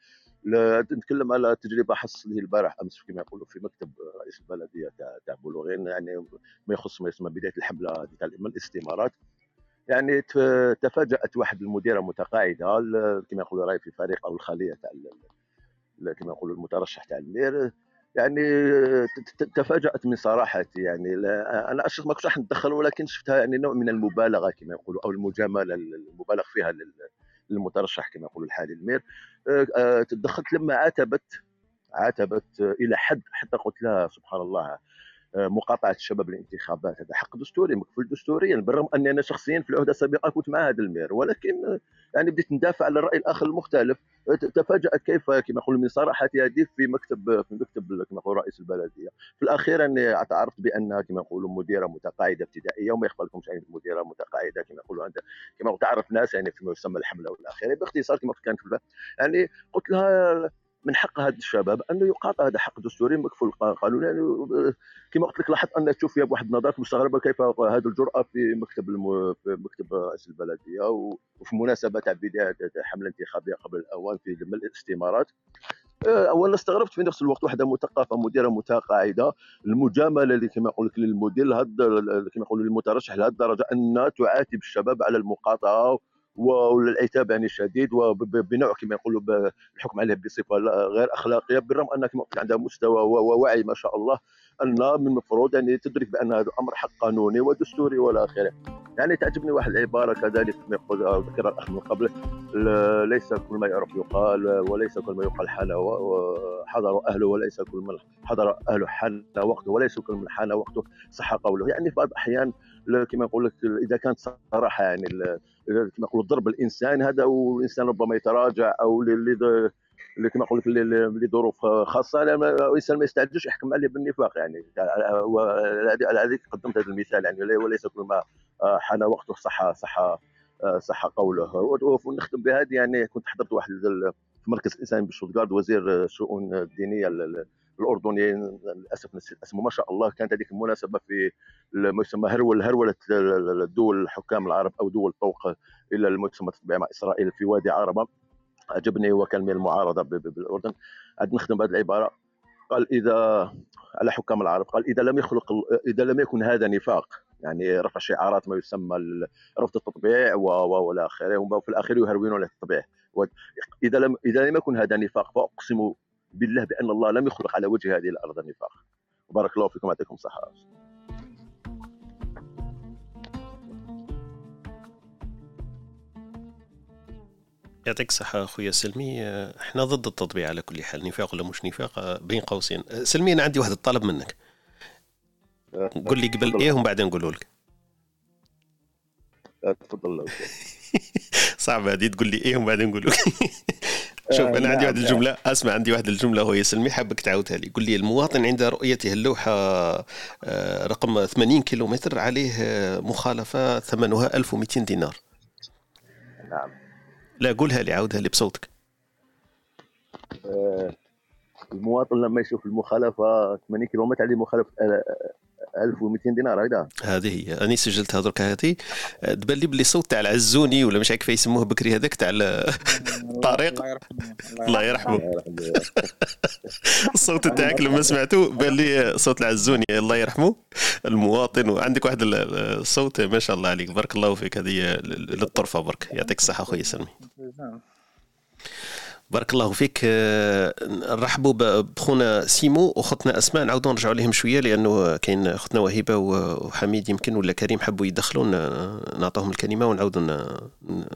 نتكلم على تجربة حصل لي البارح أمس كما يقولوا في مكتب رئيس البلديه تاع تاع بولوغين يعني ما يخص ما يسمى بداية الحملة تاع الاستمارات. يعني تفاجأت واحد المديرة متقاعدة كما يقولوا راهي في فريق أو الخلية تاع كما يقولوا المترشح تاع المير. يعني تفاجأت من صراحتي. يعني أنا اشخص ما كنتش راح نتدخل ولكن شفتها يعني نوع من المبالغة كما يقولوا أو المجاملة المبالغ فيها للمترشح كما يقولوا الحالي المير. آه، آه، تدخلت لما عاتبت عاتبت إلى حد حتى قلت لها سبحان الله. مقاطعة الشباب الانتخابات. هذا حق دستوري مكفول دستوريا. بالرغم اني أنا شخصيا في العهده السابقه كنت مع هذا المير. ولكن يعني بديت ندافع على الرأي الآخر المختلف. تفاجأت كيف كما يقول من صراحة هذه في مكتب في مكتب كما يقول رئيس البلدية. في الأخير أني اعترفت بأنها كما يقولوا مديرة متقاعدة ابتدائية وما يخفى لكمش يعني مديره متقاعدة كما يقولوا عندها كما تعرف ناس يعني فيما يسمى الحملة والاخير باختصار كما كانت يعني قلت لها من حق هذا الشباب أنه يقاطع هذا حق دستوري مكفول قانوني يعني كما قلت لك لاحظت أن تشوف فيها بواحد النظره مستغربه كيف هذه الجرأة في مكتب الم... في مكتب رئيس البلدية وفي مناسبة تاع بدايه حملة انتخابية قبل الأوان في الاستمارات اولا استغربت في نفس الوقت واحدة مثقفة مديرة متقاعدة المجاملة اللي كما يقول لك للمدير كما يقولوا للمترشح لهذه الدرجة ان تعاتب الشباب على المقاطعة والعتاب يعني شديد وبنوع كما يقولوا الحكم عليه بصفة غير أخلاقية بالرغم ان كما قلت عندها مستوى ووعي ما شاء الله أن من المفروض يعني تدرك بأن هذا الأمر حق قانوني ودستوري والى اخره يعني تعجبني واحد العبارة كذلك كما يقول ذكر الأخ من قبل ليس كل ما يعرف يقال وليس كل ما يقال حان حضر أهله وليس كل من حضر أهله حان وقته وليس كل من حان وقته صح قوله. يعني بعض الأحيان كما يقول لك إذا كانت صراحة يعني كما يقولوا ضرب الإنسان هذا والإنسان ربما يتراجع أو اللي كما نقول لك لظروف خاصة الإنسان ما يستعجلش يحكم عليه بالنفاق يعني. على هذيك قدمت هذا المثال يعني وليس كل ما حان وقته صح صح صح قوله. ونختم بهذه يعني كنت حضرت واحد في مركز الإنسان بشوتغارد وزير الشؤون الدينية الاردني للأسف اسمه ما شاء الله كانت هذيك المناسبة في ما يسمى هرول هرولة الدول الحكام العرب أو دول طوق إلى المسمى التطبيع مع إسرائيل في وادي عربة. عجبني وكان من المعارضة بالأردن. عاد نخدم بهذه العبارة. قال إذا على حكام العرب قال إذا لم يخلق إذا لم يكن هذا نفاق يعني رفع شعارات ما يسمى رفض التطبيع والى آخره. وفي الاخير يهرولون التطبيع. إذا لم إذا لم يكن هذا نفاق فأقسم بالله بأن الله لم يخلق على وجه هذه الأرض نفاق. بارك الله فيكم يعطيكم الصحة. يعطيك الصحة أخويا سلمي. إحنا ضد التطبيع على كل حال نفاق ولا مش نفاق؟ بين قوسين. سلمي أنا عندي واحد الطلب منك. قول لي قبل إيه ومن بعدين نقوله لك. تفضل. [laughs] صعب هذه تقول لي إيه ومن بعدين نقول لك. [laughs] شوف أنا عندي واحد الجملة أسمع عندي واحد الجملة هو يسلمي حابك تعاودها لي. قول لي المواطن عند رؤيته اللوحة آه، رقم 80 كيلومتر عليه مخالفة ثمنها 1200 دينار. نعم. لا قولها لي عاودها لي بصوتك. آه، المواطن لما يشوف المخالفة 80 كيلومتر عليه مخالفة 1200 دينار هكذا هذه هي. أنا سجلتها درك هذه. تبان لي بلي صوت تاع العزوني ولا مش عارف كيف يسموه بكري هذاك تاع الطريق [laughs] الله يرحمه الصوت [laughs] تاعك لما سمعته بان لي صوت العزوني الله يرحمه. المواطن وعندك واحد الصوت ما شاء الله عليك. بارك الله فيك. هذه للطرفة برك. يعطيك الصحة اخويا سلمي بارك الله فيك. آه، نرحبوا بخونا سيمو وخوتنا أسماء. نعاودوا نرجعوا لهم شوية لأنه كاين اختنا وهبه وحميد يمكن ولا كريم حبوا يدخلوا. نعطوهم الكلمة ونعاودوا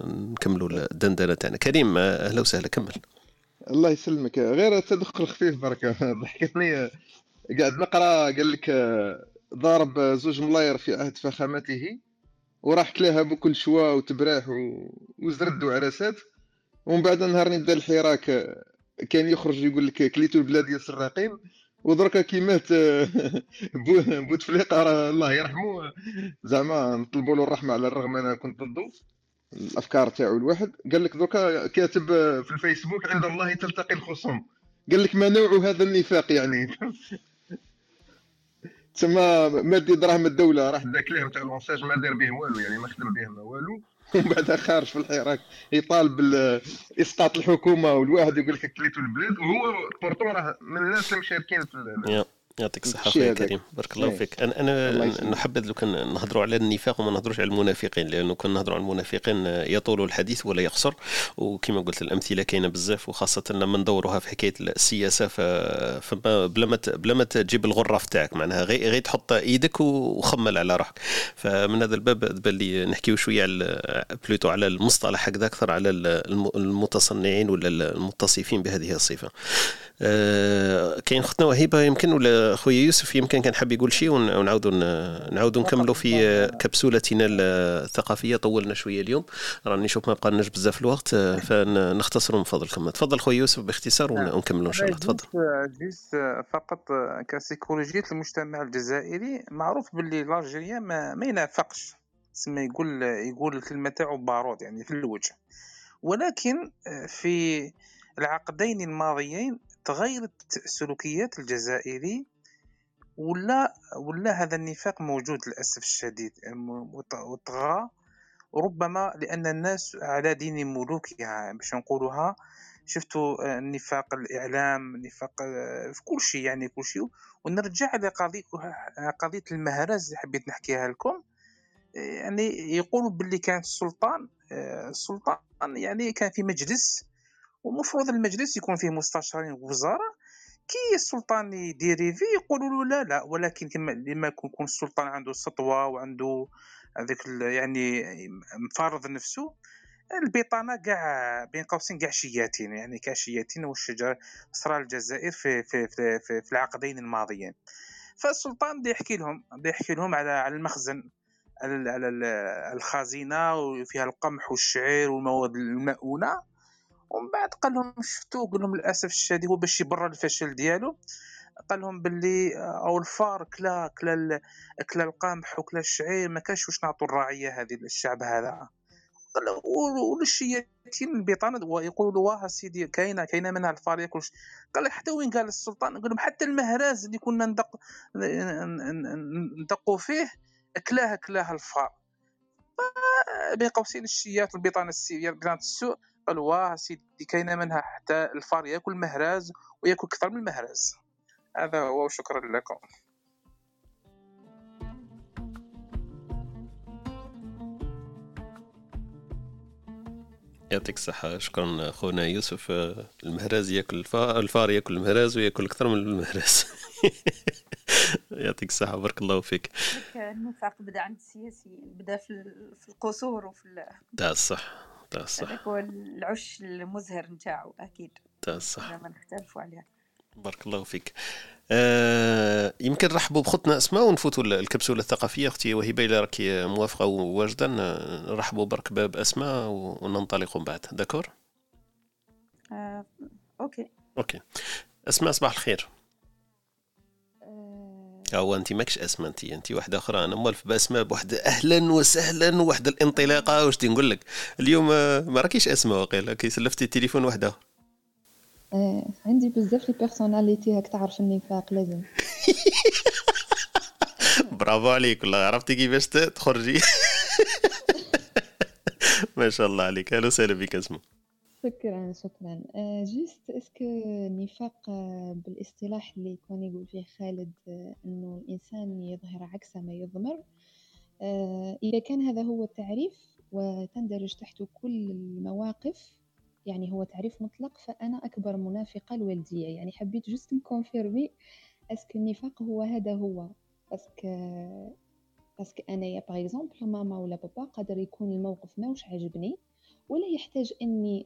نكملوا الدندنة تاعنا. كريم آه، أهلا وسهلا. كمل. الله يسلمك. غير تدخل خفيف بركه [laughs] ضحكتني. قاعد نقرأ قال لك ضارب زوج ملاير في عهد فخامته وراح كلاها بكل شوا وتبراح. وزرد وعرسات ومن بعد نهار نبدا الحراك. آه، كان يخرج يقول لك كليتو البلاد يا السراقين ودركا كي مات [laughs] بو- بوتفليقه راه الله يرحمه زعما نطلبوا له الرحمة على الرغم أنا كنت ضده. الأفكار تاعو الواحد. قال لك دركا كاتب في الفيسبوك عند الله تلتقي الخصوم قال لك ما نوع هذا النفاق يعني؟ [laughs] تسمى مادي دراهم الدولة راح داك ليه تاع l'ANSEJ ما دار به والو يعني ما خدم به ما والو. ومن [laughs] بعد خارج في الحراك يطالب باسقاط الحكومة والواحد يقول لك كليتو البلاد وهو pourtant راه من الناس المشاركين في ال- يا. يعطيك الصحة هذاك. كريم بارك الله إيه. فيك أنا أنا. نحبذ لو كان نهضروا على النفاق وما نهضروش على المنافقين لأنه كان نهضروا على المنافقين يطول الحديث ولا يقصر وكما قلت الأمثلة كاينة بزاف وخاصة لما ندوروها في حكاية السياسة ف... فما بلا ما بلا ما تجيب الغرف تاعك معناها غير غير تحط إيدك وخمل على روحك فمن هذا الباب بان لي نحكيو شوية على بلوتو على المصطلح هكذا أكثر على الم- المتصنعين ولا المتصفين بهذه الصفة آه، كاين اختنا وهبه يمكن ولا خويا يوسف يمكن كان حاب يقول شيء ون- ونعاودوا نعاودوا نكملوا في كبسولتنا الثقافية. طولنا شوية اليوم. راني نشوف ما بقالناش بزاف الوقت فنختصروا من فضلكم. تفضل خويا يوسف باختصار ون- ونكملوا إن شاء الله. تفضل. juste فقط كسيكولوجية المجتمع الجزائري معروف باللي ال algérien ما, ما ينافقش. تسمى يقول يقول الكلمة تاعو بارود يعني في الوجه. ولكن في العقدين الماضيين تغيرت سلوكيات الجزائري ولا ولا هذا النفاق موجود للأسف الشديد وطغى ربما لأن الناس على دين ملوكها باش نقولوها شفتوا آه، نفاق الإعلام نفاق آه، في كل شيء يعني كل شيء. ونرجع لقضيه قضية المهرز اللي حبيت نحكيها لكم. آه، يعني يقولوا باللي كان السلطان السلطان يعني كان في مجلس ومفروض المجلس يكون فيه مستشارين ووزراء كي السلطان يديريفي يقولوا له لا لا ولكن كما لما يكون السلطان عنده سطوة وعنده هذاك يعني مفارض نفسه البطانة كاع بين قوسين كاع شياتين. يعني كشياتين والشجر صرا الجزائر في في في, في, في العقدين الماضيين. فالسلطان بدا يحكي لهم بدا يحكي لهم على على المخزن على على ال- الخزينة وفيها القمح والشعير والمواد المؤونه ومن بعد قال لهم شفتوا قال لهم للأسف الشديد هو باش يبرر الفشل ديالو. قال لهم باللي أو الفار كلا كلا كلا القمح وكلا الشعير ما كانش واش نعطوا الرعيه هذه للشعب هذا. قال له و- وللشياتين البطانة؟ ويقولوا واه سيدي كاينة كاينة منها الفار ياكل قال حتى وين قال السلطان؟ قال لهم حتى المهراز اللي كنا ندق ندقوا فيه كلاه كلاه الفار. بين قوسين الشيات البطانة السي بطانة السوء. قالوا واه سيدي كاينة منها حتى الفار يأكل مهراز ويأكل أكثر من المهراز. هذا هو وشكرا لكم. يعطيك الصحة. شكرا خونا يوسف. المهراز يأكل الفار الفار يأكل المهراز ويأكل أكثر من المهراز. [laughs] يعطيك الصحة. بارك الله فيك. النفاق بدا عند السياسيين بدا في ال- في القصور وفي ال- تاع الصح الصح هذاك هو العش المزهر نتاعو أكيد. لا ما نختلفوا عليها. بارك الله فيك. آه يمكن نرحبوا بخوتنا أسماء ونفوتوا ال- الكبسولة الثقافية. أختي وهبه الا راكي موافقة وواجدة. نرحبوا برك باب أسماء و- وننطلقوا من بعد. d'accord؟ آه، okay. okay. أسماء صباح الخير. هو انت ماكش اسماء انت انت واحدة أخرى. أنا موالف باسماء بواحد أهلا وسهلا واحد الانطلاقة. واش نقول لك؟ اليوم آه، ما راكيش اسماء وقيلا كي سلفتي التليفون واحد اخر آه، عندي بزاف les personnalités هاك تعرف النفاق لازم. [laughs] برافو عليك والله. عرفتي كيفاش تخرجي؟ [laughs] ما شاء الله عليك. أهلا وسهلا بك اسماء شكرا شكرا. آه، juste est-ce que النفاق آه، بالاصطلاح اللي كان يقول فيه خالد آه، إنه الإنسان يظهر عكس ما يضمر. إذا كان هذا هو التعريف وتندرج تحته كل المواقف يعني هو تعريف مطلق فأنا أكبر منافقة لوالديا. يعني حبيت juste ن confirmer est-ce que النفاق هو هذا هو. parce que parce que أنايا par exemple ماما ولا بابا قادر يكون الموقف ماهوش عاجبني. ولا يحتاج إني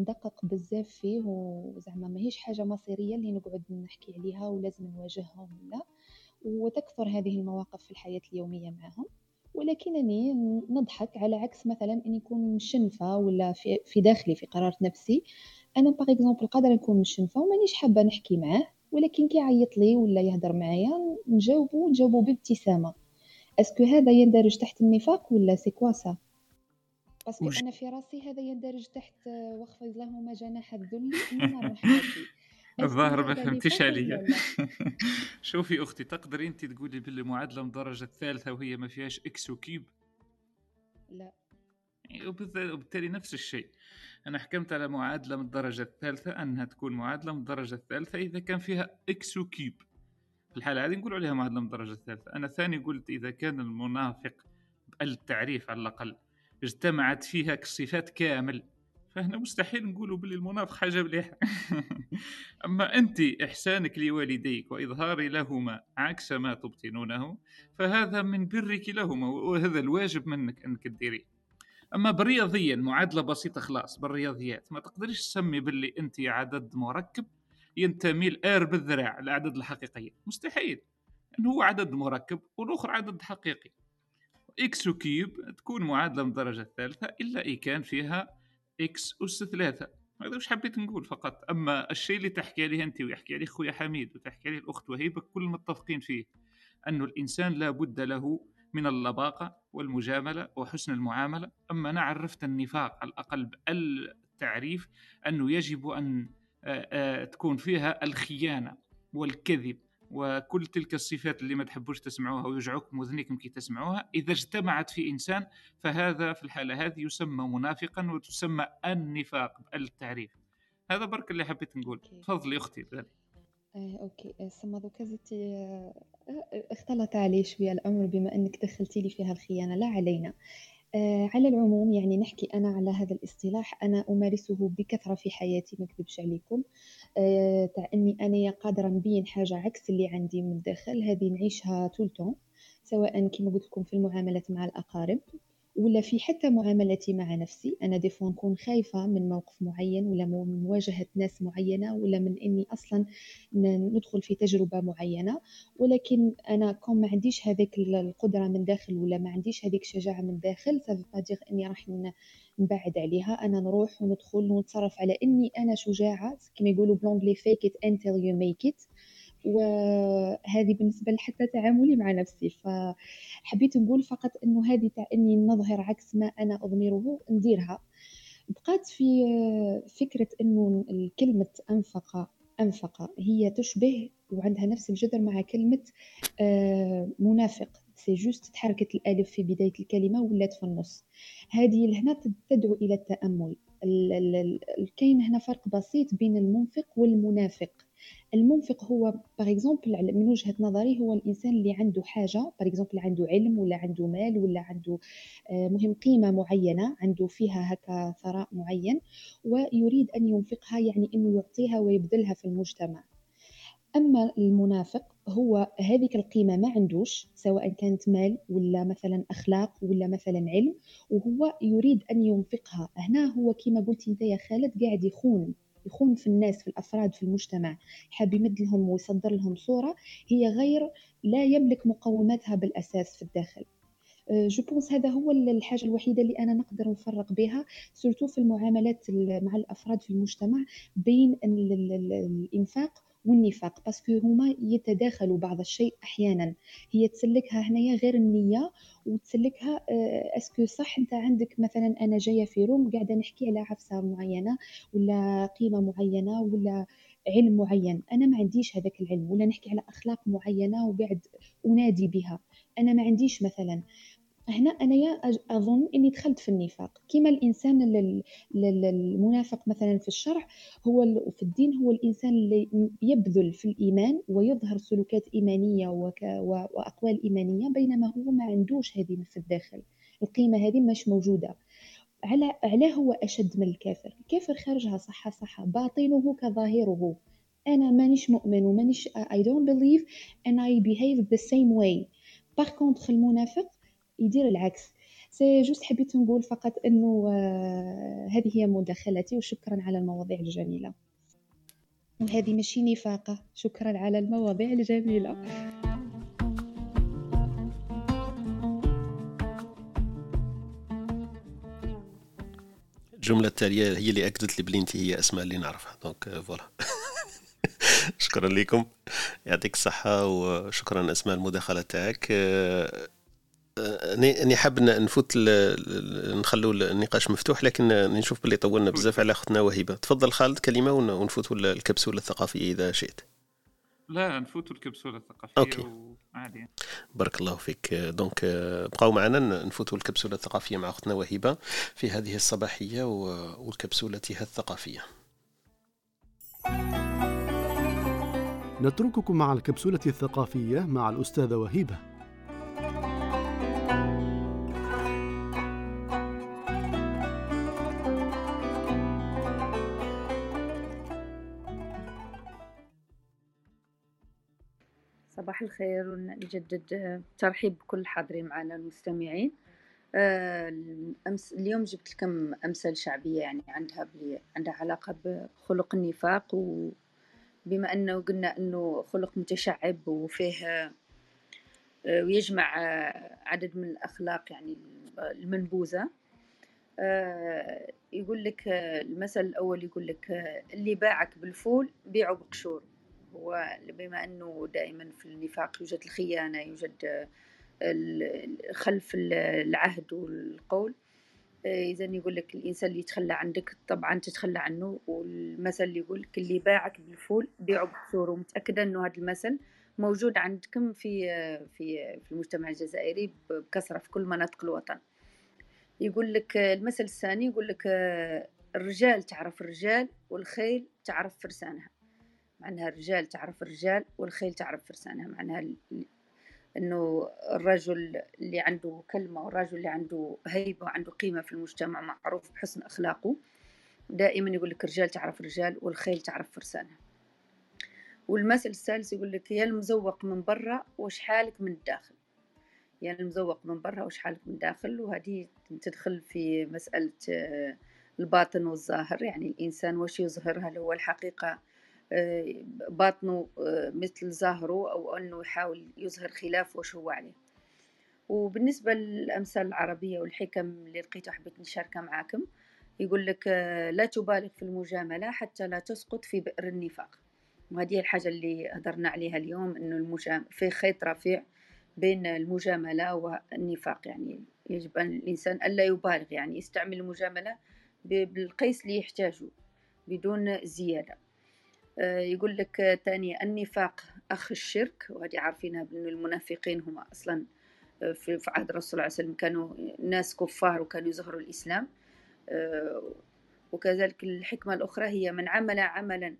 ندقق بزاف فيه وزعما ماهيش حاجة مصيرية اللي نقعد نحكي عليها ولازم نواجههم ولا وتكثر هذه المواقف في الحياة اليومية معهم ولكنني نضحك على عكس مثلا اني نكون مشنفه ولا في, في داخلي في قرار نفسي. أنا par exemple قادرة نكون مشنفه ومانيش حابة نحكي معاه ولكن كي يعيط لي ولا يهضر معايا نجاوبو نجاوبو بابتسامة. est-ce que هذا يندرج تحت النفاق ولا c'est quoi ça parce que وج- أنا في راسي هذا يندرج تحت واخفض لهما جناح الذل [laughs] الرحمة [laughs] est-ce que الظاهر ما فهمتيش عليا. [laughs] شوفي أختي تقدري أنت تقولي باللي معادلة من الدرجه الثالثة وهي ما فيهاش x au cube لا. يعني وبالت- وبالتالي نفس الشيء. أنا حكمت على معادلة من الدرجه الثالثة أنها تكون معادلة من الدرجه الثالثة إذا كان فيها x au cube في الحالة هذه نقول عليها معادلة من الدرجه الثالثة. أنا ثاني قلت إذا كان المنافق التعريف على الأقل اجتمعت فيها الصفات كامل. فهنا مستحيل نقولوا باللي المنافق حاجة مليحة. [laughs] أما أنت إحسانك لوالديك وإظهار لهما عكس ما تبطنونه فهذا من برك لهما وهذا الواجب منك أنك تديريه. أما بالرياضيا معادلة بسيطة خلاص بالرياضيات. ما تقدريش تسمي باللي أنت عدد مركب ينتمي ل R بالذراع الأعداد الحقيقية. مستحيل. انه هو عدد مركب والأخر عدد حقيقي. x au cube تكون معادلة من الدرجه الثالثه إلا اذا كان فيها إكس أس ثلاثة. هذا وش حبيت نقول فقط. أما الشيء اللي تحكي عليه أنت ويحكي عليه خويا حميد وتحكي عليه الأخت وهيبة كل متفقين فيه انه الإنسان لا بد له من اللباقة والمجاملة وحسن المعاملة. أما أنا عرفت النفاق على الأقل بالتعريف أنه يجب أن آه، آه، تكون فيها الخيانة والكذب. وكل تلك الصفات اللي ما تحبوش تسمعوها ويوجعوكم اذنيكم كي تسمعوها إذا اجتمعت في إنسان فهذا في الحالة هذه يسمى منافقا وتسمى النفاق التعريف هذا برك اللي حبيت نقول. تفضلي أختي الغالية. آه، أوكي. سما دوكا زدتي آه، اختلط علي شوية الأمر بما أنك دخلتي لي فيها الخيانه لا علينا. آه، على العموم يعني نحكي أنا على هذا الاصطلاح أنا أمارسه بكثرة في حياتي ما أكذبش عليكم. تاع إني أنا قادرة نبين حاجة عكس اللي عندي من الداخل هذه نعيشها طول طون سواء كما قلت لكم في المعاملات مع الأقارب ولا في حتى معاملتي مع نفسي. أنا دي فوا نكون خايفة من موقف معين ولا من مواجهة ناس معينة ولا من إني أصلا ندخل في تجربة معينة. ولكن أنا كون ما عنديش هذيك ال- القدرة من داخل ولا ما عنديش هذيك الشجاعة من داخل سافو إني راح نبعد عليها أنا نروح وندخل ونتصرف على إني أنا شجاعة كما يقولوا بلونجلي fake it until you make it. وهذه بالنسبة لحتى تعاملي مع نفسي. فحبيت نقول فقط إنه هذه تاع إني نظهر عكس ما أنا أضمره نديرها بقات في فكرة إنه الكلمة أنفق أنفق هي تشبه وعندها نفس الجذر مع كلمة آه، منافق. c'est juste تحركت الألف في بداية الكلمة ولات في النص. هذه لهنا تدعو إلى التأمل. ال- ال- ال- كاين هنا فرق بسيط بين المنفق والمنافق. المنفق هو par exemple من وجهة نظري هو الإنسان اللي عنده حاجة par exemple عنده علم ولا عنده مال ولا عنده آه، مهم قيمة معينة عنده فيها هكا ثراء معين ويريد أن ينفقها يعني إنه يعطيها ويبذلها في المجتمع. أما المنافق هو هذيك القيمة ما عندوش سواء كانت مال ولا مثلا أخلاق ولا مثلا علم وهو يريد أن ينفقها. هنا هو كما قلتي أنت يا خالد قاعد يخون يخون في الناس في الأفراد في المجتمع. حاب يمد لهم ويصدر لهم صورة هي غير لا يملك مقوماتها بالأساس في الداخل. je pense هذا هو الحاجة الوحيدة اللي أنا نقدر نفرق بها surtout في المعاملات ال- مع الأفراد في المجتمع بين ال- ال- ال- الإنفاق والنفاق parce que هما يتداخلوا بعض الشيء أحيانا. هي تسلكها هنايا غير النية وتسلكها آه، اسكو صح؟ أنت عندك مثلا أنا جاية في روم قاعدة نحكي على عفسة معينة ولا قيمة معينة ولا علم معين. أنا ما عنديش هذاك العلم ولا نحكي على أخلاق معينة وقاعد أنادي بها. أنا ما عنديش مثلا. هنا أنايا أظن إني دخلت في النفاق. كما الإنسان ال- ال- ال- المنافق مثلا في الشرع هو في الدين هو الإنسان اللي يبذل في الإيمان ويظهر سلوكات إيمانية وأقوال إيمانية بينما هو ما عندوش هذه في الداخل. القيمة هذه مش موجودة. على علاه هو أشد من الكافر. الكافر خارجها صح صح باطنه كظاهره. أنا مانيش مؤمن ومانيش I don't believe and I behave the same way. par المنافق يدير العكس. c'est juste حبيت نقول فقط إنه آه، هذه هي مداخلتي وشكرا على المواضيع الجميلة. وهذه ماشي نفاقة. شكرا على المواضيع الجميلة. الجملة التالية هي اللي أكدت لي بلي هي أسماء اللي نعرفها. donc voilà euh, [laughs] شكرا لكم. يعطيك الصحة وشكرا أسماء المداخلة تاعك. آه، اني حاب نفوت نخلو النقاش مفتوح لكن نشوف باللي طولنا بزاف على أختنا وهبه تفضل خالد كلمة ونفوتوا الكبسولة الثقافية إذا شئت. لا نفوتوا الكبسولة الثقافية OK. وعادي. بارك الله فيك. donc بقاو معنا نفوتوا الكبسولة الثقافية مع أختنا وهبه في هذه الصباحية وكبسولتها الثقافية. نترككم مع الكبسولة الثقافية مع الأستاذة وهيبة. صباح الخير ونجدد ترحيب بكل الحاضرين معنا المستمعين. آه، الأمس اليوم جبت لكم أمثال شعبية يعني عندها بلي عندها علاقة بخلق النفاق وبما أنه قلنا أنه خلق متشعب وفيه آه، ويجمع آه، عدد من الأخلاق يعني المنبوذة. يقول لك المثل الأول يقول لك اللي باعك بالفول بيعه بقشور. هو بما أنه دائما في النفاق يوجد الخيانة يوجد آه، خلف ال- العهد والقول. إذا يقول لك الإنسان اللي يتخلى عندك طبعا تتخلى عنه والمثل اللي يقول لك اللي باعك بالفول بيعه بقشور ومتأكدة أنه هذا المثل موجود عندكم في آه، في في المجتمع الجزائري بكثرة في كل مناطق الوطن. يقول لك المثل الثاني يقول لك آه، الرجال تعرف الرجال والخيل تعرف فرسانها. معناها الرجال تعرف الرجال والخيل تعرف فرسانها معناها إنه الرجل اللي عنده كلمة والرجل اللي عنده هيبة وعنده قيمة في المجتمع معروف بحسن أخلاقه دائما يقول لك الرجال تعرف الرجال والخيل تعرف فرسانها. والمثل الثالث يقول لك يا المزوق من برا وش حالك من الداخل؟ يعني المزوق من برا وش حالك من الداخل؟ وهذه تدخل في مسألة آه، الباطن والظاهر يعني الإنسان وش يظهر هل هو الحقيقة باطنه آه، مثل ظاهره أو أنه يحاول يظهر خلاف وش هو عليه. وبالنسبة للأمثال العربية والحكم اللي لقيتها حبيت نشاركها معاكم يقول لك آه، لا تبالغ في المجاملة حتى لا تسقط في بئر النفاق. وهذه الحاجة اللي هدرنا عليها اليوم إنه المجام في خيط رفيع بين المجاملة والنفاق. يعني يجب أن الإنسان ألا يبالغ يعني يستعمل المجاملة بالقيس اللي يحتاجه بدون زيادة. يقول لك آه، تاني النفاق أخ الشرك وهذه عارفينها بأن المنافقين هم أصلا آه، في عهد الرسول صلى الله عليه وسلم كانوا ناس كفار وكانوا يظهروا الإسلام. آه، وكذلك الحكمة الأخرى هي من عمل عملا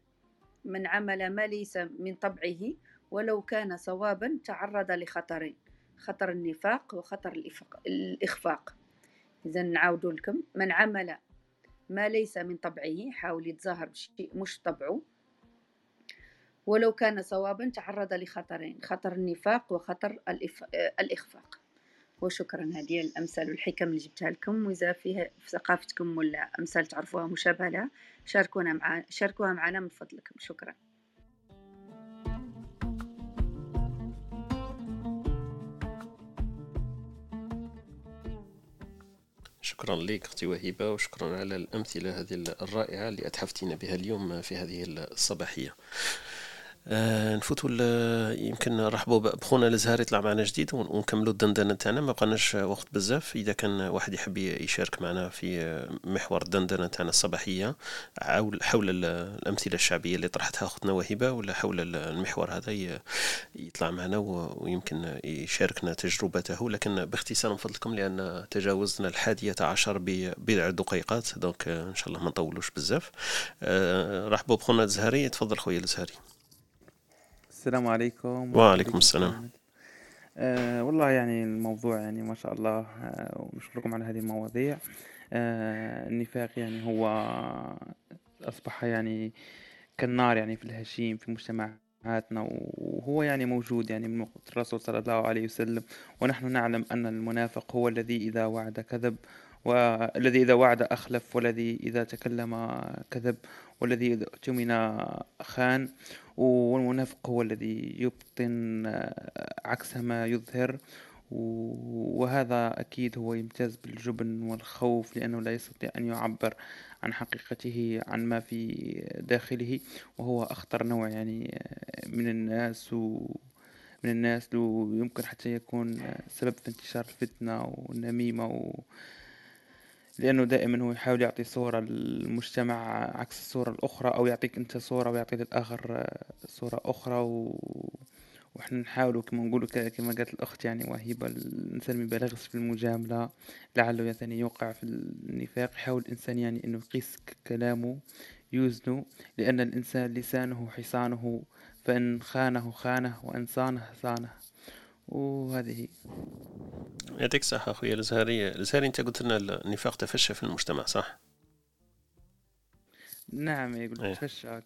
من عمل ما ليس من طبعه ولو كان صوابا تعرض لخطرين خطر النفاق وخطر الإخفاق. إذا نعاود لكم من عمل ما ليس من طبعه حاول يتظاهر بشيء مش طبعه ولو كان صوابا تعرض لخطرين خطر النفاق وخطر. آه، الإخفاق. وشكرا هذه الأمثال والحكم اللي جبتها لكم. وإذا فيها في ثقافتكم ولا أمثال تعرفوها مشابهة لها شاركونا مع شاركوها معنا من فضلكم. شكرا. شكرا لك أختي وهبه وشكرا على الأمثلة هذه الرائعة اللي أتحفتينا بها اليوم في هذه الصباحية. آه نفوتوا يمكن نرحبوا بخونا الازهار يطلع معنا جديد ون- ونكملوا الدندنة تاعنا. ما بقناش وقت بزاف. إذا كان واحد يحب يشارك معنا في محور الدندنة تاعنا الصباحية حول حول ال- الأمثلة الشعبية اللي طرحتها أختنا وهبة ولا حول ال- المحور هذا يطلع معنا ويمكن يشاركنا تجربته. لكن باختصار من فضلكم لأن تجاوزنا الحادية عشر ببضع دقيقات. دونك آه، إن شاء الله ما نطولوش بزاف. آه، رحبوا بخونا الزهري تفضل خويا الزهري السلام عليكم وعليكم السلام. آه والله يعني الموضوع يعني ما شاء الله آه ونشكركم على هذه المواضيع. آه النفاق يعني هو أصبح يعني كالنار يعني في الهشيم في مجتمعاتنا وهو يعني موجود يعني من وقت الرسول صلى الله عليه وسلم. ونحن نعلم أن المنافق هو الذي إذا وعد كذب والذي إذا وعد أخلف والذي إذا تكلم كذب والذي إذا اؤتمن خان. والمنافق هو الذي يبطن آه، عكس ما يظهر. وهذا أكيد هو يمتاز بالجبن والخوف لأنه لا يستطيع أن يعبر عن حقيقته عن ما في داخله. وهو أخطر نوع يعني من الناس و من الناس. ويمكن حتى يكون سبب في انتشار الفتنة والنميمة و... لأنه دائما هو يحاول يعطي صورة للمجتمع عكس الصورة الأخرى أو يعطيك أنت صورة ويعطي للآخر صورة أخرى و... وإحنا نحاولوا كما نقولوا ك- كما قالت الأخت يعني وهيبة الإنسان ما يبالغش في المجاملة لعله يعني يوقع في النفاق. يحاول الإنسان يعني إنه يقيس كلامه يوزنه لأن الإنسان لسانه حصانه فإن خانه خانه وإن صانه صانه. وهذه هي. يعطيك الصحة أخويا الزهري الزهري أنت قلت لنا النفاق تفشى في المجتمع صح؟ نعم يقول إيه. تفشى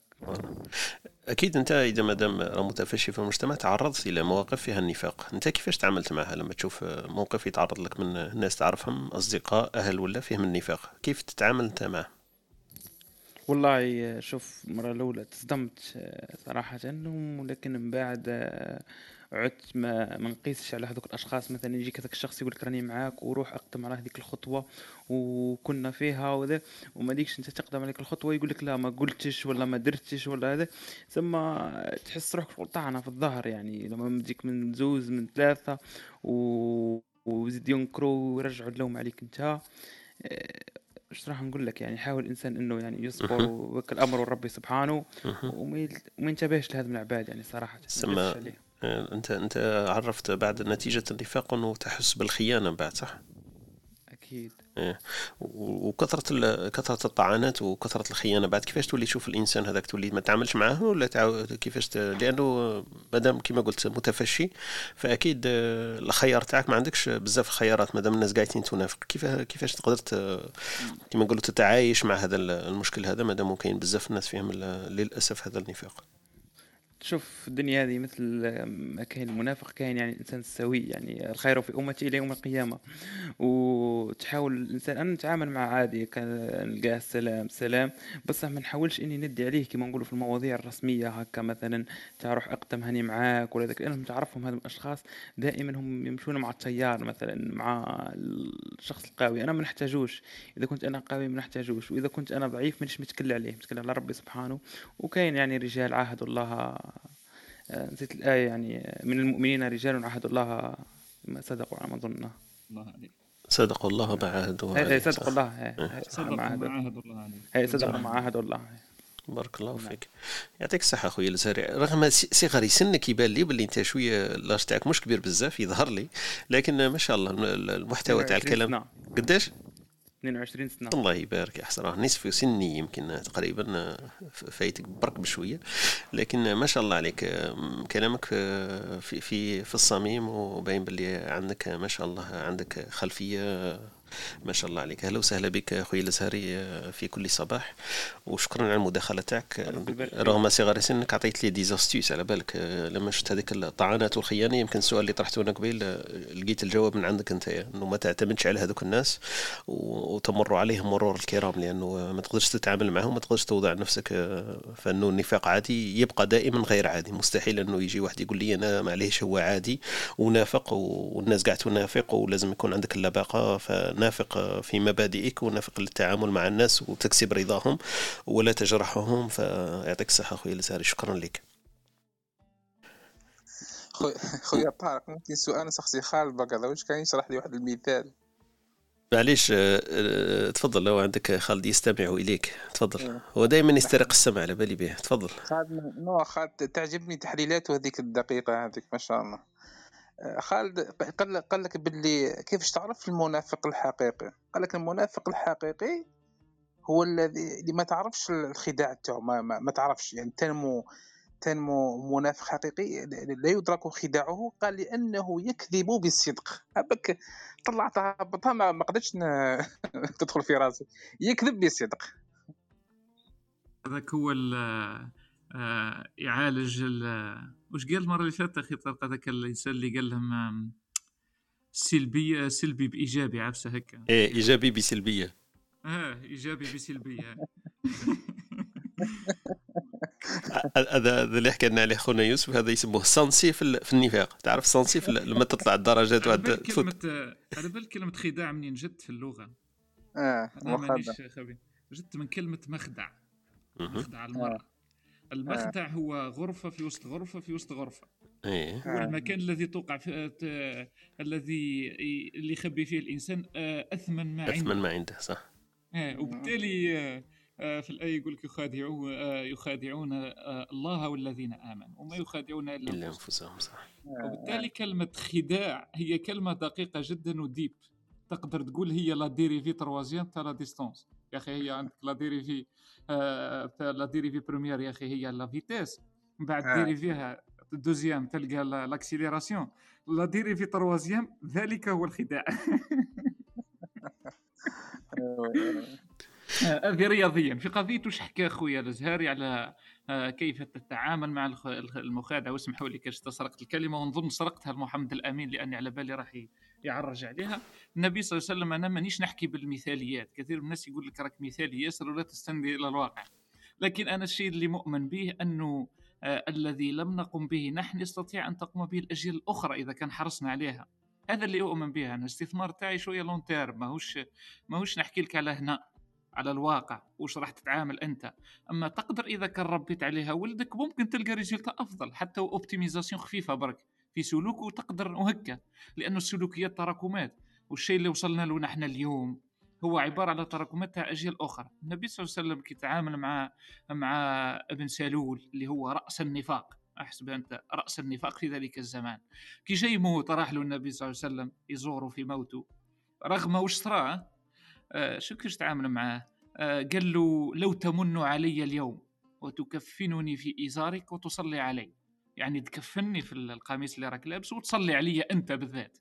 أكيد أنت إذا ما دام راه متفشي في المجتمع تعرضت إلى مواقف فيها النفاق أنت كيفاش تعاملت معها لما تشوف موقف يتعرض لك من ناس تعرفهم أصدقاء أهل ولا فيهم النفاق كيف تتعامل أنت معه؟ والله شوف المرة الأولى تصدمت آه، صراحة ولكن من بعد آه، عدت ما ما نقيسش على هذوك الأشخاص. مثلا يجيك هذاك الشخص يقول لك راني معاك وروح اقدم على هذيك الخطوة وكنا فيها وذا وما ديكش أنت تقدم على هذيك الخطوة يقول لك لا ما قلتش ولا ما درتش ولا هذا. ثم تحس روحك طعنه في الظهر يعني. لما تجيك من زوز من ثلاثة و... وزيد ينكروا ويرجعوا اللوم عليك أنت. آه، إيش راح نقول لك يعني؟ حاول الإنسان إنه يعني يصبر. ويوكل أمره ربي سبحانه. وما ينتبهش لهذا من العباد يعني صراحة. ما سما آه، أنت أنت عرفت بعد نتيجة النفاق أنه تحس بالخيانة بعد صح؟ أكيد. و- وكثرة ال- كثرة الطعنات وكثرة الخيانة بعد كيفاش تولي تشوف الإنسان هذاك تولي ما تعاملش معاه ولا تعاو... كيفاش ت... لأنه مادام كما قلت متفشي فأكيد آه، الخيار تاعك ما عندكش بزاف خيارات مادام الناس قاعدين تنافق كيف كيفاش تقدر. كما نقولوا تتعايش مع هذا ال- المشكل هذا مادام كاين بزاف الناس فيهم للأسف هذا النفاق شوف الدنيا هذه مثل ما كاين المنافق كاين يعني الإنسان السوي يعني الخير في امتي إلى يوم القيامة. وتحاول الإنسان أنا نتعامل معه عادي نلقاه سلام سلام. بس ما نحاولش إني ندي عليه كما نقولوا في المواضيع الرسمية هكا مثلا تاع روح أقدم هاني معاك ولا ذاك لأنهم تعرفهم هذول الأشخاص دائما هم يمشون مع التيار مثلا مع الشخص القوي. أنا ما نحتاجوش. إذا كنت أنا قوي ما نحتاجوش. وإذا كنت أنا ضعيف مانيش متكل عليه. متكل على ربي سبحانه. وكاين يعني رجال عاهدوا الله نسيت الآية يعني من المؤمنين رجال عاهدوا الله ما صدقوا على ما أظن الله عليك صدقوا الله ما عاهدوا إيه، عليه صدقوا؟ الله صدقوا ما عهد- عاهدوا الله عليه إيه، صدقوا صح. ما عاهدوا الله بارك الله نعم. فيك يعطيك الصحة خويا الزهري رغم س- صغري سنك يبان لي باللي أنت شوية لاج تاعك مش كبير بزاف يظهر لي لكن ما شاء الله ال- المحتوى تاع 22 الكلام. قداش؟ 22 سنة. الله يبارك يا حسرة نصف سني يمكن تقريبا فايتك برك بشوية. لكن ما شاء الله عليك كلامك آه، في في في الصميم وباين باللي عندك ما شاء الله عندك خلفية ما شاء الله عليك. أهلا وسهلا بك أخوي الأزهري آه، في كل صباح. وشكرا على المداخلة تاعك. رغم صغر سنك عطيت لي ديزاستيوس على بالك. آه، لما شفت هذيك الطعنات والخيانة يمكن السؤال اللي طرحته أنا قبيل آه، لقيت الجواب من عندك أنت إنه ما تعتمدش على هذوك الناس وتمر عليهم مرور الكرام لأنه ما تقدرش تتعامل معهم ما تقدرش توضع نفسك فإنه النفاق عادي يبقى دائما غير عادي. مستحيل إنه يجي واحد يقول لي أنا معليش هو عادي ونافق والناس قاعد تنافق ولازم يكون عندك اللباقة فنافق آه، في مبادئك ونافق للتعامل مع الناس وتكسب رضاهم ولا تجرحهم فيعطيك الصحة أخوي الازهري شكرا لك. خو- خويا طارق ممكن سؤال نسقسي خالد بقى واش كان يشرح لي واحد المثال؟ معليش آه، آه، تفضل. لو عندك خالد يستمع إليك. تفضل. إيه. هو دائما يسترق السمع على بالي به تفضل. خالد نو خالد تعجبني تحليلاته هذيك الدقيقة هذيك ما شاء الله. خالد قال لك قال لك باللي كيفاش تعرف المنافق الحقيقي؟ قال لك المنافق الحقيقي هو الذي اللي ما تعرفش الخداع تاعو ما, ما, ما تعرفش. يعني تنمو تنمو منافق حقيقي لا يدرك خداعه قال لأنه يكذب بالصدق. هبك طلعتها هبطها ما قدرتش [laughs] تدخل في راسي. يكذب بالصدق. هذاك هو يعالج ال- وش قال المرة اللي فاتت أخي؟ طارق هذاك الإنسان اللي قال لهم آم، سلبي سلبي بإيجابي عفسه هكا؟ إيه إيجابي بسلبية. آه إيجابي بسلبية. [laughs] هذا هذا اللي حكى لنا عليه خونا يوسف هذا يسموه سانسي في, ال- في النفاق. تعرف سانسي لما تطلع الدرجات وعد تفوت. على بال كلمة خداع منين جت في اللغة. آه أنا مانيش مخدع. خبير. جت من كلمة مخدع. مخدع المرأة. آه. المخدع هو غرفة في وسط غرفة في وسط غرفة. إيه. هو المكان الذي توقع في الذي اللي يخبي فيه الإنسان آه، أثمن ما عنده. أثمن ما عنده صح. آه، وبالتالي آه، آه، في الآية يقول لك يخادعون آه، يخادعون آه، الله والذين آمنوا. وما يخادعون إلا إلا أنفسهم. أنفسهم صح. وبالتالي كلمة خداع هي كلمة دقيقة جدا وديب تقدر تقول هي la dérivée troisième تاع la distance يا أخي هي عندك la dérivée آه، تاع la dérivée première يا أخي هي la vitesse من بعد آه. dériver ها deuxième تلقى l'- l'accélération la dérivée troisième ذلك هو الخداع. [laughs] آه، هذه رياضيا. في قضية وش حكى خويا الأزهري على آه، كيف تتعامل مع المخادعة واسمحوا لي كاش سرقت الكلمة ونظن سرقتها لمحمد الأمين لأني على بالي راح يعرج عليها. النبي صلى الله عليه وسلم أنا مانيش نحكي بالمثاليات. كثير من الناس يقول لك راك مثالي ياسر ولا تستند إلى الواقع. لكن أنا الشيء اللي مؤمن به أنه آه، الذي لم نقم به نحن يستطيع أن تقوم به الأجيال الأخرى إذا كان حرصنا عليها. هذا اللي أؤمن به أنا. الاستثمار تاعي شوية لون تيرم ماهوش ماهوش نحكي لك على هنا على الواقع وش راح تتعامل أنت. أما تقدر إذا كان ربيت عليها ولدك ممكن تلقى résultat أفضل حتى optimisation خفيفة برك. في سلوك وتقدر وهكا لأنه السلوكيات تراكمات والشيء اللي وصلنا له نحن اليوم هو عبارة على تراكمات تاع أجيال أخرى. النبي صلى الله عليه وسلم كي يتعامل مع مع ابن سلول اللي هو رأس النفاق أحسب أنت رأس النفاق في ذلك الزمان. كي جاي يموت راح له النبي صلى الله عليه وسلم يزوره في موته. رغم وش صرا؟ آه، شو كيفاش تعامل معاه؟ آه، قال له لو تمن علي اليوم وتكفنني في إزارك وتصلي علي. يعني تكفني في القميص اللي راك لابسه وتصلي علي أنت بالذات.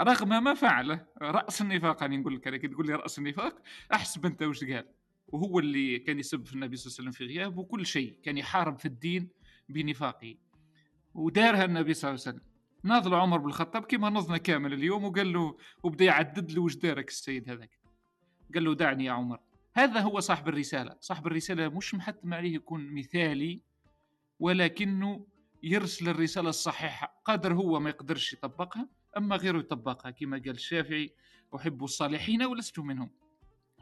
رغم ما فعله رأس النفاق أنا نقول لك أنا كي تقول لي رأس النفاق أحسب أنت وش قال. وهو اللي كان يسب في النبي صلى الله عليه وسلم في غياب وكل شيء كان يحارب في الدين بنفاقه. ودارها النبي صلى الله عليه وسلم. ناضل عمر بن الخطاب كما نضنا كامل اليوم وقال له وبدا يعدد له وش دارك السيد هذاك. قال له دعني يا عمر. هذا هو صاحب الرسالة. صاحب الرسالة مش محتم عليه يكون مثالي ولكنه يرسل الرسالة الصحيحة. قادر هو ما يقدرش يطبقها أما غيره يطبقها. كما قال الشافعي أحب الصالحين ولست منهم.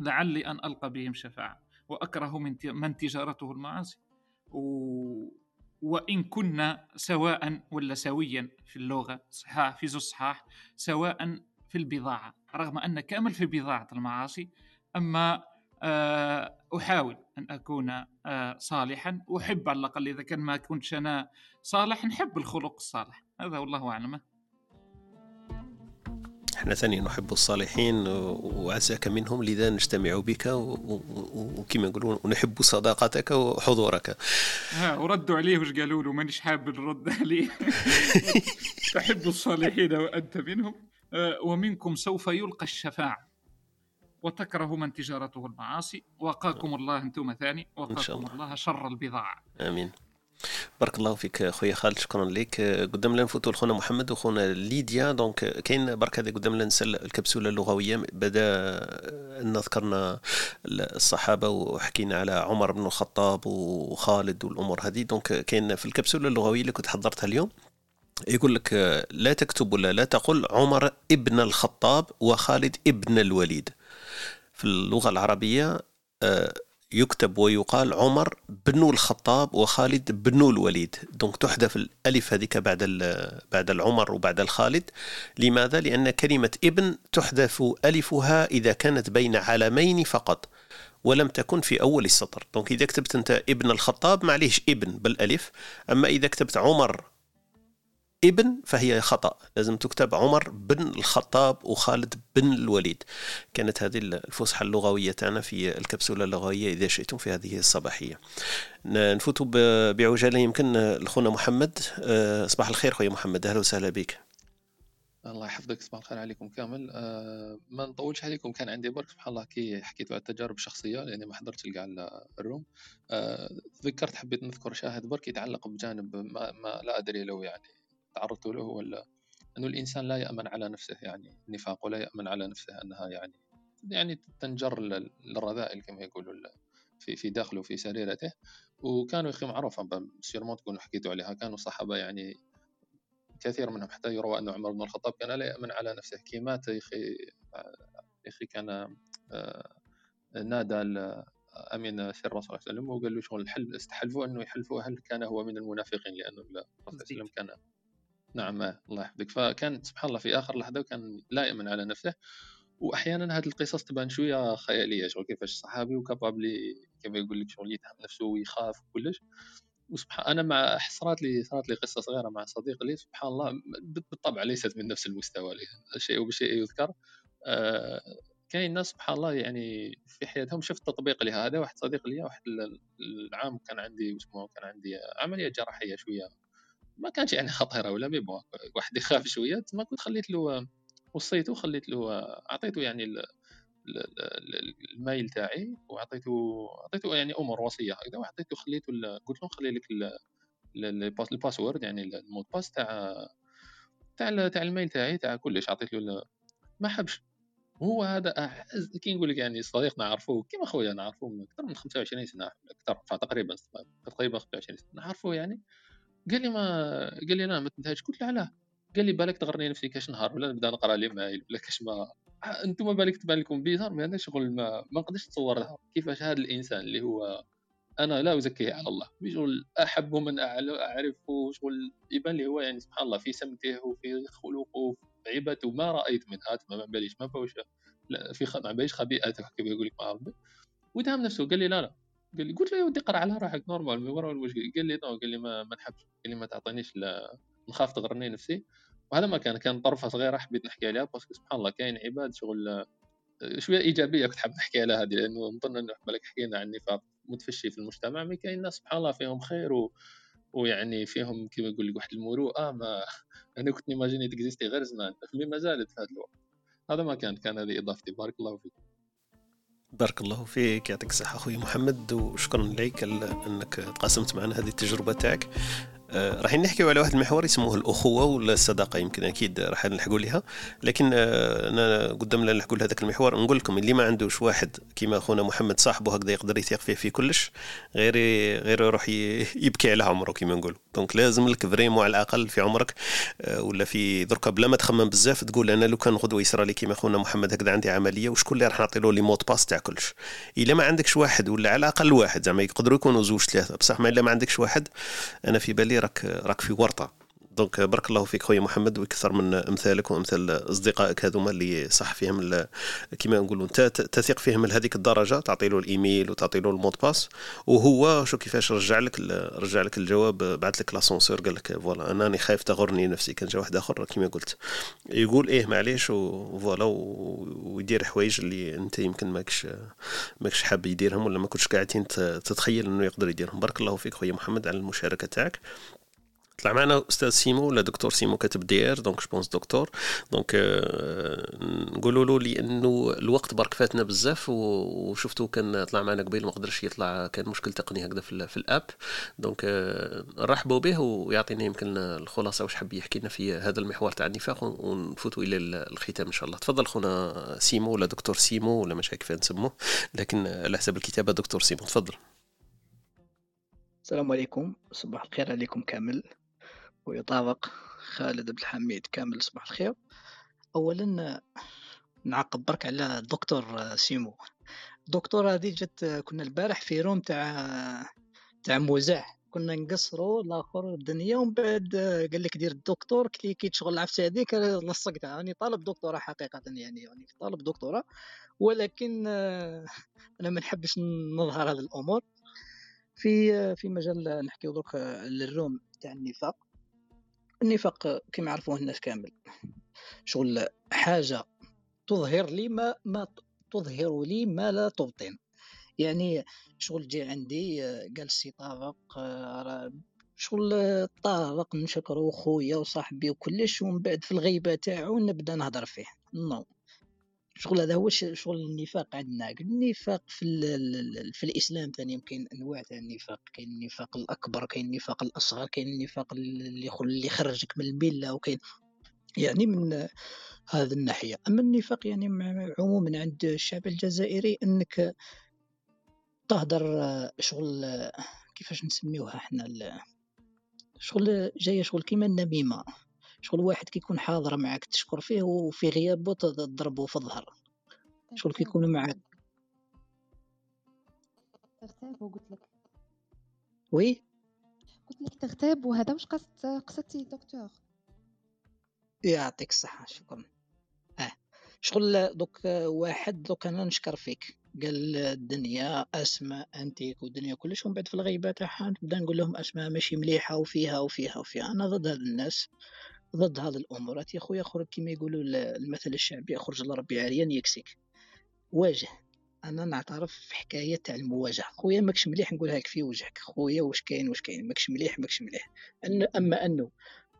لعلي أن ألقى بهم شفاعة وأكره من من تجارته المعاصي. و... وإن كنا سواء ولا سويا في اللغة صحاح في ذو الصحاح سواء في البضاعة. رغم أن كامل في بضاعة المعاصي أما آه، أحاول أن أكون آه، صالحا. أحب على الأقل إذا كان ما كنتش أنا صالح نحب الخلق الصالح. هذا والله أعلم. إحنا ثاني نحب الصالحين وعساك منهم لذا نجتمع بك وكما يقولون ونحب صداقتك وحضورك. ها وردوا عليه وش قالوا له؟ مانيش حاب نرد عليه. [laughs] تحب الصالحين وأنت منهم. آه، ومنكم سوف يلقى الشفاعة. وتكره من تجارته المعاصي. وقاكم الله أنتم ثاني. وقاكم الله. الله شر البضاعة. آمين. بارك الله فيك خويا خالد. شكرا لك. قدام لنا نفوتوا لخونا محمد وخونا ليديا. donc كاين برك هذا قدام لنا نسأل الكبسولة اللغوية. بدا أن ذكرنا الصحابة وحكينا على عمر بن الخطاب وخالد والأمور هذه. donc كاين في الكبسولة اللغوية اللي كنت حضرتها اليوم يقول لك لا تكتب ولا لا تقل عمر ابن الخطاب وخالد ابن الوليد. في اللغة العربية آه، يكتب ويقال عمر بن الخطاب وخالد بن الوليد. donc تحذف الألف هذيك بعد بعد العمر وبعد الخالد. لماذا؟ لأن كلمة ابن تحذف ألفها إذا كانت بين علمين فقط ولم تكن في أول السطر. donc إذا كتبت أنت ابن الخطاب معليش ابن بالألف أما إذا كتبت عمر ابن فهي خطأ. لازم تكتب عمر بن الخطاب وخالد بن الوليد. كانت هذه الفسحة اللغوية تاعنا في الكبسولة اللغوية إذا شئتم في هذه الصباحية. نفوت بعجالة يمكن لخونا محمد. آه، صباح الخير خويا محمد. أهلا وسهلا بك. الله يحفظك صباح الخير عليكم كامل. أه ما نطولش عليكم كان عندي برك. سبحان الله كي حكيت على التجارب الشخصية لأني ما حضرتش كاع ال- ال room. أه حبيت نذكر شاهد برك يتعلق بجانب ما, ما لا أدري لو يعني. تعرضت له ولا أنه الإنسان لا يأمن على نفسه يعني النفاق ولا يأمن على نفسه أنها يعني يعني تنجر لل- للرذائل كما يقولوا في في داخله في سريرته. وكانوا يا أخي معروفة سيرمون تكونوا حكيتوا عليها كانوا الصحابه يعني كثير منهم حتى يروى أن عمر بن الخطاب كان لا يأمن على نفسه. كي مات يا أخي يا أخي كان آه، نادى أمين سر الرسول صلى الله عليه وسلم وقال له شغل الحلف استحلفوا أنه يحلفوا هل كان هو من المنافقين لأنه الرسول صلى الله عليه وسلم كان نعم الله يحفظك. فكان سبحان الله في آخر لحظة كان لا على نفسه وأحيانا هذه القصص تبان شوية خيالية شغل كيفاش الصحابي وكابابلي كيف يقول لك شغل يتهم نفسه ويخاف وكلش. وسبحان أنا مع صارت لي صارت لي قصة صغيرة مع صديق لي سبحان الله بالطبع ليست من نفس المستوى الشيء بشيء يذكر. آه كاين ناس سبحان الله يعني في حياتهم شفت تطبيق لهذا واحد صديق لي واحد العام كان عندي اسمه كان عندي عملية جراحية شوية ما كانش يعني خطيرة ولا مي واحد يخاف شوية ما كنت خليت له وصيته خليت له أعطيته يعني المايل تاعي وعطيته عطيته يعني أمور وصية هكذا وعطيته خليته قلت له خلي لك ال password يعني ال mot de passe تاع تاع تاع ال mail تاعي تاع كلش عطيت له ما حبش. هو هذا أعز كي نقول لك يعني صديق نعرفه كيما خويا نعرفه أكثر من 25 سنة أكثر فتقريبا تقريبا 25 سنة نعرفه يعني قال لي ما قال لي لا ما تنتهجش قلت له علاه قال لي بالك تغرني نفسي كاش نهار ولا نبدا نقرا les mails ولا كاش ما أنتم بالك تبان لكم bizarre mais هذا شغل ما ما نقدرش نتصورها. كيفاش هذا الإنسان اللي هو أنا لا أزكيه على الله. شغل أحب من أعرفه شغل يبان لي هو يعني سبحان الله في سمته وفي خلقه في عبادته ما رأيت من هات ما باليش ما لا في خ... ما باليش خبيئته كيف يقول لك ما ودام نفسه قال لي لا لا. قال لي قلت له يا ودي قرأ على روحك normal قال لي non قال لي ما, ما نحبش قال لي ما تعطينيش نخاف تغرني نفسي. وهذا ما كان كان طرفة صغيرة حبيت نحكي عليها parce que سبحان الله كاين عباد شغل شوية إيجابية كنت حاب نحكي عليها هذه لأنه نظن إنه بالك حكينا عن النفاق متفشي في المجتمع mais كاين ناس سبحان الله فيهم خير و... ويعني فيهم كيف يقول لك واحد المروءه ما [laughs] أنا كنت ن imaginer ت exister غير زمان mais ما زالت في هذا الوقت. هذا ما كان كان هذه إضافتي. بارك الله فيك. بارك الله فيك يعطيك الصحة أخوي محمد وشكرا لك أنك تقاسمت معنا هذه التجربة تاعك. آه، راح نحكيو على واحد المحور يسموه الأخوة ولا الصداقة يمكن أكيد راح نلحقوا لها. لكن آه، أنا قدام لا نلحقوا لهذاك المحور نقول لكم اللي ما عندوش واحد كيما اخونا محمد صاحبه هكذا يقدر يثيق فيه في كلش غير غير يروح [laughs] يبكي على عمره كيما نقولوا. donc لازم لك vraiment على الأقل في عمرك آه، ولا في دركا بلا ما تخمم بزاف تقول أنا لو كان غدوة يصرى لي كيما اخونا محمد هكذا عندي عملية وشكون اللي راح نعطي له les mots de passe تاع كلش؟ إلا ما عندكش واحد ولا على الأقل واحد زعما يقدروا يكونوا زوج ثلاثة بصح ما إلا ما عندكش واحد أنا في بالي راك راك في ورطة. donc بارك الله فيك خويا محمد ويكثر من أمثالك وأمثال أصدقائك هذوما اللي صح فيهم كما نقولوا أنت تثق فيهم لهذيك الدرجة تعطي له الإيميل وتعطي له ال mot de passe. وهو شو كيفاش رجع لك رجع لك الجواب بعث لك l'ascenseur قال لك voilà أنا راني خايف تغرني نفسي كان جا واحد آخر كما قلت. يقول إيه معليش و voilà ويدير حوايج اللي أنت يمكن ماكش ماكش حاب يديرهم ولا ما كنتش قاعدين تتخيل إنه يقدر يديرهم. بارك الله فيك خويا محمد على المشاركة تاعك. طلع معنا أستاذ سيمو ولا دكتور سيمو كاتب DR donc je pense docteur donc نقولوا له لأنه الوقت برك فاتنا بزاف وشفتو كان طلع معنا قبيل ما قدرش يطلع كان مشكل تقني هكذا في, في l'app. donc نرحبوا به ويعطينا يمكن الخلاصة واش حب يحكي لنا في هذا المحور تاع النفاق ونفوتوا إلى الختام إن شاء الله. تفضل خونا سيمو ولا دكتور سيمو ولا مش كيف نسموه لكن على حسب الكتابة دكتور سيمو. تفضل. السلام عليكم صباح الخير عليكم كامل. ويطابق خالد بن الحميد. كامل صباح الخير. اولا نعقب برك على الدكتور سيمو. الدكتور هذه جت كنا البارح في روم تاع تاع مزاح كنا نقصروا الآخر الدنيا ومن بعد قال لك دير الدكتور كي تشغل العفسه هذيك لصقتها راني طالب دكتوراه حقيقة يعني يعني طالب دكتوراه. ولكن أنا ما نحبش نظهر هذه الأمور. في في مجال نحكي درك للروم تاع النفاق. النفاق كما يعرفوه الناس كامل. شغل حاجة تظهر لي ما ما تظهر لي ما لا تبطن. يعني شغل جي عندي جالس يطابق شغل طابق نشكرو خويا وصاحبي وكلش ومن بعد في الغيبة تاعو نبدأ نهضر فيه. نو شغل هذا هو شغل النفاق عندنا. النفاق في, في الإسلام ثاني يمكن أنواع تاع النفاق. كاين النفاق الأكبر كاين النفاق الأصغر كاين النفاق اللي اللي يخرجك من الملة وكاين يعني من هذه الناحية. أما النفاق يعني عموما عند الشعب الجزائري أنك تهدر شغل كيفاش نسميوها إحنا شغل جاية شغل كيما النميمة. شغل واحد كيكون حاضر معك تشكر فيه وفي غيابه تضربه في الظهر. شغل كيكون معك تغتاب وقلت لك. وي؟ قلت لك تغتاب وهذا واش قصدت قصدتي دكتور؟ يعطيك الصحة شكرا. آه شغل دوك واحد دوك أنا نشكر فيك. قال الدنيا أسماء أنتيك والدنيا كلش ومن بعد في الغيبة تاعها نبدأ نقول لهم أسماء ماشي مليحة وفيها وفيها وفيها. أنا ضد هاد الناس. ضد هذه الامورات يا خويا خرج كما يقولوا ال- المثل الشعبي خرج لربي عريان يكسيك. واجه. أنا نعترف في حكاية تاع المواجهة. خويا ماكش مليح نقولها لك في وجهك. خويا واش كاين واش كاين. ماكش مليح ماكش مليح. أن أما أنه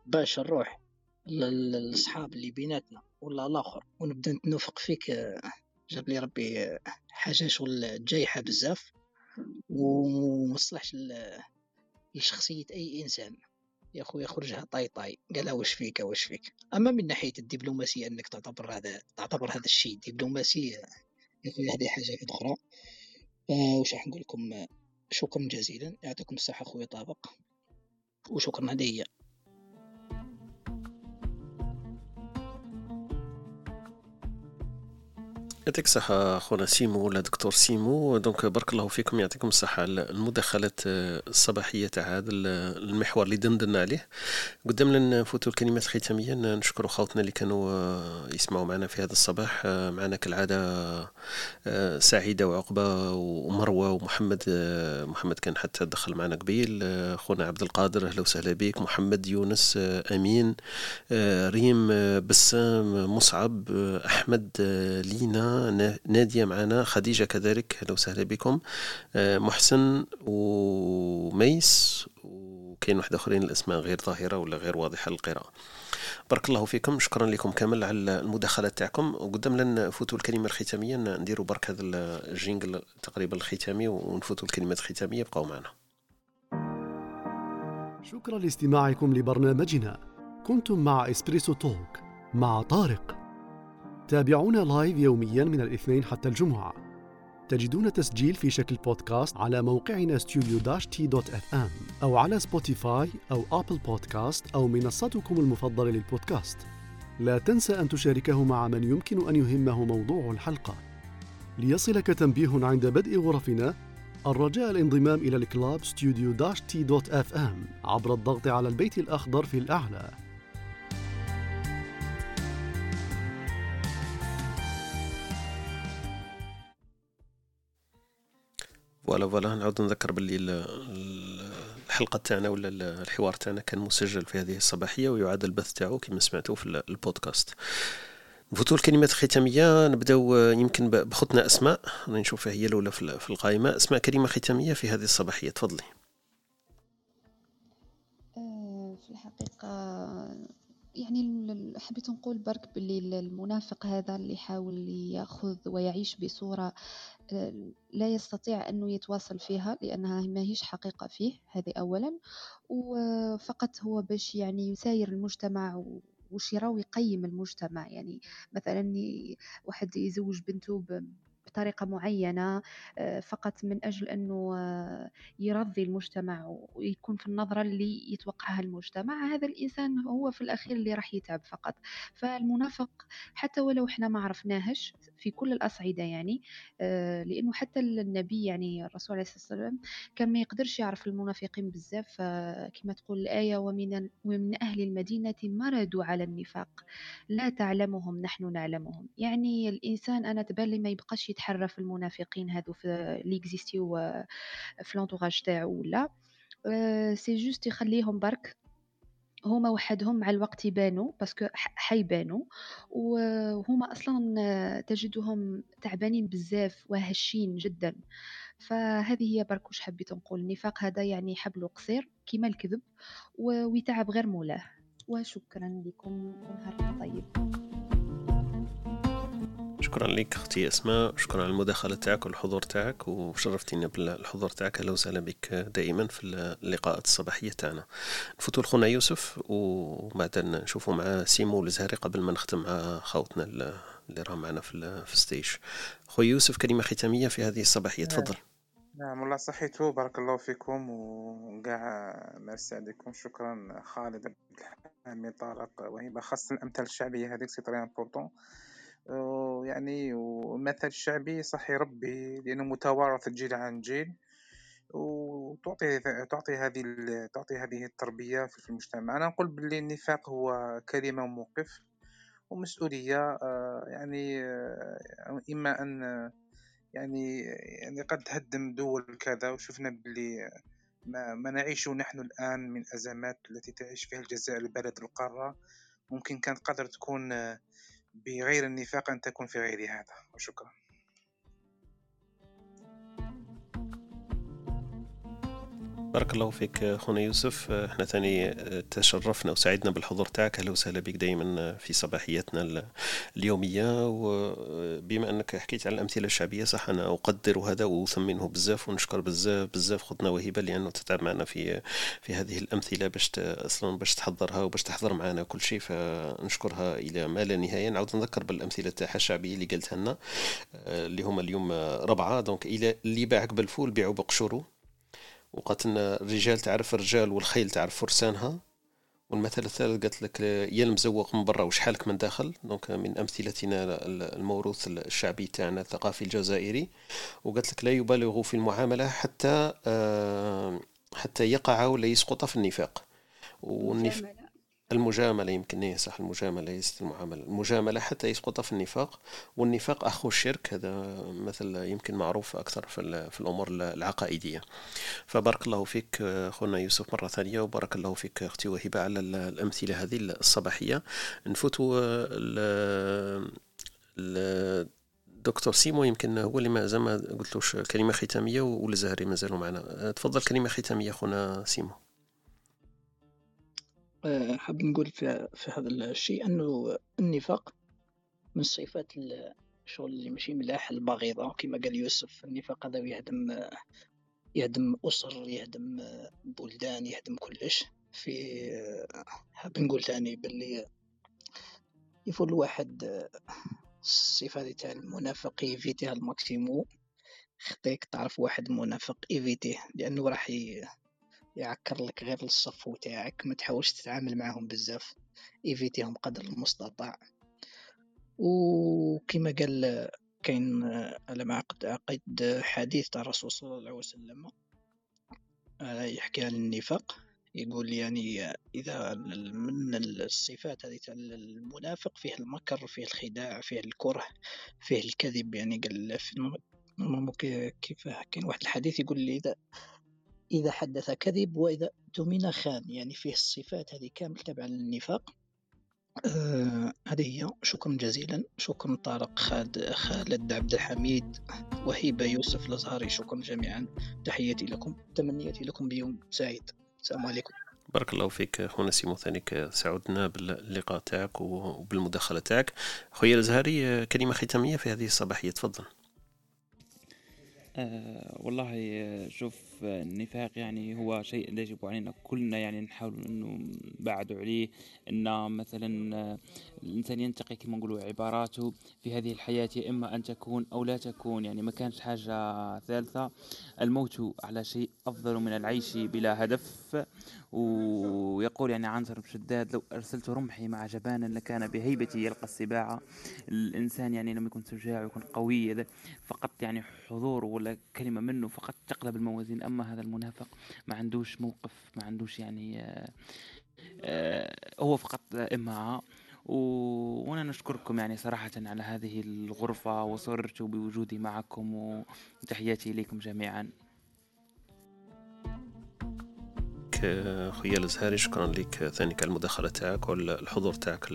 باش نروح لل- للصحاب اللي بيناتنا ولا الآخر ونبدأ نتنوفق فيك آه، جاب لي ربي آه، حاجة شغل جايحة بزاف ومصلحش لشخصيه أي إنسان. يا خويا خرجها طاي طاي. قالها واش فيك واش فيك؟ أما من ناحية الدبلوماسية أنك تعتبر هذا تعتبر هذا الشيء دبلوماسية يا خويا هذه حاجة أخرى آه وش راح نقول لكم؟ شكرا جزيلا. يعطيكم الصحة خويا طابق. وشكرا هدية. يعطيك الصحة خونا سيمو ولا دكتور سيمو. donc بارك الله فيكم. يعطيكم الصحة على المداخلات آه، الصباحية تاع هذا ال- المحور اللي دندنا عليه. قدام لنا نفوتوا الكلمات الختامية نشكروا خوتنا اللي كانوا آه، يسمعوا معنا في هذا الصباح. آه، معنا كالعادة سعيدة وعقبة ومروة ومحمد. محمد كان حتى دخل معنا قبيل. خونا عبد القادر أهلا وسهلا بك. محمد يونس أمين ريم بسام مصعب أحمد لينا نا- نادية معنا. خديجة كذلك أهلا وسهلا بكم. آه، محسن وميس وكاين واحد آخرين الأسماء غير ظاهرة ولا غير واضحة للقراءة. بارك الله فيكم. شكرا لكم كامل على المداخلات تاعكم. وقدام لنا نفوتوا الكلمة الختامية نديروا برك هذا ال jingle تقريبا الختامي ونفوتوا الكلمات الختامية. بقوا معنا. شكرا لاستماعكم لبرنامجنا. كنتم مع Espresso Talk مع طارق. تابعونا live يوميا من الاثنين حتى الجمعة. تجدون تسجيل في شكل بودكاست على موقعنا studio T dot FM أو على Spotify أو Apple Podcast أو منصتكم المفضلة للبودكاست. لا تنسى أن تشاركه مع من يمكن أن يهمه موضوع الحلقة. ليصلك تنبيه عند بدء غرفنا الرجاء الانضمام إلى الكلوب هاوس عبر الضغط على البيت الأخضر في الأعلى. voilà voilà نعاود نذكر باللي ال- ال- الحلقة تاعنا ولا ال- الحوار تاعنا كان مسجل في هذه الصباحية ويعاد البث تاعو كما سمعتوا في ال- البودكاست. نفوتوا الكلمات الختامية نبداو آه، يمكن ب- بخوتنا أسماء راني نشوفها هي الأولى في ال- في القائمة. أسماء كلمه ختامية في هذه الصباحية تفضلي. آه، في الحقيقة يعني حبيت نقول برك باللي ال- المنافق هذا اللي يحاول يأخذ ويعيش بصورة آه، لا يستطيع أنه يتواصل فيها لأنها ما هيش حقيقة فيه هذه أولا. وفقط هو باش يعني يساير المجتمع وش يراو يقيم المجتمع. يعني مثلا واحد يزوج بنته بطريقة معينة آه، فقط من أجل أنه آه، يرضي المجتمع ويكون في النظرة اللي يتوقعها المجتمع. هذا الإنسان هو في الأخير اللي راح يتعب فقط. فالمنافق حتى ولو إحنا ما عرفناهش في كل الأصعدة يعني آه، لأنه حتى النبي يعني الرسول عليه الصلاة والسلام كان ما يقدرش يعرف المنافقين بزاف. كما تقول الآية ومن ومن أهل المدينة مردوا على النفاق. لا تعلمهم نحن نعلمهم. يعني الإنسان أنا تبان لي ما يبقاش يتحرى المنافقين هذو في آه، في l'entourage تاعو ولا. آه، c'est juste يخليهم برك. هما وحدهم مع الوقت يبانوا باسكو حيبانوا وهما أصلا تجدهم تعبانين بزاف وهشين جدا. فهذه هي برك واش حبيت نقول. النفاق هذا يعني حبل قصير كيما الكذب ويتعب غير مولاه. وشكرا لكم. ونهاركم طيب. شكرا لك أختي اسماء شكرا على المداخلة تاعك والحضور تاعك وشرفتينا بالحضور تاعك. أهلا وسهلا بك دائما في اللقاءات الصباحية تاعنا. نفوتوا لخونا يوسف وبعد نشوفوا مع سيمو الزهري قبل ما نختم مع خوتنا اللي راه معنا في ال- في ال stage. خويا يوسف كلمة ختامية في هذه الصباحية. تفضل. نعم والله صحيتو بارك الله فيكم وكاع ميرسي عليكم. شكرا خالد عبد الحميد طارق وهبه خاصة الأمثال الشعبية هذيك c'est très important. ويعني والمثل الشعبي صح يربي لأنه متوارث جيل عن جيل. وتعطي تعطي هذه تعطي هذه التربية في المجتمع. أنا نقول باللي النفاق هو كلمة وموقف ومسؤولية. آه، يعني آه، إما أن يعني يعني قد تهدم دول كذا. وشفنا باللي ما, ما نعيشه نحن الآن من أزمات التي تعيش فيها الجزائر البلد القارة. ممكن كانت قدر تكون بغير النفاق أن تكون في غير هذا وشكرا. بارك الله فيك خونا يوسف. إحنا ثاني تشرفنا وسعدنا بالحضور تاعك. أهلا وسهلا بك دائما في صباحياتنا ال- اليومية. وبما أنك حكيت على الأمثلة الشعبية صح أنا أقدر هذا وأثمنه بزاف ونشكر بزاف بزاف خدنا وهبه لأنه تتعب معنا في في هذه الأمثلة باش أصلا باش تحضرها وباش تحضر معنا كل شيء. فنشكرها إلى ما لا نهاية. نعاود نذكر بالأمثلة تاعها الشعبية اللي قلتها لنا آه، اللي هما اليوم ربعة. donc إلى اللي باع قبل فول بيعوا بقشورو. وقالت لنا الرجال تعرف الرجال والخيل تعرف فرسانها. والمثل الثالث قالت لك يا المزوق من برا وشحالك من داخل؟ donc من أمثلتنا ال- الموروث الشعبي تاعنا الثقافي الجزائري. وقالت لك لا يبالغ في المعاملة حتى آه، حتى يقع ولا يسقط في النفاق. والنف... مجاملة. المجاملة يمكن إيه صح المجاملة ليست المعاملة. المجاملة حتى يسقط في النفاق والنفاق أخو الشرك هذا مثل يمكن معروف أكثر في, في الأمور العقائدية. فبارك الله فيك أخونا يوسف مرة ثانية وبارك الله فيك أختي وهبة على ال- الأمثلة هذه الصباحية. نفوتوا آه، ال- ال- دكتور سيمو يمكن هو اللي ما زال ما قلتلوش كلمة ختامية والزهري ما زالوا معنا. تفضل كلمة ختامية أخونا سيمو. حاب نقول في, في هذا الشيء أنه النفاق من صفات ال- الشغل اللي ماشي ملاح البغيضة كما قال يوسف النفاق هذا يهدم يهدم أسر يهدم بلدان يهدم كلش. في حاب نقول تاني باللي يفول الواحد الصفة هذه تاع المنافق يفيتيها au maximum. خطيك تعرف واحد منافق ايفيتيه لأنه راح يعكر لك غير الصفو تاعك ما تحاولش تتعامل معهم بزاف. إيفيتيهم قدر المستطاع. وكما قال كاين على ما عقد حديث تاع الرسول صلى الله عليه وسلم. آه، يحكي عن النفاق. يقول يعني إذا من الصفات هذه تاع المنافق فيه المكر فيه الخداع فيه الكره فيه الكذب. يعني قال في كيف كاين واحد الحديث يقول لي إذا إذا حدث كذب وإذا اؤتمن خان يعني فيه الصفات هذه كامل تبع النفاق آه، هذه هي. شكرا جزيلا. شكرا طارق خالد خالد عبد الحميد وهيبة يوسف الأزهري. شكرا جميعا. تحياتي لكم. تمنياتي لكم بيوم سعيد. السلام عليكم. بارك الله فيك. خونا سيمو ثانيك. سعدنا باللقاء تاعك وبالمداخلة تاعك. خويا الزهري كلمة ختامية في هذه الصباحية. تفضل. آه والله آه، شوف آه، النفاق يعني هو شيء يجب علينا كلنا يعني نحاول إنه نبعدوا عليه. إن مثلا آه، الإنسان ينتقي كما نقولوا عباراته في هذه الحياة يا إما أن تكون أو لا تكون يعني ما كانش حاجة ثالثة. الموت على شيء أفضل من العيش بلا هدف. ويقول يعني عنتر بن شداد لو أرسلت رمحي مع جبان لكان بهيبتي يلقى السباع. الإنسان يعني لما يكون شجاع ويكون قوي فقط يعني حضور ولا كلمة منه فقط تقلب الموازين. أما هذا المنافق ما عندوش موقف ما عندوش يعني آه، آه، هو فقط إمعة و- وأنا نشكركم يعني صراحة على هذه الغرفة وسررت بوجودي معكم وتحياتي إليكم جميعا. خويا الازهري شكرا لك ثانيك على المداخلة تاعك والحضور تاعك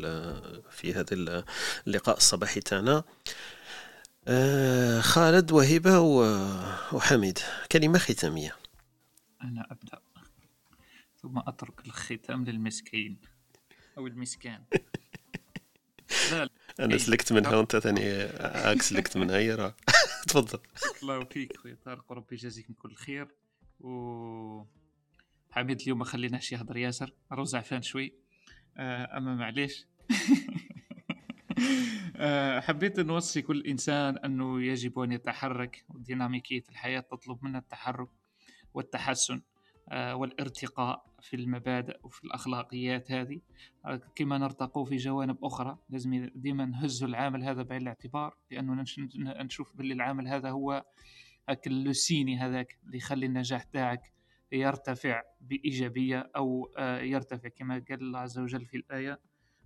في هذا اللقاء الصباحي تاعنا. آه، خالد وهبة و- وحميد. كلمة ختامية. أنا أبدأ. ثم أترك الختام للمسكين أو المسكان. [laughs] لا لا. أنا إيه. سلكت منها وأنت ثاني عكس سلكت منها هي راه. [laughs] تفضل. الله فيك خويا طارق. وربي يجازيك من كل خير. و حميد اليوم ما خليناش يهضر ياسر راه زعفان شوي. آه، أما معليش. [laughs] آه، حبيت نوصي كل إنسان أنه يجب أن يتحرك. وديناميكية الحياة تطلب منا التحرك والتحسن آه، والارتقاء في المبادئ وفي الأخلاقيات هذه. كما نرتقوا في جوانب أخرى لازم ديما نهز العامل هذا بعين الاعتبار لأنه نشوف باللي العامل هذا هو اللوسيني هذاك اللي يخلي النجاح تاعك يرتفع بإيجابية أو يرتفع كما قال الله عز وجل في الآية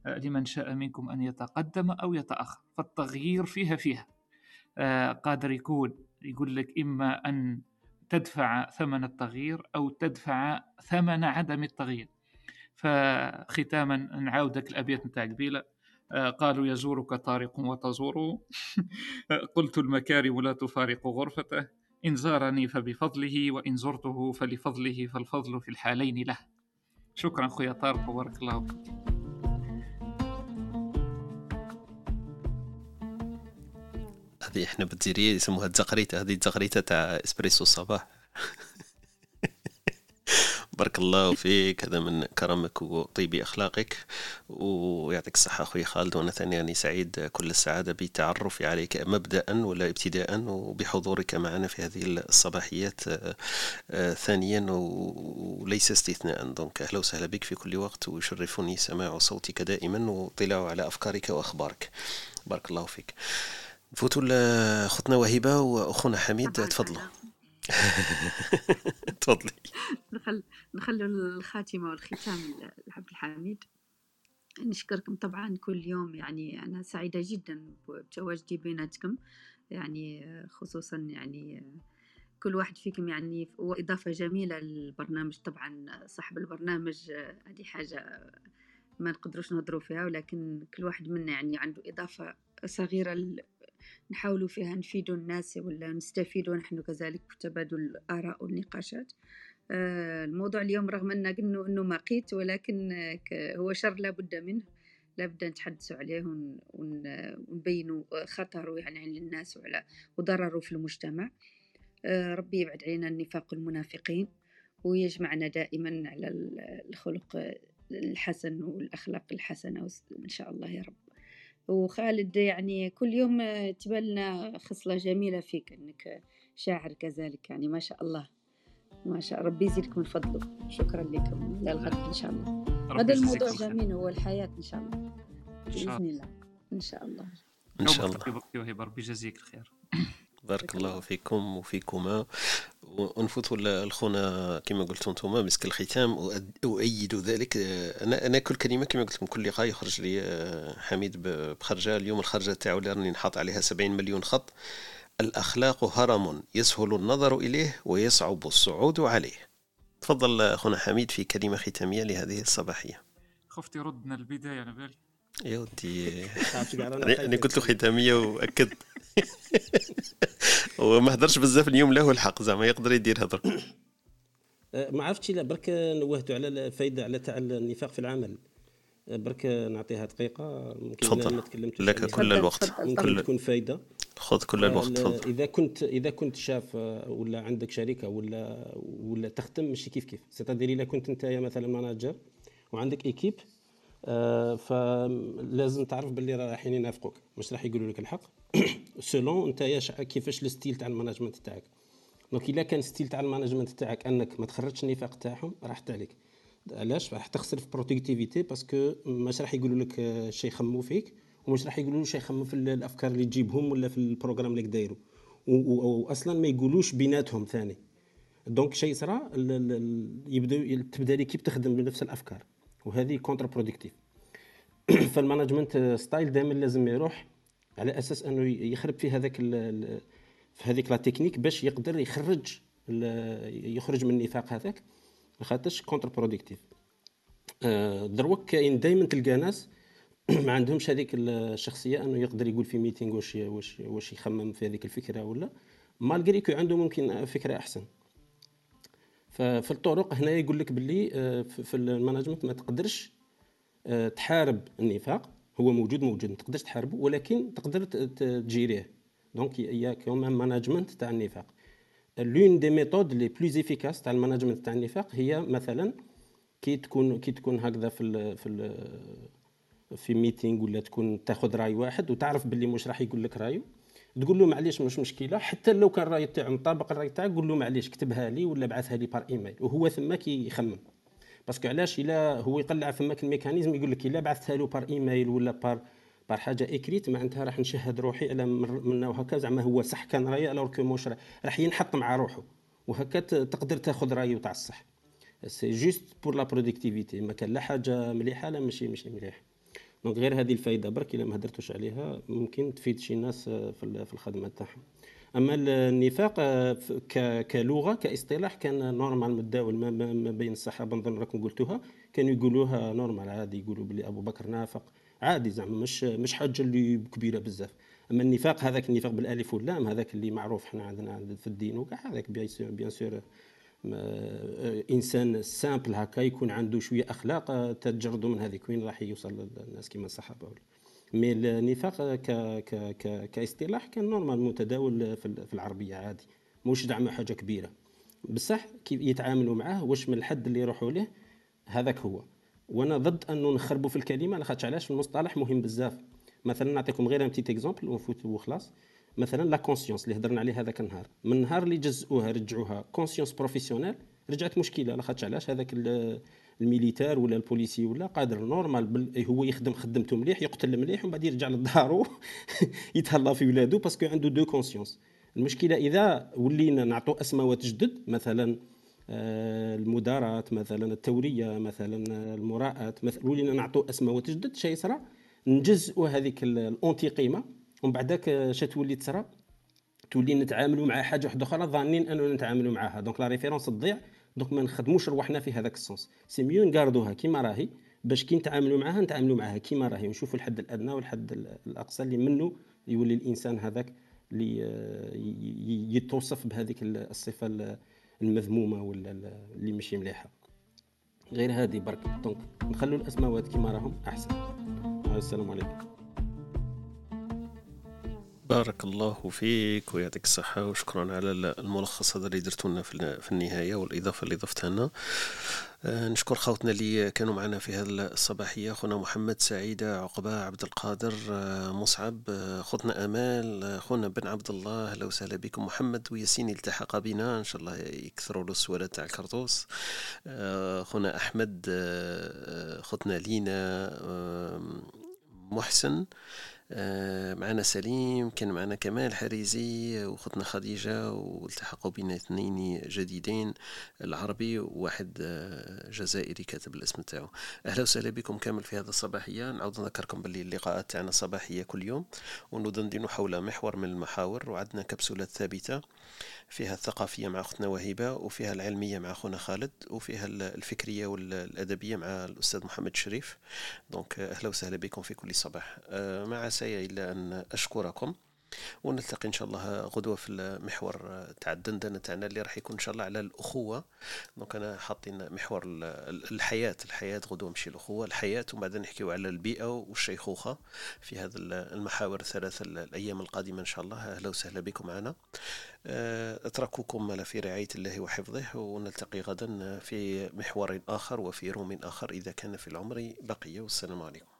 لمن شاء منكم أن يتقدم أو يتأخر فالتغيير فيها فيها. آه، قادر يكون يقول لك إما أن تدفع ثمن التغيير أو تدفع ثمن عدم التغيير. فختاما نعاودك الأبيات نتاع قبيلة. آه، قالوا يزورك طارق وتزوره. [laughs] قلت المكارم لا تفارق غرفته. إن زارني فبفضله وإن زرته فلفضله فالفضل في الحالين له. شكرا خويا طارق وبارك الله فيك. هذه إحنا بالجزائريه يسموها التقريته هذه التقريته تاع إسبريسو الصباح [laughs] بارك الله فيك هذا من كرمك وطيب أخلاقك. ويعطيك الصحة أخوي خالد وأنا ثانيا سعيد كل السعادة بتعرفي عليك مبدأ ولا ابتداء وبحضورك معنا في هذه الصباحيات آه، ثانيا. وليس استثناء دونك أهلا وسهلا بك في كل وقت ويشرفني سماع صوتك دائما واطلاع على أفكارك وأخبارك. بارك الله فيك. نفوتوا لخوتنا وهبه وأخونا حميد تفضلوا [laughs] تفضلي. نخل نخلوا الخاتمة والختام لعبد الحميد. نشكركم طبعا كل يوم يعني أنا سعيدة جدا بتواجدي بيناتكم. يعني خصوصا يعني كل واحد فيكم يعني هو إضافة جميلة للبرنامج. طبعا صاحب البرنامج هذه حاجة ما نقدروش نهضروا فيها ولكن كل واحد منا يعني عنده إضافة صغيرة نحاولوا فيها نفيدوا الناس ولا نستفيدوا نحن كذلك بتبادل الآراء والنقاشات. آه، الموضوع اليوم رغم أن قلنا أنه مقيت ولكن هو شر لابد منه. لابد نتحدثوا عليه ونبينوا خطره يعني على الناس وعلى وضرره في المجتمع. آه، ربي يبعد علينا النفاق والمنافقين ويجمعنا دائما على الخلق الحسن والأخلاق الحسنة إن شاء الله يا رب. وخالد يعني كل يوم تبان لنا خصلة جميلة فيك أنك شاعر كذلك يعني ما شاء الله ما شاء ربي يزيدكم فضله. شكرا لكم. إلى الغد إن شاء الله. هذا الموضوع جميل هو الحياة إن شاء الله. بإذن الله. إن شاء الله. إن شاء الله. ربي يجازيك الخير. بارك الله فيكم وفيكما. ونفوتوا لخونا كما قلتوا أنتم مسك الختام واؤيد ذلك. أنا أنا كل كلمة كما قلت لكم كل لقاء يخرج لي آه، حميد بخرجة. اليوم الخرجة تاعو اللي راني نحط عليها 70 مليون خط. الأخلاق هرم يسهل النظر إليه ويصعب الصعود عليه. تفضل أخونا حميد في كلمة ختامية لهذه الصباحية. خفت يردنا البداية على يا ودي. أنا قلت له ختامية وأكد. وما هدرش بزاف اليوم له الحق زعما يقدر يدير هضر أه، ما عرفتش لا برك نوهتوا على الفائده على تاع النفاق في العمل. أه، برك نعطيها دقيقة. ممكن تفضل. ما تكلمتش لك كل الوقت. ممكن تكون فائده خذ كل الوقت تفضل. إذا كنت إذا كنت شاف أه، ولا عندك شركه ولا ولا تخدم ماشي كيف كيف. ستدير إذا كنت أنت مثلا manager وعندك équipe فلازم تعرف باللي رايحين ينافقوك. مش راح يقولوا لك الحق. [coughs] selon انت كيفاش ال style تاع ال management تاعك. donc إلا كان style تاع ال management تاعك أنك ما تخرجش النفاق تاعهم راحت عليك علاش؟ راح تخسر في productivité parce que مش راح يقولوا لك شي يخموا فيك ومش راح يقولوا شي يخموا في الأفكار اللي تجيبهم ولا في ال programme اللي دايرو واصلا ما يقولوش بيناتهم ثاني. donc شيء صرا يبداو تبدأ l'équipe تخدم بنفس الأفكار. وهذه contre-productive فال [clears throat] management style دائما لازم يروح على أساس أنه يخرب في هذاك في هذيك la technique باش يقدر يخرج يخرج من النفاق هذاك خاطرش contre-productive دروك كاين دائما تلقى ناس [clears throat] ما عندهمش هذيك الشخصية أنه يقدر يقول في meeting واش واش واش يخمم في هذيك الفكرة ولا malgré que عنده ممكن فكرة أحسن. ففي الطرق هنا يقول لك باللي آه، في ال management ما تقدرش آه، تحارب النفاق هو موجود موجود ما تقدرش تحاربه ولكن تقدر تجيريه. donc هي quand même management تاع النفاق l'une des méthodes les plus efficaces تاع ال management تاع النفاق هي مثلا كي تكون كي تكون هكذا في ال في ال في meeting ولا تكون تاخذ راي واحد وتعرف باللي مش راح يقول لك رايه تقول له معليش مش مشكلة حتى لو كان الراي تاعو مطابق الراي تاعك قول له معليش كتبها لي ولا بعثها لي بار ايميل وهو ثما يخمم باسكو علاش؟ إلا هو يقلع فماك الميكانيزم يقول لك إلا بعثتها له بار ايميل ولا بار بار حاجة إكريت معناتها راح نشهد روحي على منا وهكا زعما هو صح كان راي الوغ كو موش راح ينحط مع روحه. وهكا تقدر تاخذ رأيه تاع الصح سي جوست بور لا برودكتيفيتي ما كان لا حاجة مليحة لا ماشي ماشي مليح. donc غير هذه الفايدة برك إلا ما هدرتوش عليها ممكن تفيد شي ناس في الخدمة تاعهم. أما النفاق كلغة كاصطلاح كان normal متداول ما بين الصحابة نظن راكم قلتوها. كانوا يقولوها normal عادي يقولوا بلي أبو بكر نافق. عادي زعما مش مش حاجة اللي كبيرة بزاف. أما النفاق هذاك النفاق بالألف واللام هذاك اللي معروف حنا عندنا في الدين وكاع هذاك bien sûr إنسان simple هكا يكون عنده شوية أخلاق تجرده من هذيك وين راح يوصل للناس كيما الصحابة ولا. mais النفاق ك ك ك كاصطلاح كان normal متداول في العربية عادي موش زعما حاجة كبيرة. بصح كيف يتعاملوا معاه واش من الحد اللي يروحوا له هذاك هو. وأنا ضد أنه نخربوا في الكلمة لاخاطش علاش؟ المصطلح مهم بزاف. مثلا نعطيكم غير un petit exemple ونفوت وخلاص مثلا la conscience اللي هضرنا عليه هذاك النهار. من النهار اللي جزئوها رجعوها conscience professionnelle رجعت مشكلة. لاخاطش علاش هذاك ال militaire ولا ال policier ولا قادر normal هو يخدم خدمته مليح يقتل مليح ومن بعد يرجع لدارو [laughs] يتهلا في ولادو parce que عنده deux consciences المشكلة إذا ولينا نعطوا أسماوات جدد مثلا آه، المداراة مثلا التورية مثلا المراءة مثلا ولينا نعطوا أسماوات جدد شيء يصرى نجزئوا هذيك ال entité قيمه ومن بعدك اش تولي تصرى تولي نتعاملوا مع حاجة واحدة أخرى ظانين اننا نتعاملوا معها donc la référence تضيع. donc ما نخدموش رواحنا في هذاك ال sens. c'est mieux نقاردوها كيما راهي باش كي نتعاملوا معها نتعاملوا معها كيما راهي. ونشوفوا الحد الأدنى والحد الأقصى اللي منه يولي الإنسان هذاك اللي يتوصف بهذيك الصفة المذمومة ولا اللي ماشي مليحة. غير هذه برك. donc نخلوا الاسماوات كيما راهم أحسن. السلام عليكم. بارك الله فيك ويعطيك الصحة وشكرا على الملخص هذا اللي درتو لنا في النهاية والإضافة اللي ضفتها لنا. آه، نشكر خوتنا اللي كانوا معنا في هذه الصباحية خونا محمد سعيدة عقبة عبد القادر آه، مصعب آه، خوتنا أمال خونا بن عبد الله أهلا وسهلا بكم. محمد وياسين التحق بنا إن شاء الله يكثروا له السؤالات تاع الكرطوس خونا أحمد خوتنا لينا محسن. معنا سليم كان معنا كمال حريزي وختنا خديجة والتحقوا بنا اثنين جديدين العربي وواحد آه، جزائري كاتب الاسم تاعو. أهلا وسهلا بكم كامل في هذا الصباحية نعود نذكركم باللي اللقاءات تاعنا صباحية كل يوم وندندن حول محور من المحاور وعندنا كبسولات ثابتة فيها الثقافية مع أختنا وهبة وفيها العلمية مع أخونا خالد وفيها الفكرية والأدبية مع الأستاذ محمد شريف. دونك أهلا وسهلا بكم في كل صباح. آه، عساي إلا أن أشكركم. ونلتقي إن شاء الله غدوة في المحور تاع الدندنه تاعنا اللي راح يكون إن شاء الله على الأخوة. donc أنا حاطين محور الحياة الحياة غدوة ماشي الأخوة الحياة ومن بعد نحكيو على البيئة والشيخوخة في هذا المحاور الثلاثه الأيام القادمة إن شاء الله. أهلا وسهلا بكم معنا. آه، أترككم في رعاية الله وحفظه ونلتقي غدا في محور آخر وفي room آخر إذا كان في العمر بقيه والسلام عليكم.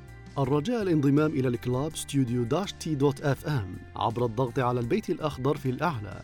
الرجاء الانضمام إلى ال club ستوديو dash t dot fm عبر الضغط على البيت الأخضر في الأعلى.